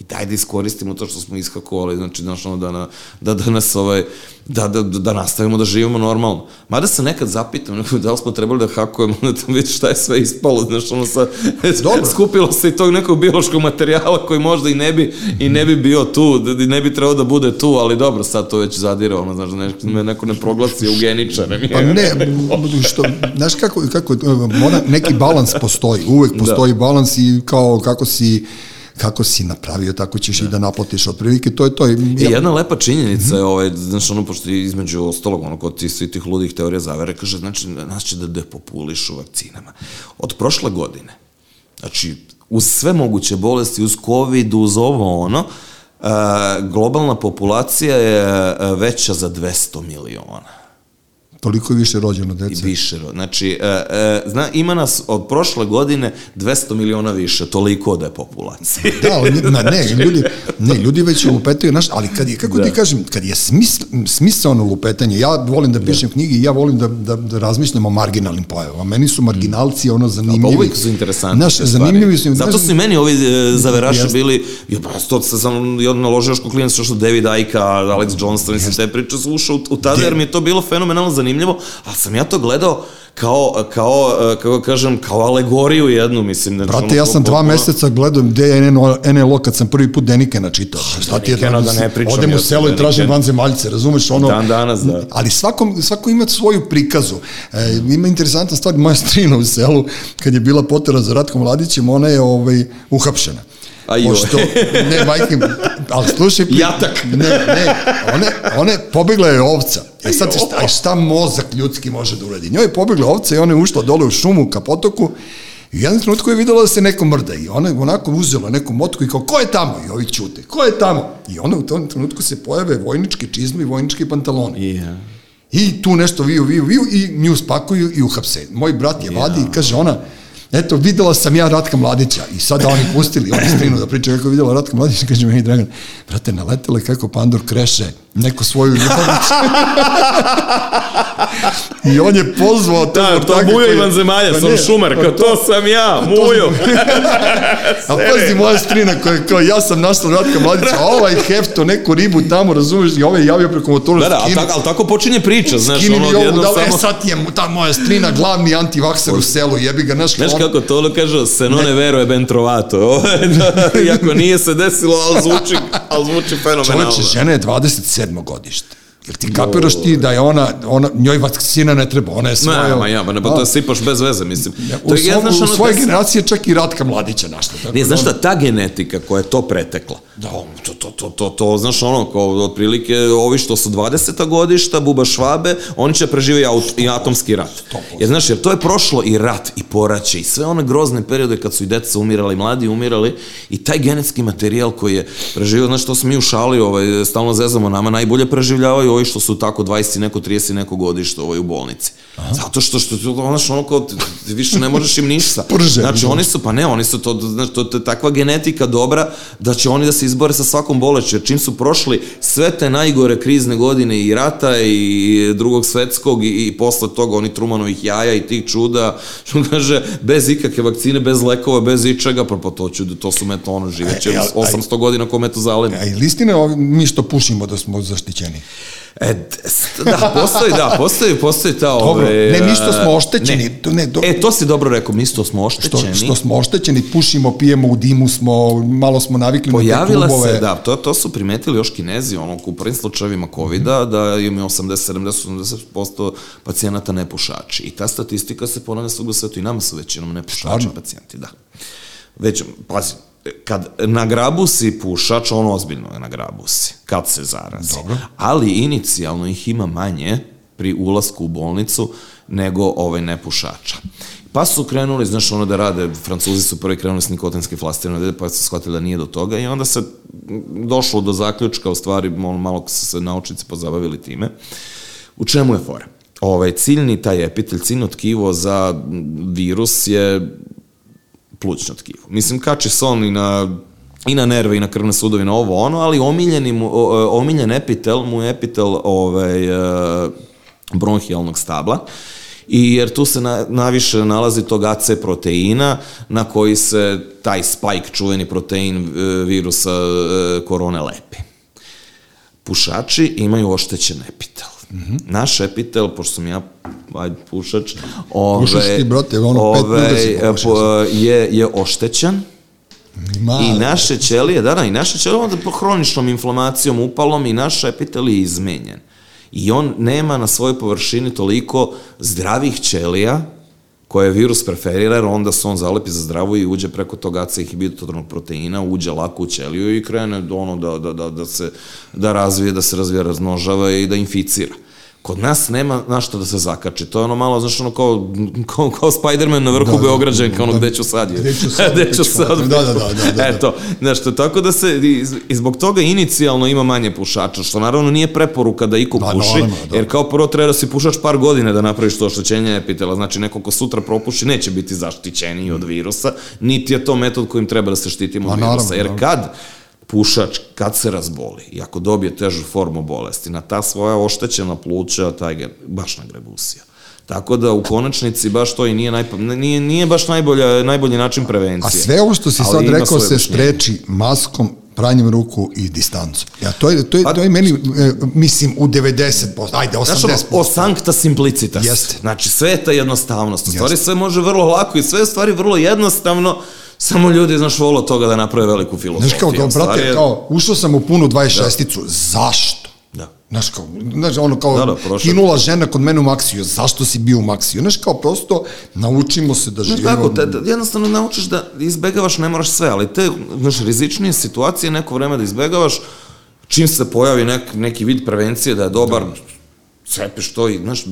I daj da iskoristimo to što smo iskakovali, znači, znaš, ono, da, na, da, da nas, ovaj, da, da, da nastavimo da živimo normalno. Mada se nekad zapitam, da li smo trebali da hakujemo, da tam vidiš šta je sve ispalo, znaš, ono sa, Dobro. skupilo se i tog nekog biološkog materijala koji možda i ne bi, i ne bi bio tu, da, i ne bi trebao da bude tu, ali dobro, sad to već zadire, ono, znaš, ne, neko ne proglasi eugeničare. Pa ne, što, znaš kako, kako mora, neki balans postoji, uvek da. postoji da. balans i kao kako si kako si napravio, tako ćeš da. i da naplatiš otprilike, to je to. I, ja... E, jedna lepa činjenica je, ovaj, znaš, ono, pošto između ostalog, ono, kod ti svi tih ludih teorija zavere, kaže, znači, nas će da depopulišu vakcinama. Od prošle godine, znači, uz sve moguće bolesti, uz COVID, uz ovo, ono, uh, globalna populacija je veća za 200 miliona. Toliko je više rođeno dece. I više, znači, e, e, zna, ima nas od prošle godine 200 miliona više, toliko da je populacija. da, na, ne, ljudi, ne, ljudi već lupetaju, znaš, ali kad je, kako da. ti kažem, kad je smisl, smisleno lupetanje, ja volim da, da. pišem da. knjige i ja volim da, da, da razmišljam o marginalnim pojavama. Meni su marginalci ono zanimljivi. Pa uvijek su interesantni. Znaš, zanimljivi su. Zato su i meni ovi e, zaveraši bili, ja pa to sam jedan naložio još klinac, što David Aika, Alex Johnston, mislim, te priče slušao u, u tada, jer mi je to bilo fenomenalno zanimljivo zanimljivo, ali sam ja to gledao kao, kao, kako kažem, kao alegoriju jednu, mislim. Znači, Brate, ja sam dva meseca gledao gde je NLO, NLO kad sam prvi put Denikena čitao. Pa, šta ti je da, da ne pričam. Odem u selo i tražim vanzemaljce, razumeš ono? Dan danas, da. Ali svako, svako ima svoju prikazu. E, ima interesantna stvar, moja strina u selu, kad je bila potera za Ratko Mladićem, ona je ovaj, uhapšena. A Pošto, ne, majke, ali slušaj... Jatak. Ne, ne, one, one pobegla je ovca. E sad, šta, šta mozak ljudski može da uradi? Njoj je pobegla ovca i ona je ušla dole u šumu ka potoku I u jednom trenutku je videla da se neko mrda i ona je onako uzela neku motku i kao, ko je tamo? I ovi čute, ko je tamo? I ona u tom trenutku se pojave vojničke čizme i vojničke pantalone. Yeah. I tu nešto viju, viju, viju i nju spakuju i uhapse. Moj brat je yeah. vadi i kaže ona, eto, videla sam ja Ratka Mladića i sada oni pustili, oni strinu da pričaju kako videla Ratka Mladića, kaže meni Dragan, brate, naletele kako Pandor kreše neku svoju ljubavnicu. I on je pozvao to. Da, to Mujo Ivan Zemalja, pa sam Šumar, kao to sam ja, Mujo. A pazi moja strina koja kao ja sam našla Ratka Mladića, a ovaj hefto neku ribu tamo, razumiješ, i ovaj javio preko motora. Da, da, ali, tako, ali tako počinje priča, znaš, ono jedno da, e, samo... E, sad je ta moja strina glavni antivakser u selu, jebi ga, znaš, znaš kako to ono kaže, se non ne vero je ben trovato. Da, iako nije se desilo, ali zvuči, ali zvuči fenomenalno. Čoveče, žena je 27. godište. Jel ti kapiraš ti da je ona, ona njoj vakcina ne treba, ona je svoja... Ne, ma ja, ma ne, pa to sipaš bez veze, mislim. Ja, u, to je, svom, znaš, u svoje generacije čak i Ratka Mladića našla. Tako ne, znaš da šta, ta genetika koja je to pretekla, da. to, to, to, to, to, znaš ono, kao otprilike ovi što su 20. godišta, Buba Švabe, oni će preživati aut, i atomski rat. Jer, znaš, jer to je prošlo i rat, i poraće, i sve one grozne periode kad su i deca umirali, i mladi umirali, i taj genetski materijal koji je preživio, znaš, to smo mi u šali, ovaj, stalno zezamo, nama najbolje preživljavaju ovi što su tako 20 neko 30 neko godište ovaj u bolnici. Aha. Zato što što to znaš ono kao ti više ne možeš im ništa. Prže, znači oni su pa ne, oni su to znači to, to je takva genetika dobra da će oni da se izbore sa svakom bolešću. Jer čim su prošli sve te najgore krizne godine i rata i drugog svetskog i, i posle toga oni Trumanovih jaja i tih čuda, što kaže bez ikakve vakcine, bez lekova, bez ičega, pa, pa to ću to su meto ono živeće e, 800 godina ko meto zaleni. A i listine mi što pušimo da smo zaštićeni. E, da, postoji, da, postoji, postoji ta Dobro, ove... Ne, mi što smo oštećeni. Ne, to, ne, do... E, to si dobro rekao, mi što smo oštećeni. Što, što smo oštećeni, pušimo, pijemo u dimu smo, malo smo navikli Pojavila na te klubove. se, da, to, to su primetili još kinezi, ono, u prvim slučajevima COVID-a, da ima 80, 70, 80% pacijenata nepušači. I ta statistika se ponavlja svog svetu i nama su većinom nepušači pacijenti, da. Već, pazi, kad nagrabusi pušač, on ozbiljno je nagrabusi, kad se zarazi. Dobro. Ali inicijalno ih ima manje pri ulasku u bolnicu nego ovaj nepušača. Pa su krenuli, znaš, ono da rade, francuzi su prvi krenuli s nikotinske flastere, pa su shvatili da nije do toga i onda se došlo do zaključka, u stvari, malo su se naučnici pozabavili time. U čemu je fora? Ovaj, ciljni taj epitelj, ciljno tkivo za virus je plućno tkivo. Mislim, kači se on i na i na nerve i na krvne sudove na ovo ono, ali omiljeni mu, omiljen epitel mu je epitel ovaj, e, bronhijalnog stabla i jer tu se na, naviše nalazi tog AC proteina na koji se taj spike, čuveni protein e, virusa e, korone lepi. Pušači imaju oštećen epitel. Mm -hmm. Naš epitel, pošto sam ja ajde, pušač, ove, ti, brate, ono, pet ove, pušiš. po- je, je oštećan, Ma, I naše ćelije, da, da, i naše ćelije onda po hroničnom inflamacijom, upalom i naš epitel je izmenjen. I on nema na svojoj površini toliko zdravih ćelija koje virus preferira, onda se on zalepi za zdravo i uđe preko tog AC inhibitornog proteina, uđe lako u ćeliju i krene ono da, da, da, da se da razvije, da se razvija, razmnožava i da inficira. Kod nas nema na što da se zakači. To je ono malo, znaš, ono kao, kao, kao Spider-Man na vrhu Da, da, da, Beograđanka, ono da. gde ću sad je. Gde ću sad, gde ću sad. Da, da, da, da, da. Eto, znaš, to, tako da se, i, zbog toga inicijalno ima manje pušača, što naravno nije preporuka da iko Da, puši, naravno, da. jer kao prvo treba da si pušač par godina da napraviš to oštećenje epitela, znači neko ko sutra propuši neće biti zaštićeniji od virusa, niti je to metod kojim treba da se štitimo od naravno, virusa, jer kad pušač, kad se razboli i ako dobije težu formu bolesti, na ta svoja oštećena pluća, taj baš nagrebusija. Tako da u konačnici baš to i nije, najpa, nije, nije baš najbolja, najbolji način prevencije. A sve ovo što si sad rekao se spreči maskom, pranjem ruku i distancom. Ja, to je, to je, Pa- to je meni, e, mislim, u 90%, ajde, 80%. Znaš, ono, o sancta simplicitas. Jeste. Znači, sve je ta jednostavnost. U stvari Jeste. sve može vrlo lako i sve je stvari vrlo jednostavno, samo ljudi, znaš, vole od toga da naprave veliku filozofiju. Znaš kao, kao, brate, je- kao, ušao sam u punu 26-icu, zašto? Da. Znaš, kao, znaš, ono kao, Da, da, kinula žena kod mene u Maksiju, zašto si bio u Maksiju? Znaš, kao, prosto, naučimo se da Znaš živimo. kako, te, da, jednostavno naučiš da izbegavaš, ne moraš sve, ali te, znaš, rizičnije situacije neko vreme da izbegavaš, čim se pojavi nek, neki vid prevencije da je dobar, cepiš to i, znaš,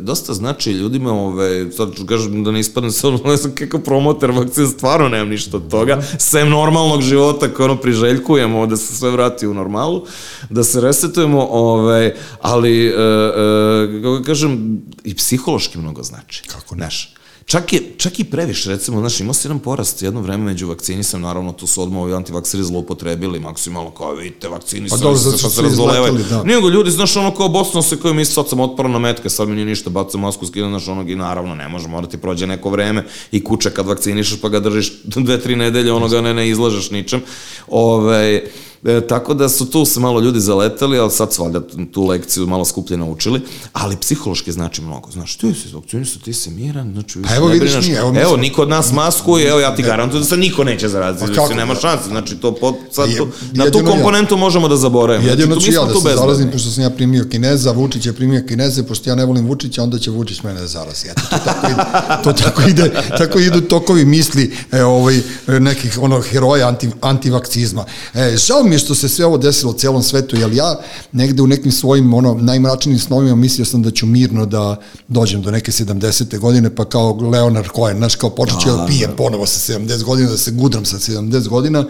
dosta znači ljudima, ove, sad ću kažem da ne ispadne se ono, ne znam kako promoter vakcine, stvarno nemam ništa od toga, sem normalnog života koje ono priželjkujemo, da se sve vrati u normalu, da se resetujemo, ove, ali, e, e, kako kažem, i psihološki mnogo znači. Kako ne? Znaš, Čak, je, čak i previše, recimo, znaš, imao si jedan porast jedno vreme među vakcinisom, naravno, tu su odmah ovi antivakseri zloupotrebili maksimalno, kao vidite, vakcinisali Pa dobro, zato pa što se izleteli, da. Nego ljudi, znaš, ono kao bosno se koji misli, sad sam otporan na metke, sad mi nije ništa, bacam masku, skidam, znaš, onog i naravno ne može, mora ti prođe neko vreme i kuće kad vakcinišeš pa ga držiš dve, tri nedelje, onoga ne, ne izlažeš ničem. Ove, E, tako da su tu se malo ljudi zaletali, ali sad su valjda tu lekciju malo skuplje naučili, ali psihološki znači mnogo. Znaš, ti si vakcinisan, ti si miran, znači više evo ne vidiš brineš. mi, evo evo niko od nas masku i evo ja ti garantujem da se niko neće zaraziti, Pa znači nema šanse, znači to pod, sad tu, na tu jedino ja. komponentu možemo da zaboravimo. Jedino znači, ću ja da se zarazim, pošto sam ja primio Kineza, Vučić je primio Kineze, pošto ja ne volim Vučića, onda će Vučić mene da zarazi. Eto, to tako ide, to tako ide, tako idu tokovi misli e, ovaj, nekih ono, heroja anti, antivakcizma. E, žao mi je što se sve ovo desilo u celom svetu, jer ja negde u nekim svojim ono, najmračnijim snovima mislio sam da ću mirno da dođem do neke 70. godine, pa kao Leonard Cohen, znaš, kao počet ću da pijem ponovo sa 70 godina, da se gudram sa 70 godina.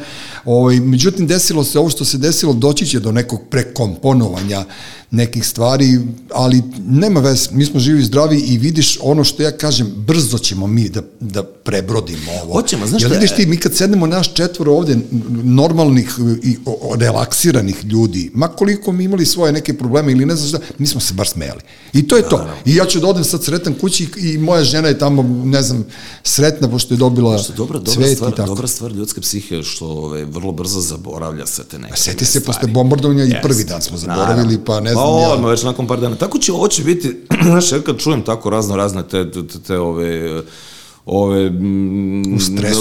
Ovaj, međutim, desilo se ovo što se desilo, doći će do nekog prekomponovanja nekih stvari, ali nema vez, mi smo živi i zdravi i vidiš ono što ja kažem, brzo ćemo mi da, da prebrodimo ovo. Hoćemo, znaš Jer šta je- vidiš ti, mi kad sednemo naš četvoro ovde normalnih i relaksiranih ljudi, ma koliko mi imali svoje neke probleme ili ne znam šta, mi smo se bar smejali. I to je to. I ja ću da odem sad sretan kući i, i moja žena je tamo, ne znam, sretna pošto je dobila Što je dobra, dobra, cvet stvar, i tako. dobra stvar ljudske psihe što ove, vrlo brzo zaboravlja se te neke Seti se, stvari. posle bombardovanja i Jeste, prvi dan smo zaboravili, naravno. pa ne Pa znam ja. odmah, već nakon par dana. Tako će, ovo će biti, znaš, ja kad čujem tako razno razne te, te, te, te ove, ove,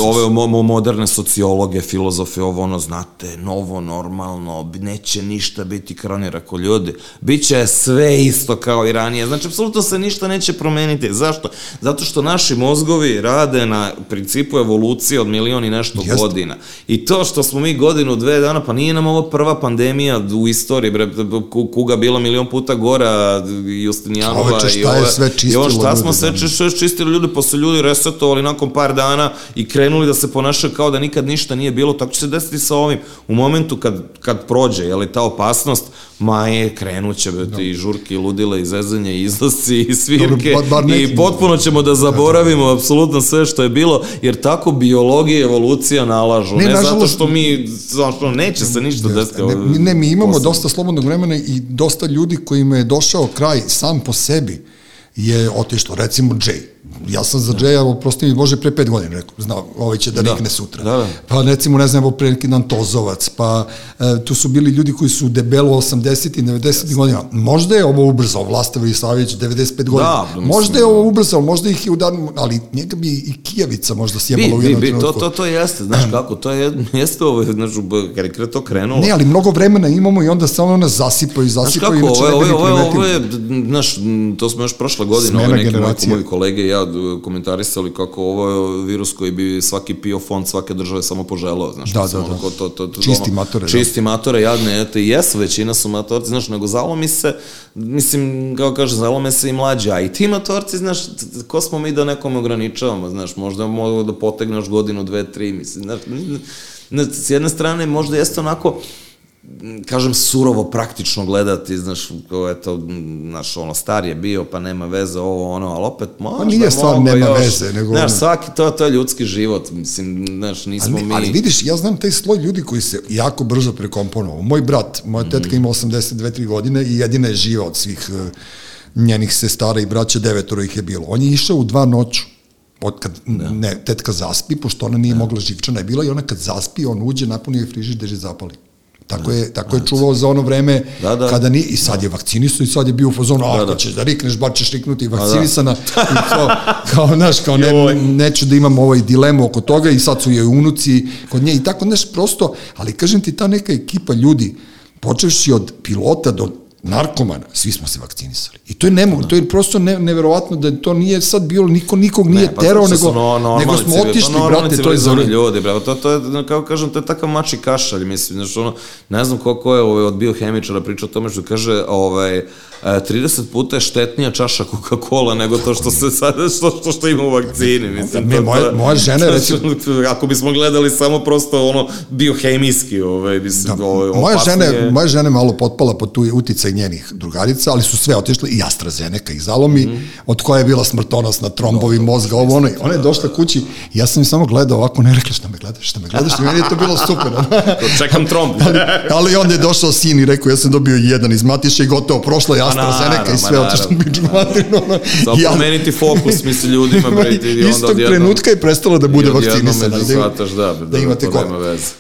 ove mo, mo, moderne sociologe, filozofe, ovo ono, znate, novo, normalno, neće ništa biti kao oni rekao ljudi, bit će sve isto kao i ranije, znači, apsolutno se ništa neće promeniti. Zašto? Zato što naši mozgovi rade na principu evolucije od milion i nešto Jeste. godina. I to što smo mi godinu, dve dana, pa nije nam ovo prva pandemija u istoriji, bre, ku- kuga bila milion puta gora, Justinijanova Čoveče, šta i je sve i ovo šta smo sve či- sve čistili ljudi, pa su ljudi resetovali nakon par dana i krenuli da se ponašaju kao da nikad ništa nije bilo, tako će se desiti sa ovim. U momentu kad, kad prođe, je li ta opasnost, ma je, krenuće be, i žurke, i ludile, i zezanje, i izlasci, i svirke, Dobro, bar- bar i potpuno ćemo da zaboravimo apsolutno sve što je bilo, jer tako biologija i evolucija nalažu, Ne, ne, zato nažalost- što mi, zašto neće se ništa desiti. Ne, ne, mi imamo posle. dosta slobodnog vremena i dosta ljudi kojima je došao kraj sam po sebi je otišlo, recimo Jay. Ja sam za Jaya, oprosti mi Bože, pre pet godina rekao, znao, ovaj će da, da. rikne sutra. Da, da. Pa recimo, ne znam, evo pre neki dan Tozovac, pa e, tu su bili ljudi koji su debelo 80 i 90 yes. godina. Možda je ovo ubrzao, Vlastav Savić 95 godina. Da, mislim, možda je ovo ubrzao, možda ih je u dan, ali njega bi i Kijavica možda sjebalo u jednom bi, trenutku. To, to, to jeste, znaš kako, to je, jeste ovo, znaš, kada je to krenulo. Ne, ali mnogo vremena imamo i onda samo nas zasipaju i zasipaju. Kako, ovo, ovo, ovo, ovo je, znaš, to smo još prošle godine, ove neki moji, kolege i ja komentarisali kako ovo je virus koji bi svaki pio fond svake države samo poželao, znaš, da, da, da. to, to, to, čisti ono, matore. Čisti da. matore, jadne, eto, i jesu, većina su matorci, znaš, nego zalomi se, mislim, kao kaže, zalome se i mlađi, a i ti matorci, znaš, ko smo mi da nekome ograničavamo, znaš, možda mogu da potegneš godinu, dve, tri, mislim, znaš, s jedne strane možda jeste onako, kažem, surovo praktično gledati, znaš, ko je to, znaš, ono, star je bio, pa nema veze, ovo, ono, ali opet možda pa nije stvar nema još, veze, nego... Znaš, svaki, to, to je ljudski život, mislim, znaš, nismo ali, mi... Ali vidiš, ja znam taj sloj ljudi koji se jako brzo prekomponovao. Moj brat, moja tetka mm. ima 82-3 godine i jedina je živa od svih uh, njenih sestara i braća, devetoro ih je bilo. On je išao u dva noću od kad da. ne, tetka zaspi, pošto ona nije da. mogla živčana je bila i ona kad zaspi, on uđe, napuni je frižider i zapali. Tako je, tako je čuvao za ono vreme da, da. kada ni i sad je vakcinisu i sad je bio u fazonu, da, ako da. ćeš da rikneš, bar ćeš riknuti da. vakcinisana. Da. I kao, kao, znaš, kao ne, neću da imam ovaj dilemu oko toga i sad su je unuci kod nje i tako, znaš, prosto, ali kažem ti, ta neka ekipa ljudi, počevši od pilota do narkomana, svi smo se vakcinisali. I to je nemo, to je prosto ne, neverovatno da to nije sad bilo, niko nikog nije ne, pa terao, nego, no, nego smo otišli, pa, brate, to je za ljudi, brate, to, to je, kao kažem, to je takav mači kašalj, mislim, znači, ono, ne znam koliko je ovaj, od biohemičara pričao o tome što kaže, ovaj, 30 e, puta je štetnija čaša Coca-Cola nego to što se sad što što što ima u vakcini, mislim. Ne, moja, moja žena recimo ako bismo gledali samo prosto ono biohemijski, ovaj mislim, da, ovaj, moja žena, moja žena malo potpala pod tu uticaj njenih drugarica, ali su sve otišle i AstraZeneca ih zalomi, mm. od koje je bila smrtonosna trombovi mozga, ovo ono. Ona je došla kući i ja sam im samo gledao ovako, ne rekla šta me gledaš, šta me gledaš, i meni je to bilo super. Čekam tromb. ali, ali onda je došao sin i rekao, ja sam dobio jedan iz Matiše i gotovo, prošlo je AstraZeneca i sve otišlo mi materinu. Samo ja, promeniti fokus, misli ljudima, bre, i onda Istog odjednom, trenutka je prestalo da bude vakcinisana. Da, shvataš, da, da, da imate ko.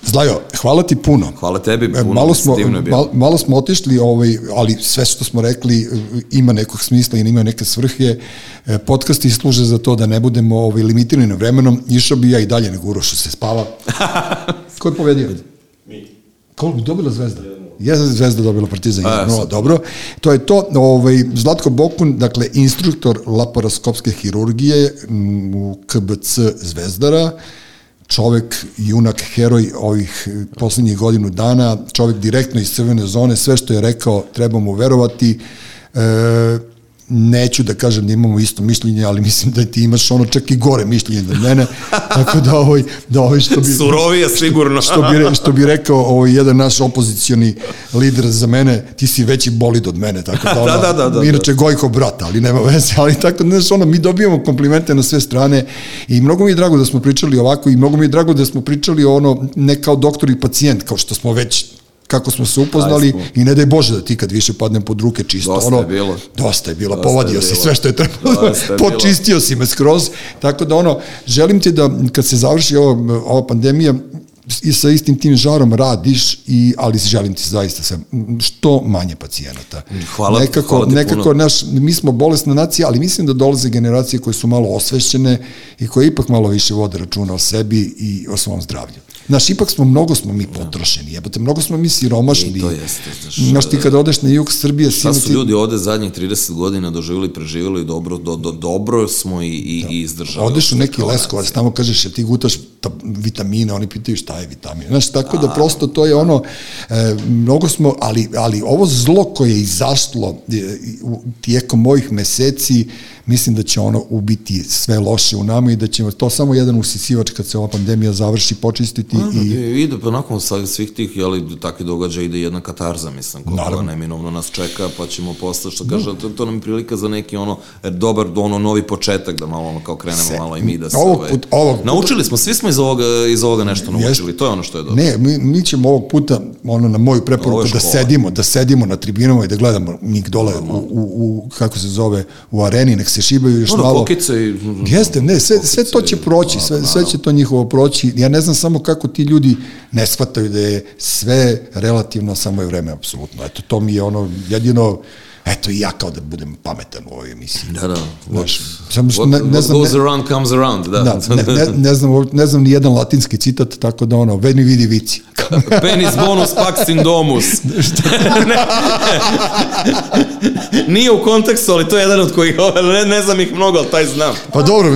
Zlajo, hvala ti puno. Hvala tebi puno, malo smo, malo, malo smo otišli, ovaj, ali sve što smo rekli e, ima nekog smisla i ima neke svrhe. E, podcasti služe za to da ne budemo ovaj, limitirani na vremenom. Išao bi ja i dalje nego Uroš se spava. Ko je povedio? Mi. Koliko bi dobila zvezda? Jedna zvezda dobila Partizan 1-0, dobro. To je to. Ovaj, Zlatko Bokun, dakle, instruktor laparoskopske hirurgije u KBC Zvezdara, čovek, junak, heroj ovih poslednjih godinu dana, čovek direktno iz crvene zone, sve što je rekao treba mu verovati. E, neću da kažem da imamo isto mišljenje, ali mislim da ti imaš ono čak i gore mišljenje od mene, tako da ovaj, da ovaj što bi... Surovije sigurno. što, bi, što bi rekao ovaj, jedan naš opozicioni lider za mene, ti si veći bolid od mene, tako da, ono, da, da, da, da, inače da. Gojko brata, ali nema veze, ali tako, znaš, ono, mi dobijamo komplimente na sve strane i mnogo mi je drago da smo pričali ovako i mnogo mi je drago da smo pričali ono, ne kao doktor i pacijent, kao što smo već kako smo se upoznali i ne daj Bože da ti kad više padnem pod ruke čisto. Dosta ono, je bilo. Dosta je bilo, dosta povadio je si sve što je trebalo, počistio si me skroz, tako da ono, želim ti da kad se završi ova, ova pandemija, i sa istim tim žarom radiš i ali želim ti zaista sa što manje pacijenata. Hvala, nekako, hvala nekako puno. naš mi smo bolesna nacija, ali mislim da dolaze generacije koje su malo osvešćene i koje ipak malo više vode računa o sebi i o svom zdravlju. Znaš, ipak smo, mnogo smo mi potrošeni, jebote, mnogo smo mi siromašni. I to jeste, znaš. Znaš, ti kada odeš na jug Srbije... Šta su ti... ljudi ovde zadnjih 30 godina doživjeli, preživjeli dobro, do, do, dobro smo i, i, da. i izdržali. Odeš u neki leskovac, tamo kažeš, ja ti gutaš ta, vitamine, oni pitaju šta je vitamin. Znaš, tako da prosto to je ono, e, mnogo smo, ali, ali ovo zlo koje je izašlo e, tijekom mojih meseci, mislim da će ono ubiti sve loše u nama i da će to samo jedan usisivač kad se ova pandemija završi počistiti i... I ide, pa nakon svih tih, jeli, takvi događaja ide jedna katarza, mislim, koja Naravno. neminovno nas čeka, pa ćemo posle, što kaže, to, to nam je prilika za neki ono, e, dobar, ono, novi početak, da malo ono, kao krenemo Se- malo i mi da se... ovog ovaj, put- ovog puta- Naučili smo, svi smo iz ovoga, iz ovoga nešto naučili, to je ono što je dobro. Ne, mi, mi ćemo ovog puta, ono, na moju preporuku, da sedimo, da sedimo na tribinama i da gledamo njih dole u, u, u, kako se zove, u areni, nek se šibaju još Ono, malo. kokice i... Jeste, ne, sve, sve to će proći, sve, sve će to njihovo proći. Ja ne znam samo kako ti ljudi ne shvataju da je sve relativno, samo je vreme apsolutno. Eto, to mi je ono jedino, eto i ja kao da budem pametan u ovoj emisiji. Da, da. Znaš, What, samo što what, ne- ne what znam, goes ne- around comes around, da. Da, ne, ne, ne, znam, ne znam ni jedan latinski citat, tako da ono, veni vidi vici. Penis bonus pax in domus. Nije u kontekstu, ali to je jedan od kojih, ne, ne znam ih mnogo, ali taj znam. Pa dobro,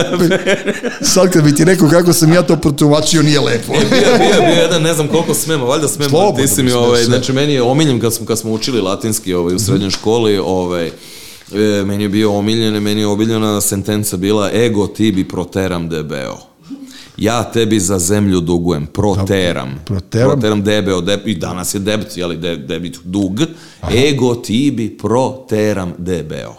sad kad bi ti rekao kako sam ja to protumačio, nije lepo. Bio, bio, bio jedan, ne znam koliko smemo, valjda smemo, Slobodno ti si mi, ovaj, znači meni je omiljen kad smo, kad smo učili latinski ovaj, u srednjoj školi, ovaj, e, meni je bio omiljen, meni je omiljena sentenca bila ego tibi proteram debeo. Ja tebi za zemlju dugujem, proteram. proteram. Proteram debeo, deb, i danas je debit, jeli, de, debit dug. Ego tibi proteram debeo.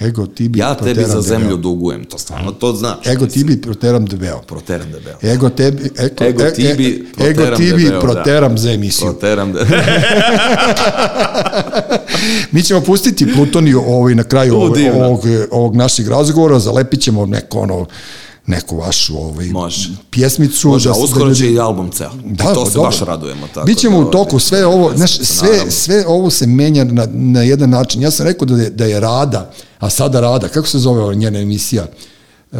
Ego tibi Ja tebi proteram za debeo. zemlju dugujem, to stvarno to znači. Ego mislim. tibi proteram debeo. Proteram debeo. Ego tebi, eko, Ego e- e- tibi, ego proteram tibi debeo, da. proteram za emisiju. Proteram debeo. Mi ćemo pustiti Plutoniju ovaj, na kraju ovog, ovog, ovog našeg razgovora, zalepit ćemo neko ono, neku vašu ovaj, Može. pjesmicu. Može, a se- uskoro ljudi- će i album ceo. Da, I to pa se dobro. baš radujemo. Tako Bićemo da, u toku, ovaj, sve ovo, znaš, sve, sve ovo se menja na, na jedan način. Ja sam rekao da je, da je Rada, a sada Rada, kako se zove njena emisija? E,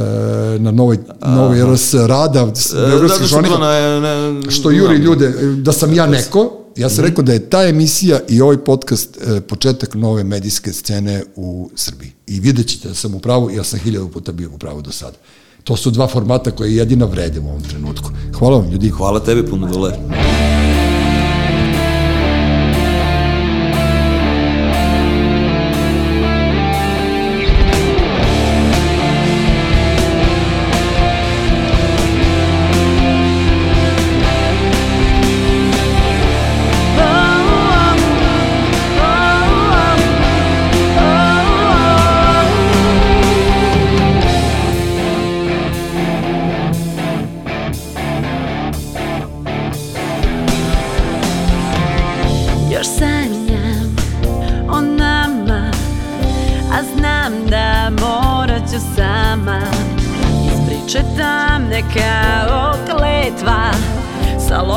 na novoj, novoj RS Rada, E, ne, ne, što juri ljude, da sam ja neko, ja sam rekao da je ta emisija i ovaj podcast e, početak nove medijske scene u Srbiji. I vidjet ćete da sam u pravu, ja sam hiljadu puta bio u pravu do sada. To su dva formata koje jedina vrede u ovom trenutku. Hvala vam ljudi. Hvala tebi puno dole. Još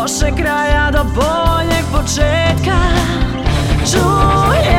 Sa loše kraja do boljeg početka. Čujem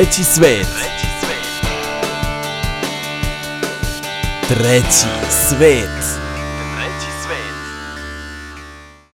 Treći svet. Treći svet.